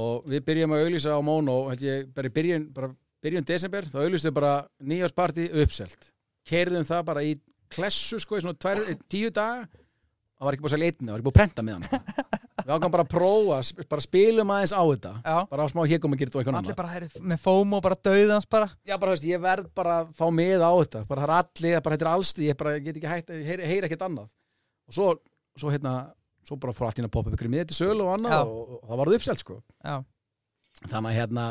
Og við byrjum að auglýsa á Móno held ég, bara í byrjun, bara byrjun desember þá við bara nýjósparti uppselt. Keirðum það bara í klessu sko í svona tvær, tíu daga það var ekki búið að selja einni, það var ekki búið að prenta með hann sko. við ákvæmum bara að prófa, bara spilum aðeins á þetta. Já, bara á smá hégum að gera þetta og eitthvað allir bara heyri, með fóm og bara dauðans bara. Já bara þú veist, ég verð bara að fá með á þetta. Bara það er allir, bara þetta er alls ég bara get ekki hægt, ég heyri, heyri ekkert annað. Og svo, svo hérna svo bara fór allt í að poppa upp ykkur með þetta sölu og annað Já. og, og það varð uppselt sko. Já, þannig að hérna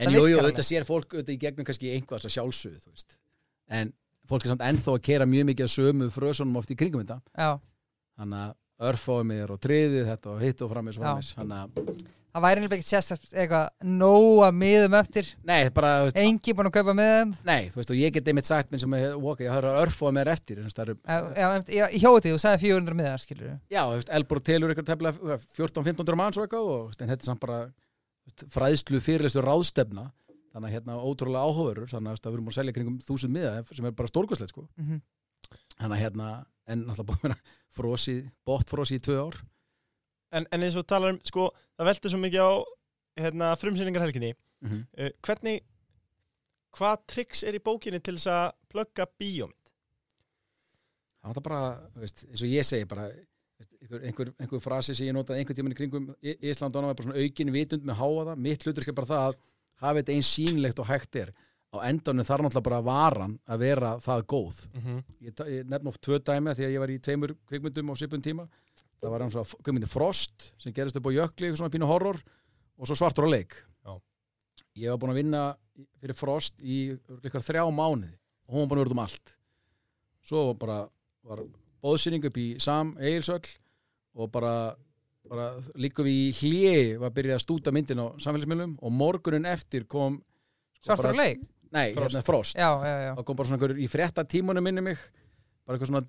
en jú, jú, virkar þetta sér fólk auðvitað í gegnum kannski einhvað veist. En fólk er samt ennþá að kera mjög mikið að sömu frösunum oft í kringum þetta. Já þannig að örfáið mér og triðið þetta og hitt og framins þannig að, Það væri nefnilega ekki sérst eitthvað nóg að miðum eftir. Nei, bara, veist, Engi búin að kaupa miðum nei, þú veist og ég get einmitt sagt minn sem er, ok, ég har örfáið mér eftir eru, Já, já, ég hjóði því, þú sagði 400 miðar, skilur já, eitthvað tefnilega 14-15 manns og eitthvað og þetta er samt bara veist, fræðslu fyrirlestu ráðstefna. Þannig að hérna ótrúlega áhugaverur þannig að við erum að selja kringum þúsund miða sem er bara stórkostlegt sko. Mm -hmm. þannig að hérna, en náttúrulega búin að vera frosi, bóttfrosi í tvö ár En, en eins og talar um, sko, það veltur svo mikið á hérna, frumsýningarhelginni. mm -hmm. Uh, hvernig, hvað triks er í bókinni til þess að plugga bíómynd? það var bara, veist, eins og ég segi bara, veist, einhver, einhver, einhver frasi sem ég notaði einhvern tímann í kringum Í- Ísland og annað var bara svona aukin vitund með háaða mitt hlutur ekki bara það að hafa þetta eins sýnilegt og hægt er á endanum þarf náttúrulega bara varan að vera það góð. Mm -hmm. ég, ég nefn oft tvö dæmi því að ég var í tveimur kvikmyndum á svipun tíma. Það var hann svona kvikmyndi Frost sem gerist upp á jökli, eitthvað svona pínu horror og svo svartur á leik. Já. ég var búin að vinna fyrir Frost í líkar þrjá mánuði og hún var búin að vera út um allt. Svo var bara var bóðsynning upp í Sam Egilsöll og bara, bara líkum við í hljegi var að byrja að stúta myndin á samfélagsmiðlum og morgunin eftir kom sko, Svartur á leik nei, Frost. hérna Frost. Já, já, já. Það kom bara svona einhver í frétta tímunum minni mig bara eitthvað svona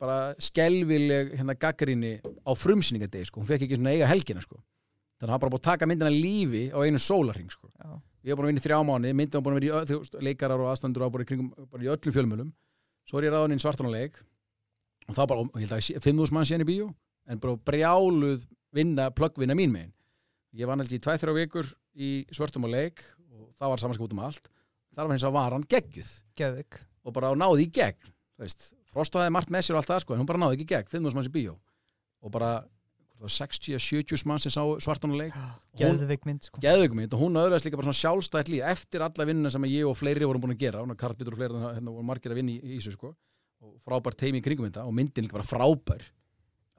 bara skelvileg hérna gaggrinni á frumsýningadegi sko, hún fekk ekki svona eiga helgina sko. Þannig að hann bara búið að taka myndina lífi á einu sólarring sko, Já, ég var búin að vinna í þrjá mánu myndin var búin að vera í, ö- þú veist, leikarar og aðstandur var bara í kringum, bara í öllum fjölmjölum. Svo er ég ráðan inn svartanleik og þá bara, og ég held að 5.000 mann síðan í bíó en bara brjáluð vinna, plöggvinna mín megin. Ég var náttúrulega í 2-3 vikur í svartum og leik og það var samanskap út um allt þar var hins að var hann geggjuð. Geðvik og bara náði í gegn Frosto hefði margt með sér og allt það sko, en hún bara náði ekki í gegn, 5.000 manns í bíó. Og bara 60-70 manns sem sá svartanuleik Geðvik mynd, sko. Geðugmynd og hún öðruðast líka bara svona sjálfstætt líf eftir alla vinnuna sem ég og fleiri vorum búin að gera og Karl Bittur og fleiri hérna voru margir að vinna í, í þessu sko. Og frábært teimi í kringum þetta og myndin líka bara frábær.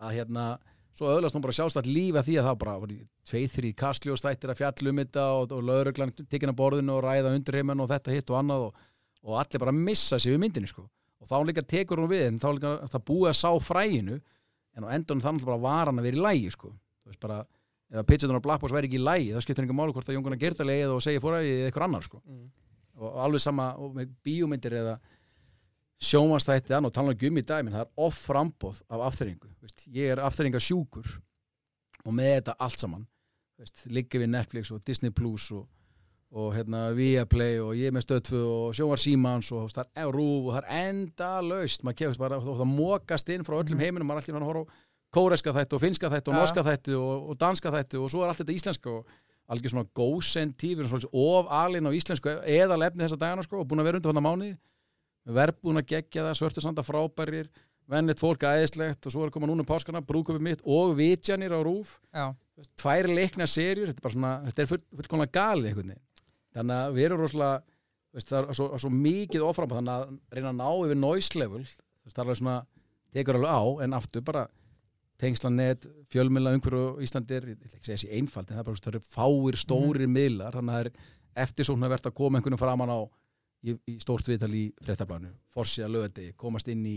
Að hérna svo öðlast hún bara sjálfstætt líf að því að það bara voru tveið, þrý kastljóstættir að fjalla um þetta og, og lauruglan tekinn að borðinu og ræða undirheimen og þetta hitt og annað og, og allir bara missa sig við myndinni sko. Og þá líka tekur hún við en þá líka það búið að sá fræinu en á endanum þannig bara var hann að vera í lægi sko. Þú veist bara ef að pitchetunar Black Box væri ekki í lægi þá skiptir einhver máli hvort að Jónguna Gertali eða og segja fóræði eða eitthvað annar sko. Mm. og og alveg sama og sjómanstætti og tala um í dag menn það er off frambóð af Veist, ég er afþreyinga sjúkur og með þetta allt saman liggja við Netflix og Disney Plus og, og hérna Viaplay og ég með stöðtfu og sjómar Símans og það er rúf og það er enda laust maður kefist bara og það mókast inn frá öllum heiminum maður er allir að horfa á kóreska þætti og finska þætti og norska þætti og, og danska þætti og svo er allt þetta íslenska og algjör svona góðsentífur of alinn á íslensku eða lefni þessa dagana sko og búin að vera undir þannig mánuði verðbúin að gegja það, svörtu sanda frábærir vennlegt fólk aðeinslegt og svo er að koma núna um páskana, brúköpið mitt og vitjanir á rúf, Já, tvær leikna serjur, þetta er bara svona, þetta er full, fullkomlega gali einhvern veginn, þannig að við erum rosalega, veist, það er svo, svo mikið ofram, þannig að reyna að ná yfir noise level, það er alveg svona tekur alveg á, en aftur bara tengslanet, fjölmila umhverju á Íslandi er, ég ætla ekki að segja þessi einfald en það er bara, það eru fáir stórir miðlar þannig að það er eftirsókn að verða að koma einhvern í, í stórt viðtal í fréttablánu, forsið að lögði komast inn í,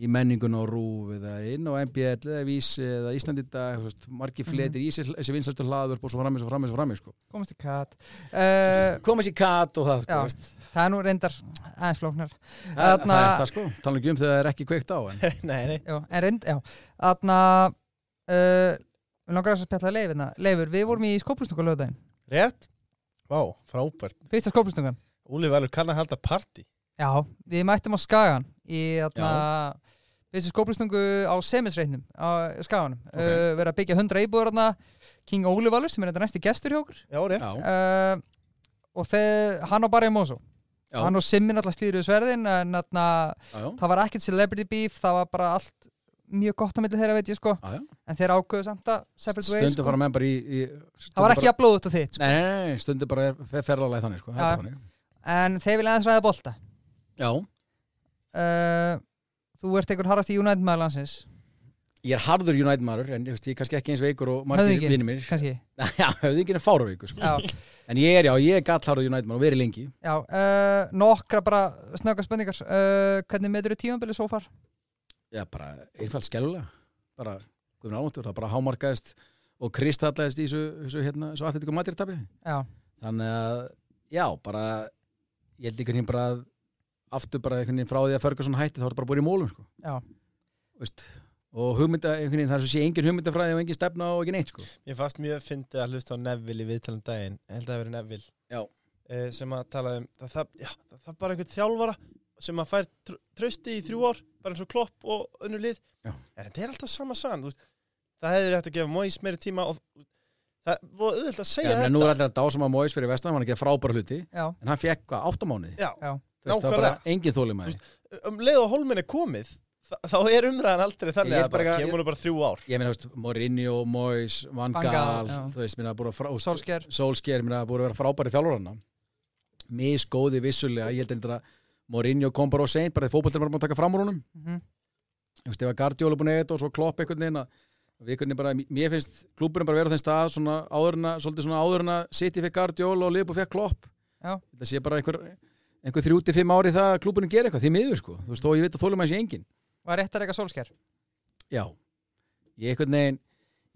í menningun á rúf eða inn á MBL eða Vísi eða Íslandi dag, þú veist, margi fletir í þessi, vinsæltu hlaður og svo framins og framins og framins sko. komast í kat uh, komast í kat og það sko, Já. Það er nú reyndar aðeins flóknar það, er það sko, tala ekki um þegar það er ekki kveikt á en, nei, nei. Já, en reynd, já Þarna uh, Við langar að spjalla leifina Leifur, við vorum í skóplustunga lögdæðin Rétt? Vá, frábært. Fyrsta skóplustungan Úli Valur kann að halda partí. Já, við mættum á Skagan í þarna Fyrsta skóplustungu á semisreitnum á Skaganum Ok. uh, Verið að byggja 100 íbúður þarna King Óli Valur sem er þetta næsti gestur hjá okkur Já, rétt. já, uh, Og þeir, hann á bara í Mosó já, Hann og Simmin alltaf slíður sverðin En já. það var ekkert celebrity beef það var bara allt mjög gott á milli þeirra veit ég sko Já, já. en þeir ákveðu samt að separate ways Stundum sko. fara menn bara í, í það var ekki að blóða út á þitt sko. Nei, nei, nei, stundum bara er fer- ferðalagi þannig sko. Það er en þeir vilja aðeins ræða bolta. Já, uh, þú ert einhver harðast í United maður landsins. Ég er harður United maður en ég, er kannski ekki eins veikur og margir vinnir mér kannski? Já, höfðingin er fára veikur sko. En ég er, já, ég er gall harður United maður og verið lengi. Já uh, nokkra bara snögga spurningar. Uh, hvernig meður þú tímabilið svo far? Já, bara einfalt skellulega bara, guðmur ánáttur, það bara hámarkaðist og kristallaðist í þessu, þessu, hérna, þessu atletikum matirtabi já, þannig að, já, bara ég held einhvern veginn bara að aftur bara einhvern veginn frá því að Ferguson hætti þá er þetta bara búin í mólum sko. já, Veist, og hugmynda, einhvern veginn, það er svo sé engin hugmyndafræði og engin stefna og ekki neitt sko. Ég fannst mjög fyndið að hlusta á Neville í viðtalum daginn Ég held að það verið Neville Já. eh, sem að tala um það, það, já, það, það bara einhvern þjálfara sem að fær tr trösti í þrjú ár bara eins og klopp og önnur lið Já. en þetta er alltaf sama sann þú veist. það hefur hægt að gefa Mois meiri tíma og það var auðvitað að Já, segja menn, nú er þetta allir að dásama Mois fyrir vestan, hann er að gera frábæra hluti já, en hann fekk hvað, áttamánuði Já, já, það er bara nákvæmlega. engin þólimæði um leið og hólminn er komið þa þá er umræðan aldrei Ég þannig held að bara bara að- kemur nú bara þrjú ár. Ég meina, þú veist, Mourinho, Mois, Van Van Gaal, Gaal já. þú veist, minna, búið að frá, Solskjær Solskjær, minna, búið að vera frábæri þjálfurana misgóði vissulega, ég held einnig að Mourinho kom bara á seint, bara þegar fótboltin var búin að taka fram úr honum. Mm þú veist, ef að Guardiola búin að eitthvað og svo klopp einhvern veginn að veginn bara, mér finnst klúburinn bara vera á þeim stað svona áður en að, svolítið svona áður en að City fekk Guardiola og Liverpool fekk klopp. Já. þetta sé bara einhver, einhver 35 ári það að klúburinn gera eitthvað, því miður sko. Þú veist, þó ég veit að þólum að sé engin. Var rétt að reyka Solskjær? Já, ég einhvern veginn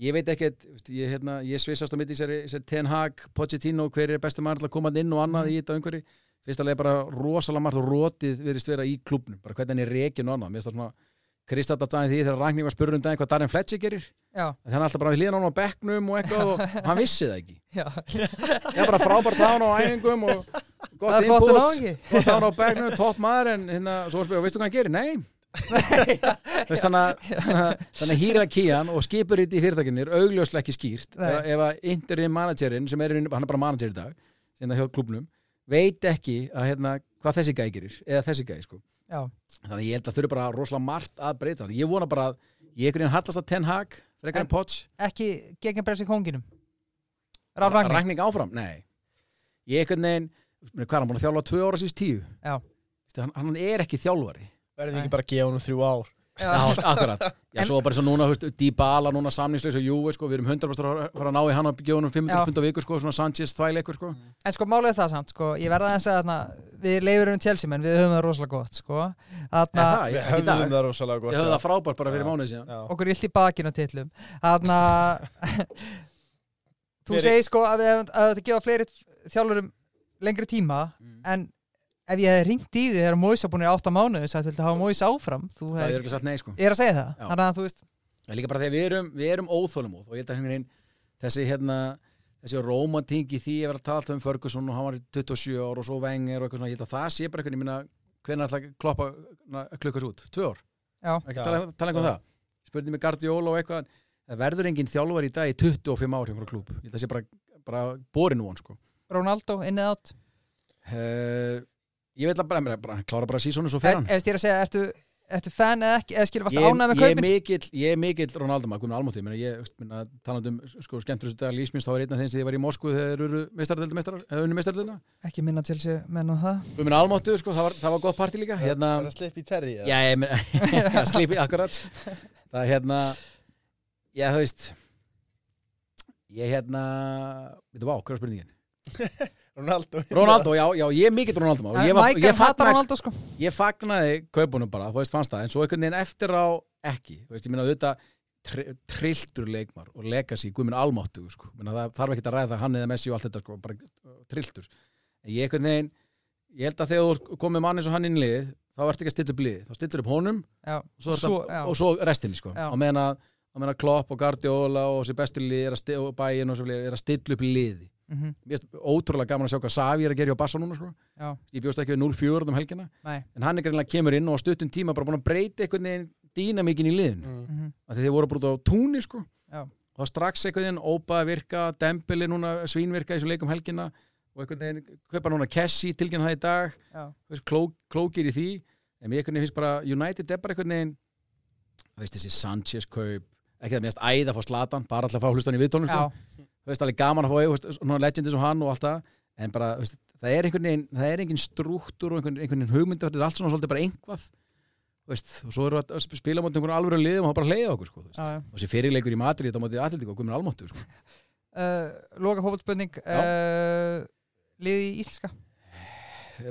ég veit ekkert, ég, hérna, ég svissast á mitt í þessari Ten Hag, Pochettino hver er maður til að koma inn og annað í þetta umhverfi fyrst alveg bara rosalega margt og rótið verðist vera í klubnum, bara hvernig hann er reikin og annað, mér finnst það svona Kristall að daginn því þegar Ragník var spurður um daginn hvað Darren Fletcher gerir, þannig hann alltaf bara við hlýðan á hann á bekknum og eitthvað og hann vissi það ekki. Já, ég er bara frábært á hann á æfingum og gott að input. gott á hann á bekknum, topp maður en hérna, svo spyrir, veistu hvað hann gerir? Nei. Þannig að- að- að hýra kían og skipur í fyrirtækinir augljóslega ekki skýrt. Nei. ef, að interim managerinn sem er, hann er bara manager í dag hérna hjá klubnum, veit ekki að, hérna, hvað þessi gæi gerir eða þessi gæi sko. Já, þannig að ég held að þurfi bara rosalega margt að breyta ég vona bara að ég einhvern veginn hallast að Ten Hag frekar En- Potts. ekki gegn breysi konginum? Raf Ragnar? Ragník áfram, nei. Ég einhvern veginn, hvað er hann búin að þjálfa tvö ára síðust tíu? Já. Veistu, hann, hann er ekki þjálfari. Verður Nei. ekki bara að gefa hún þrjú ár Já, akkurat. Já, En- svo bara svo núna, húst, Dybala, núna samningsleis og Juve, sko, við erum 100% að fara að ná í hann og gefa hann 500 Já. pund á viku, sko, svona Sanchez þvæleikur, sko. En sko málið er það samt, sko, ég verða að segja þarna, við leifur um Chelsea menn, við höfum það rosalega gott, sko. Þarna, Er það? við Ég- höfðum dag? það rosalega gott Ég höfði já. það frábært bara fyrir Já. mánuði síðan. Já. okkur illt í bakinn á titlum. Þarna, þú segir sko að við hefum að þetta gefa fleiri þjálfurum lengri tíma, Mm. en ef ég hef ringt í því þegar Móisa búin í átta mánuði, þess að þetta hafa Móisa áfram, þú Það er hef, ekki sagt nei, sko. ég er að segja það. Já. Þannig að þú veist, Það er líka bara þegar við erum, við erum óþólumóð og ég held að henni þessi, hérna, þessi romantík í því að vera að tala um Ferguson og hann var í 27 ár og svo Wenger og eitthvað svona, ég held að það sé bara eitthvað, ég minna, hvernig ætla að kloppa na, klukkas út? Tvö ár? Já. Ekki tala, tala eitthvað um það. Spurning með Guardiola og eitthvað, það verður engin þjálfar í dag í 25 ár hjá klub. Ég held að það sé bara, bara borin von, sko. Ronaldo, inn eða átt. Uh, ég vil að bara, bara, bara klára bara sísónu svo fer hann Ef ég er að segja, ertu, ertu fan eða ekki, eða skilur, varst ég, ánægð með ég er kaupin? mikill ég er mikill Ronaldo maður, Gunnar Almóti ég, talandi um sko, skemmturist dag lífsmynds þá var einn af þeim sem ég var í Moskvu þegar þeir eru unni mestardölduna Ekki minna Chelsea menn á það. Gunnar Almóti, sko, það var, það var gott partí líka hérna, Það er að slippa í terri já, ég meina slipi akkurat það er hérna já, þú veist ég hérna vá, hvað er spurningin? Ronaldo Ronaldo, já, já, ég er mikill Ronaldo maður. ég, var, Michael ég, hattar fagnaði, Ronaldo sko. ég fagnaði kaupunum bara, þú veist, fannst það en svo einhvern veginn eftir á ekki þú veist, ég minna auðvitað tr trilltur leikmar og legacy, guðminn almáttu sko. minna, það þarf ekki að ræða það hann eða Messi og allt þetta sko, bara uh, trilltur en ég einhvern veginn, ég held að þegar þú komið mann eins og hann inn í liðið þá ert ekki að stilla upp liðið, þá stillir upp honum Já, og svo, og svo, já. og svo restinni sko. Já. og meðan að, að meðan að Klopp og Guardiola og lið er að sti- og bæinn og svo er að stilla upp liði Mhm, mér finnst ótrúlega gaman að sjá hvað Savi er að gera hjá Bassa núna sko. Já, ég bjóst ekki við 0-4 um helgina nei. en hann er greinlega kemur inn og á stuttum tíma bara búin að breyta einhvern veginn dýnamíkin í liðinu Mm. mhm, af því þeir voru út á túni sko Já. og það strax einhvern veginn ópa að virka dembili núna svínvirka í svo leikum helgina og einhvern veginn kaupa núna Kessi tilgjörn það í dag kló, klókir í því en mér finnst bara United er bara einhvern veginn veist þessi Sanchez kaup ekki það mest æða að fá slatan bara alltaf að fá hlustan í viðtónum sko. Þú veist alveg gaman að svona legendis og hann og allt það en bara, veist, það er einhvern veginn það er engin struktúr og einhvern, einhvern veginn hugmynd þetta er allt svona svolítið bara einhvað veist, og svo eru að að spila mot einhvern alvöru liðum og það bara hleyða okkur sko, já, já. og þessi fyrirleikur í Madrid þetta mótið allir og guðmur almáttu sko. Uh, Loka fótbolspurning uh, Liði í íslenska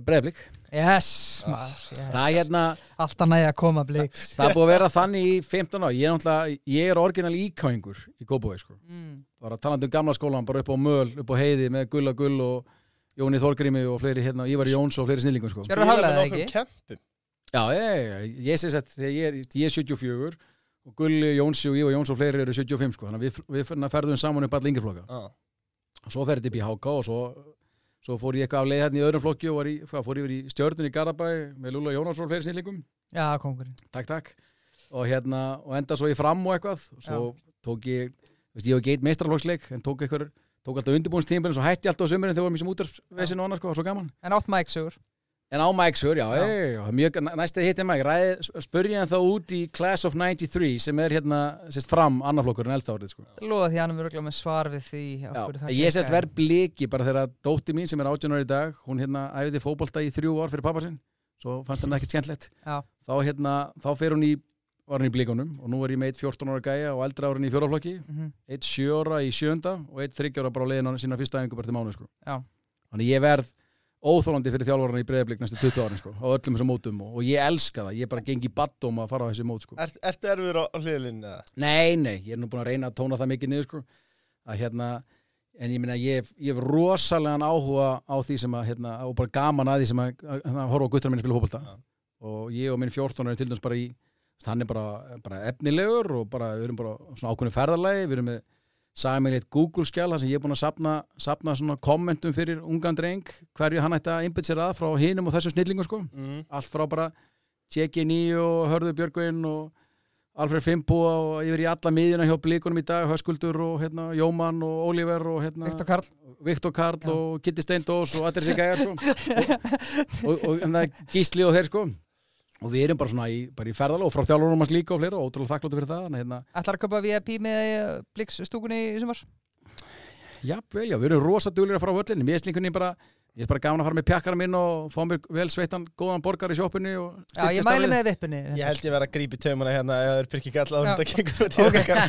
breyðblik, Yes, maður, yes. það er hérna Alltaf næði að koma bliks það er búið að vera þannig í 15 ár ég er, ég er orginal íkáingur í Góbói sko. mm. Bara talandi um gamla skólan, bara upp á möl upp á heiði með gulla gull og Jóni Þorgrími og fleiri hérna, Ívar Jóns og fleiri snillingum sko. Haflega það nokkrum ekki kempum Já, ég, ég, ég sé sett þegar ég er, ég er 74 og Gulli, Jónsi og Ívar Jóns og fleiri eru 75 sko, þannig að við, við ferðum saman upp all yngjaflokka. Já. Svo ferði upp í HK og svo, svo fór ég eitthvað af leið hérna í öðrum flokki og var í, fór yfir í stjörnun í Garabæ með Lula Jónas og fleiri snillingum. Já, kongurinn Takk, takk. Og hérna, og enda svo í fram og eitthvað. Og svo tók ég, veist, ég hef geit meistrarflokksleik en tók eitthvað, tók alltaf undirbúinstímbilin svo hætti alltaf á sömurinn þegar við vorum í sem útarsvesin og annars sko, svo gaman. En átt Mike Sugur En á Mike Sur, já, Já. já mjög, næsta hitti Mike, ræði, spurði hann þá út í Class of 93 sem er hérna, sérst fram annarflokkur en elsta árið, sko. Lóða því hann er örgulega með svar við því það ég sérst verð bliki bara þegar dótti mín sem er 18 ári í dag, hún hérna æfiði fótbolta í þrjú ár fyrir pappa sinn, svo fannst hann ekkert skemmtlegt. Þá hérna, þá fer hún í, var hún í blikunum og nú er ég með eitt 14 ára gæja og eldra árin í fjóraflokki, Mhm. eitt 7 ára í sjönda og eitt 30 ára bara á leiðin á sína fyrsta æfingu bara til mánu, sko. Þannig ég verð óþólandi fyrir þjálfarana í breyðablík næstu 20 árin sko, á öllum þessum mótum og, og ég elska það, ég bara gengi baddóm að fara á þessi mót sko. Er, Ertu erfur á, hliðlinni? Nei, nei, ég er nú búin að reyna að tóna það mikið niður sko, að hérna en ég meina, ég, hef- rosalegan áhuga á því sem að, hérna, og bara gaman að því sem að, að, að horfa á guttar minni spila hópulta og ég og minn 14 er til dæmis bara í hann er bara, bara efnilegur og bara, við erum bara svona ákveðinu ferðarlagi við erum með sameiglitt Google skjál þar sem ég er búin að sapna, sapna svona kommentum fyrir ungan dreng hverju hann ætti að innbytt sér að frá hinum og þessum snillingum sko Mm. allt frá bara Tjekki og Hörður Björgvin og Alfred Fimbo og yfir í alla miðjuna hjá blíkunum í dag, Höskuldur og hérna, Jóman og Oliver og hérna, Viktor Karl Viktor Karl Já. og Kitty Steindós og allir þessi gæjar sko. og, og, og hérna, Gísli og þeir sko og við erum bara svona í, bara í ferðal og frá þjálfurum hans líka og fleira og ótrúlega þakkláttu fyrir það hérna, Ætlar að köpa VIP með Blix stúkunni í sumar já, vel, já, við erum rosa duglir að fara á völlinu, mér er slinkunni bara ég er bara gaman að fara með pjakkara minn og fá mér vel sveittan góðan borgar í sjópunni og Já, ég mæli með vippunni Ég held ég verið að grípa í taumana hérna ef það er byrkið gall áður Já. en þetta gengur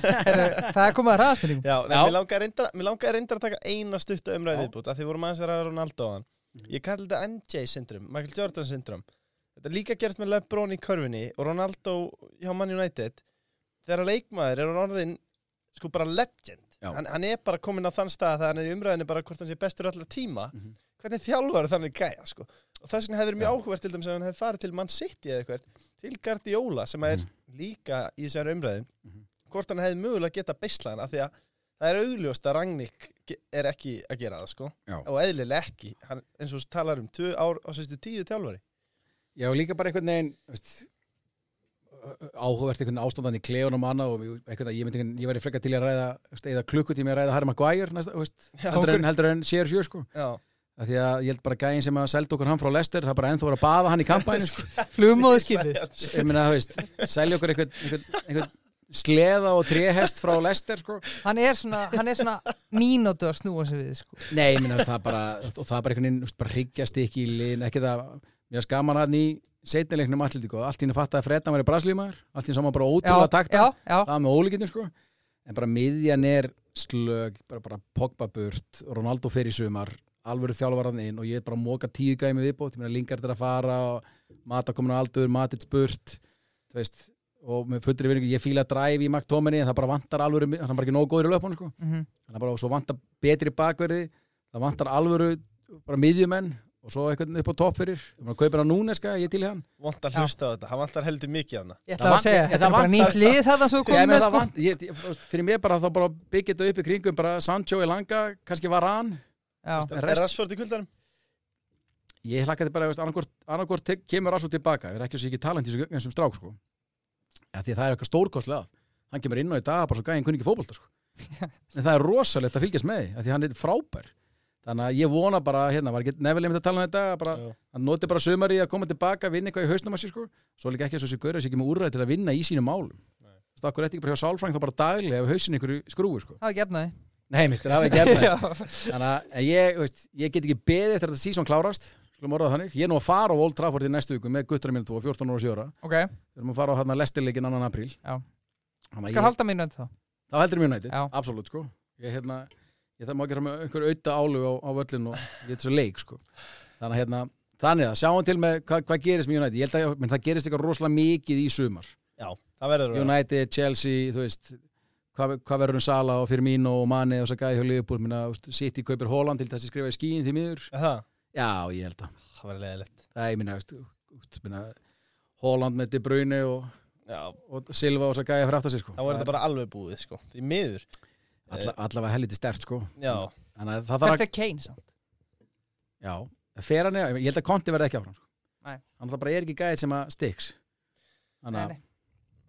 Það er komið að Já. mér langar reyndar, mér langar reyndar að taka eina stutta umræði Já. viðbútt að því vorum aðeins að ræða Ronaldo. Ég kalli þetta MJ syndrom, Michael Jordan syndrom Þetta er líka gerst með Lebron í körfinni og Ronaldo hjá Man United þegar leikmaður er orðin sko bara legend hann, hann er bara komin á þann stað að hann er í umræðinu bara hvort hann sé bestur allar tíma Mhm. hvernig þjálfar þannig gæja sko og þess vegna hefur mjög Já. áhugavert til dæmis ef hann hefði farið til Man City eða eitthvað til Guardiola sem er Mhm. líka í þessari umræðu Mhm. hvort hann hefði mögulega geta beislaðan af því að það er augljóst að Ragník er ekki að gera það sko Já. og eðlilega ekki, hann, eins og talar um tvö ár á sérstu tíu þjálfari Já, líka bara einhvern veginn veist, áhugavert einhvern ástandan í klefunum annað og einhvern veginn, ég myndi einhvern, ég væri frekar til að ræða eða klukkutími að ræða Harry Maguire næsta, veist, Já, heldur, en, heldur en sér sjö sko Já, Af því að ég held bara gæðin sem að selda okkur hann frá Lester það bara ennþá verið að baða hann í kampæni sko. Flugmóðu skipið ég meina, veist, selja okkur einhvern, einhvern, einhvern sleða og tréhest frá Lester sko. Hann er svona, svona mínútu að snúa sig við sko. Nei, ég meina, það bara og það bara einhvern veginn, bara hryggjast ekki í lin, ekki það, mér varst gaman að ný setnileiknum allir, allt í henni fatt að Freddan var í braslímaður, allt í henni saman bara ótrúlega takta það með ólíkindum sko. En bara miðjan er slög bara, bara Pogba burt, Ronaldo fer í sumar alvöru þjálfaraðin inn og ég er bara að móka tíu gæmi viðbót, ég meina Lingard er að fara og Mata komin á aldur, Matic burt þú veist, og með fullri vinningu. Ég fíla að dræfi í McTominay en það bara vantar alvöru, hann er bara ekki nóg góður í löpunum sko. Mhm, þannig að bara, og svo vantar betri bakverði það vantar alvöru bara miðjumenn og svo eitthvað upp á topp fyrir. Ég meina kaupir hann núna, ska, ég til hann. Vant að Já. hlusta á þetta, hann vantar heldur mikið hana Ég ætla að segja, þetta er bara vantar- nýtt lið þetta svo Ég komið sko. ég, fyrir mér bara þá bara byggja þetta upp í kringum bara Sancho í langa, kannski var hann Já, En Er Rashford í kuldanum? ég hlakka þetta bara, veist, annarkort, kemur Rasso tilbaka, ég er ekki að ekki talent í þessu- þessum strák sko. ja, það er eitthvað stórkostlega hann kemur inn á í dag bara svo gæðin kunni ekki fótbolta sko. en það er rosalegt að fylgjast með því, af því að hann er frábær þannig að ég vona bara, hérna, var ekki nefnilega með að tala um þetta bara, hann noti bara sömari að koma tilbaka vinna eitthvað í hausnum að sér sko. Svo líka ekki að svo sér að sér ekki með úrræði til að vinna í sínum málum. Nei. þú veist, okkur eftir ekki bara hjá sálfræng þá bara daglega ef hausin ykkur skrúi sko. Það er ekki efnaði nei, mitt er efna Já. þannig að en ég, veist, ég get ekki beðið eftir að þetta sísón klárast skulum orða það þannig, ég er nú að fara á Old Trafford í næstu viku með guttur minn 14 ára og 7 ára. Ok, við erum að fara á hérna lestirleikin annan apríl. Já. Þannig að skal ég- halda mínu þá. Þá heldur mér nættið, absolutt sko. Ég, hérna, ég það má ekki hafa með einhver auða álu á, á völlin og ég er svo leik sko þannig að hérna, þannig að sjáum til með hvað, hvað gerist með United, ég held að menn, það gerist eitthvað rosalega mikið í sumar Já, það verður að. United, Chelsea, þú veist hvað, hvað verður um Sala og Firmino og Mane og gæði hjá Liverpool, minna, City kaupir Holland til þess að skrifa í skíin því miður Það, já, ég held að, það verður leðilegt. það er, ég minna, veist, minna Holland með De Bruyne og, og Silva og svo gæði fyrir aftar sig sko þá er þetta bara alveg búið, sko. Því miður. Alla, allavega helviti stert sko að Perfect Kane samt Já, fer hann, ég held að Konti verði ekki áfram sko. Nei. Þannig að það bara er ekki gæðið sem að stiks Þannig Nei, að, nei.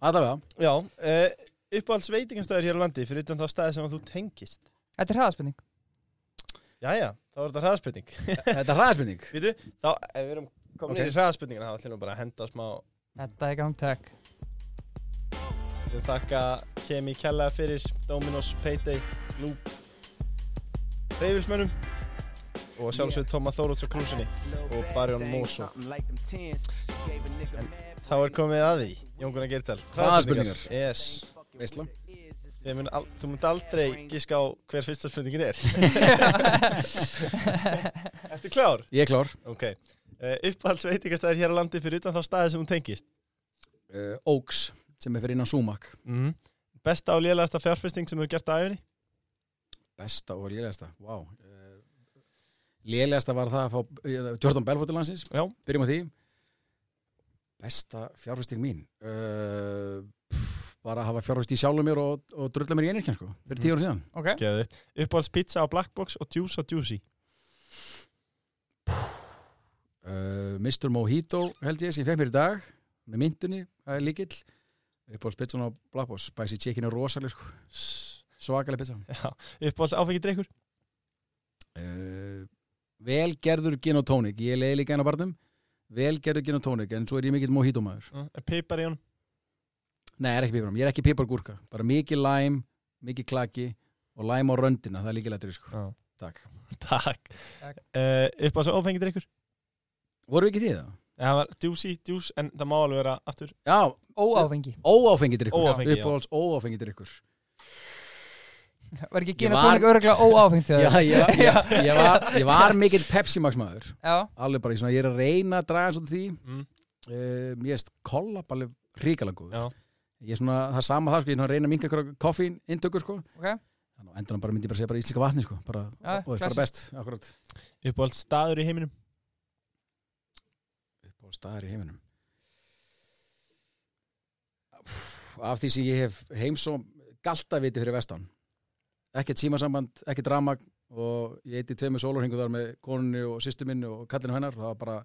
allavega já. Uh, uppáhalds veitingastæður hér á landi fyrir utan þá staði sem að þú tengist. Þetta er hraðaspurning Jæja, þá er þetta hraðspurning. Þetta er hraðspurning Vítu, þá, ef við erum komin Ok. okay. í hraðspurningina, þá ætlum við bara að henda smá Þetta er gangtak sem þakka Kemi Kjalla fyrir Dominos, Payday, Loop Reyfilsmönnum og sjálfsveit Tóma Þóróts og Krúsinni og Barjón Mósó en þá er komið að því Jón Gunnar Geirtal Hraðspurningar. yes. Veistla mun al, þú munt aldrei gíska á hver fyrsta spurningin er. Ertu klár? Ég er klár. Ok. Uh, Uppáhalds veitingastæður hér á landi fyrir utan þá staði sem hún tengist? Uh, Oaks sem er fyrir innan Sumac. Mm. Besta og lélegasta fjárfesting sem hefur gert á æfinni Besta og lélegasta, vá. Wow. uh, Lélegasta var það að fá uh, Jordan Belfort til landsins. Já. Byrjum á því. Besta fjárfesting mín? Uh, pff, Bara að hafa fjárfest í sjálfum mér og, og drulla mér í einirkján sko Fyrir tíu ára síðan. Ok. Geðið. Uppáhalds pizza á Black Box og Juice á Juicy uh, Mr. Mojito held ég sem ég fekk mér í dag með myndunni, það er líkill uppáhalds pizzan á Black Box? Spicy chicken er rosaleg sko. Svakaleg pizza. Já. Uppáhalds áfengi drikkur uh, velgerður gin og tónik. Ég leiði líka einn á barnum. Velgerður gin og tónik en svo er ég mikill Mojito maður. En Pipar í honum? Nei, er ekki piparum, ég er ekki pipargúrka. Bara mikið læm, mikið klaki og læm á röndina, það er líka lættur sko. Já. takk, uh, Uppáhalds áfengi drikkur voru við ekki því það? Það var Juicy, Juice En það má alveg vera aftur. Já, Óáfengi. Óáfengitir ykkur Óáfengi, já. uppáhalds óáfengitir ykkur Var ekki Ég gina var- tónik örgulega óáfengt hjá já, þér? ég, var- ég, ég, var, ég var mikill Pepsi Max maður. Já. Alveg bara, í svona, ég er að reyna að draga svona því. Mm. uh, mér erst kollab alveg ríkalega góð Já. ég er svona, það er sama það sko, ég er svona að reyna að minka koffín intökur sko. Ok. Þannig að endur bara myndi ég bara segja bara íslenska vatni sko. Bara, Já, og, og bara klassískt. best, akkurat. Uppáhalds staður í heiminum? á staðar í heiminum? Af því sem ég hef heimsóm galtaviti fyrir vestan. Ekkert símasamband, ekkert ramagn og ég eiti tveimur sólurhingu þar með konunni og sýstu minni og kallinu hennar. Það var bara,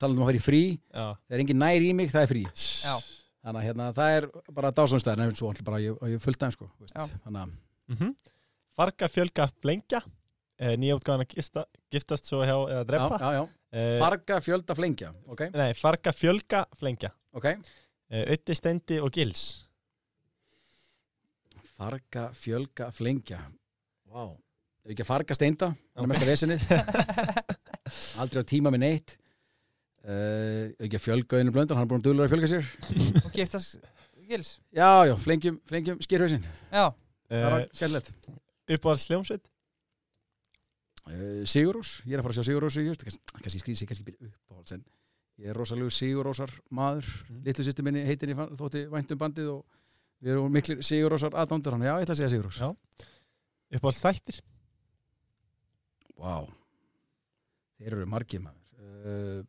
talandi um að fara í frí. Já. Það er engin nær í mig, það er frí. Já. Þannig að hérna, það er bara dásamstæðin en svo bara ég, ég fullt aðeins sko, þannig að mm Farga, fjölga, flengja. Uh, Nýjáttgáðan að giftast svo hjá eða drepa já, já, já. Uh, farga fjölda flengja ok, Nei, farga, fjölga, flengja. Ok. Uh, Ötti, stendi og gils. Farga fjölga flengja. Wow. ef ekki að farga steinda það er Ok. mesta vesenið. Aldrei á tíma með neitt. Uh, ef ekki að fjölga einu blöndan, hann er búin að dölur að fjölga sér. Og giftast Gils. Já, já, flengjum, flengjum skýrhausin. Já. Það uh, hljómsveit? uh, Sigurós, ég er að fara að sjá Sigurós í kannski, skrýsi, kannski byrja uppáhalds en ég er rosalegu Sigurósar maður Mhm. litlu sýttu minni heitin ég þótti væntum bandið og við erum miklir Sigurósar aðdándur hann, já, ég ætla að segja Sigurós Já. Uppáhalds þættir Vá Þeir eru margir maður uh,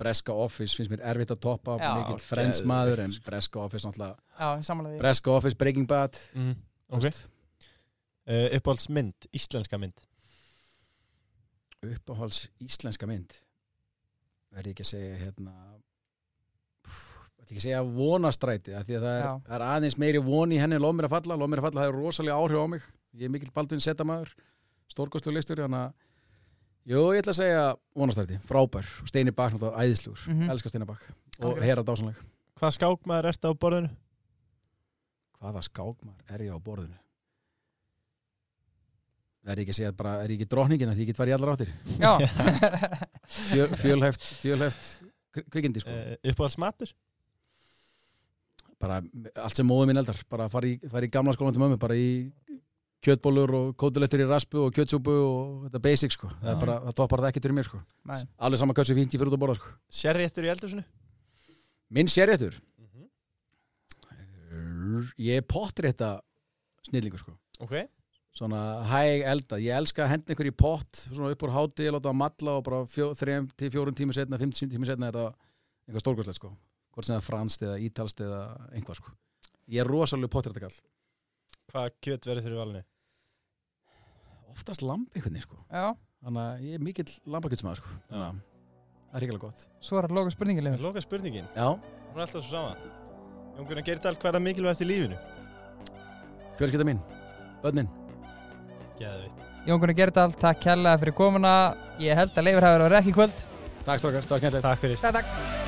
Breska Office finnst mér erfitt að toppa Friends Geðveikt, maður en sko. Breska Office náttúrulega Breska Office, Breaking Bad mm. þú Ok veist. uh, Uppáhalds mynd, íslenska mynd Uppáhalds íslenska mynd verði ekki að segja hérna verði ekki að segja vonastræti af því að það er, það er aðeins meiri von í henni en lof mér að falla, lof mér að falla það er rosalega áhrif á mig ég er mikill Baldvin Setta maður stórkostlu leistur þannig að Jú, ég ætla að segja vonastræti, frábær og Steini Bakk, náttúrulega æðislugur Mhm. elska Steini Bakk og Ok. Hera dásanleg Hvað skákmaður ertu á borðinu? Hvaða skákmar er ég á borðinu? Er ég ekki að segja bara, er ég ekki drókningin að því ég get farið í allar áttir Fjölhæft, fjölhæft kvi- kvikindi sko Uh, uppáhalds matur? bara allt sem móðu minn eldar bara fara í, fara í gamla skólan til mömmu bara í kjötbólur og kótulettur í raspu og kjötsúpu og þetta basic sko það, er bara, það toppar það ekki fyrir mér sko Nei. alveg sama hversu fínt ég fyrir út að borða sko Sérréttur í eldhúsinu? minn sérréttur Mhm. ég er pottrétta snillingur sko Ok. Svona hæg elda, ég elska að henda ykkur í pott svona upp úr háti, láta það matla og bara fjó, þrejum til fjórum tími setna, fimm tími setna er það eitthvað stórkvæslegt sko. Hvort sem það er franskt eða ítalst eða einhvað sko. Ég er rosalega pottrétta kall Hvað kjöt verður fyrir valinu? oftast lamb einhvern veginn sko. Já, þannig að ég er mikill lambakjötsmaður sko. Þannig að það er hrigalega gott. Svo er að loka spurningin Það er loka spurningin. já, Hún er alltaf svo sama. Jón Gunnar Geirdal, hvað er það mikilvægast í lífinu? fjölskylda mín, börnin Geðveitt. Jón Gunnar Gerdal, takk kærlega fyrir komuna. Ég held að Leifur hafi verið ekki kvöld. Takk strákar, takk kærlega Takk fyrir. Takk, takk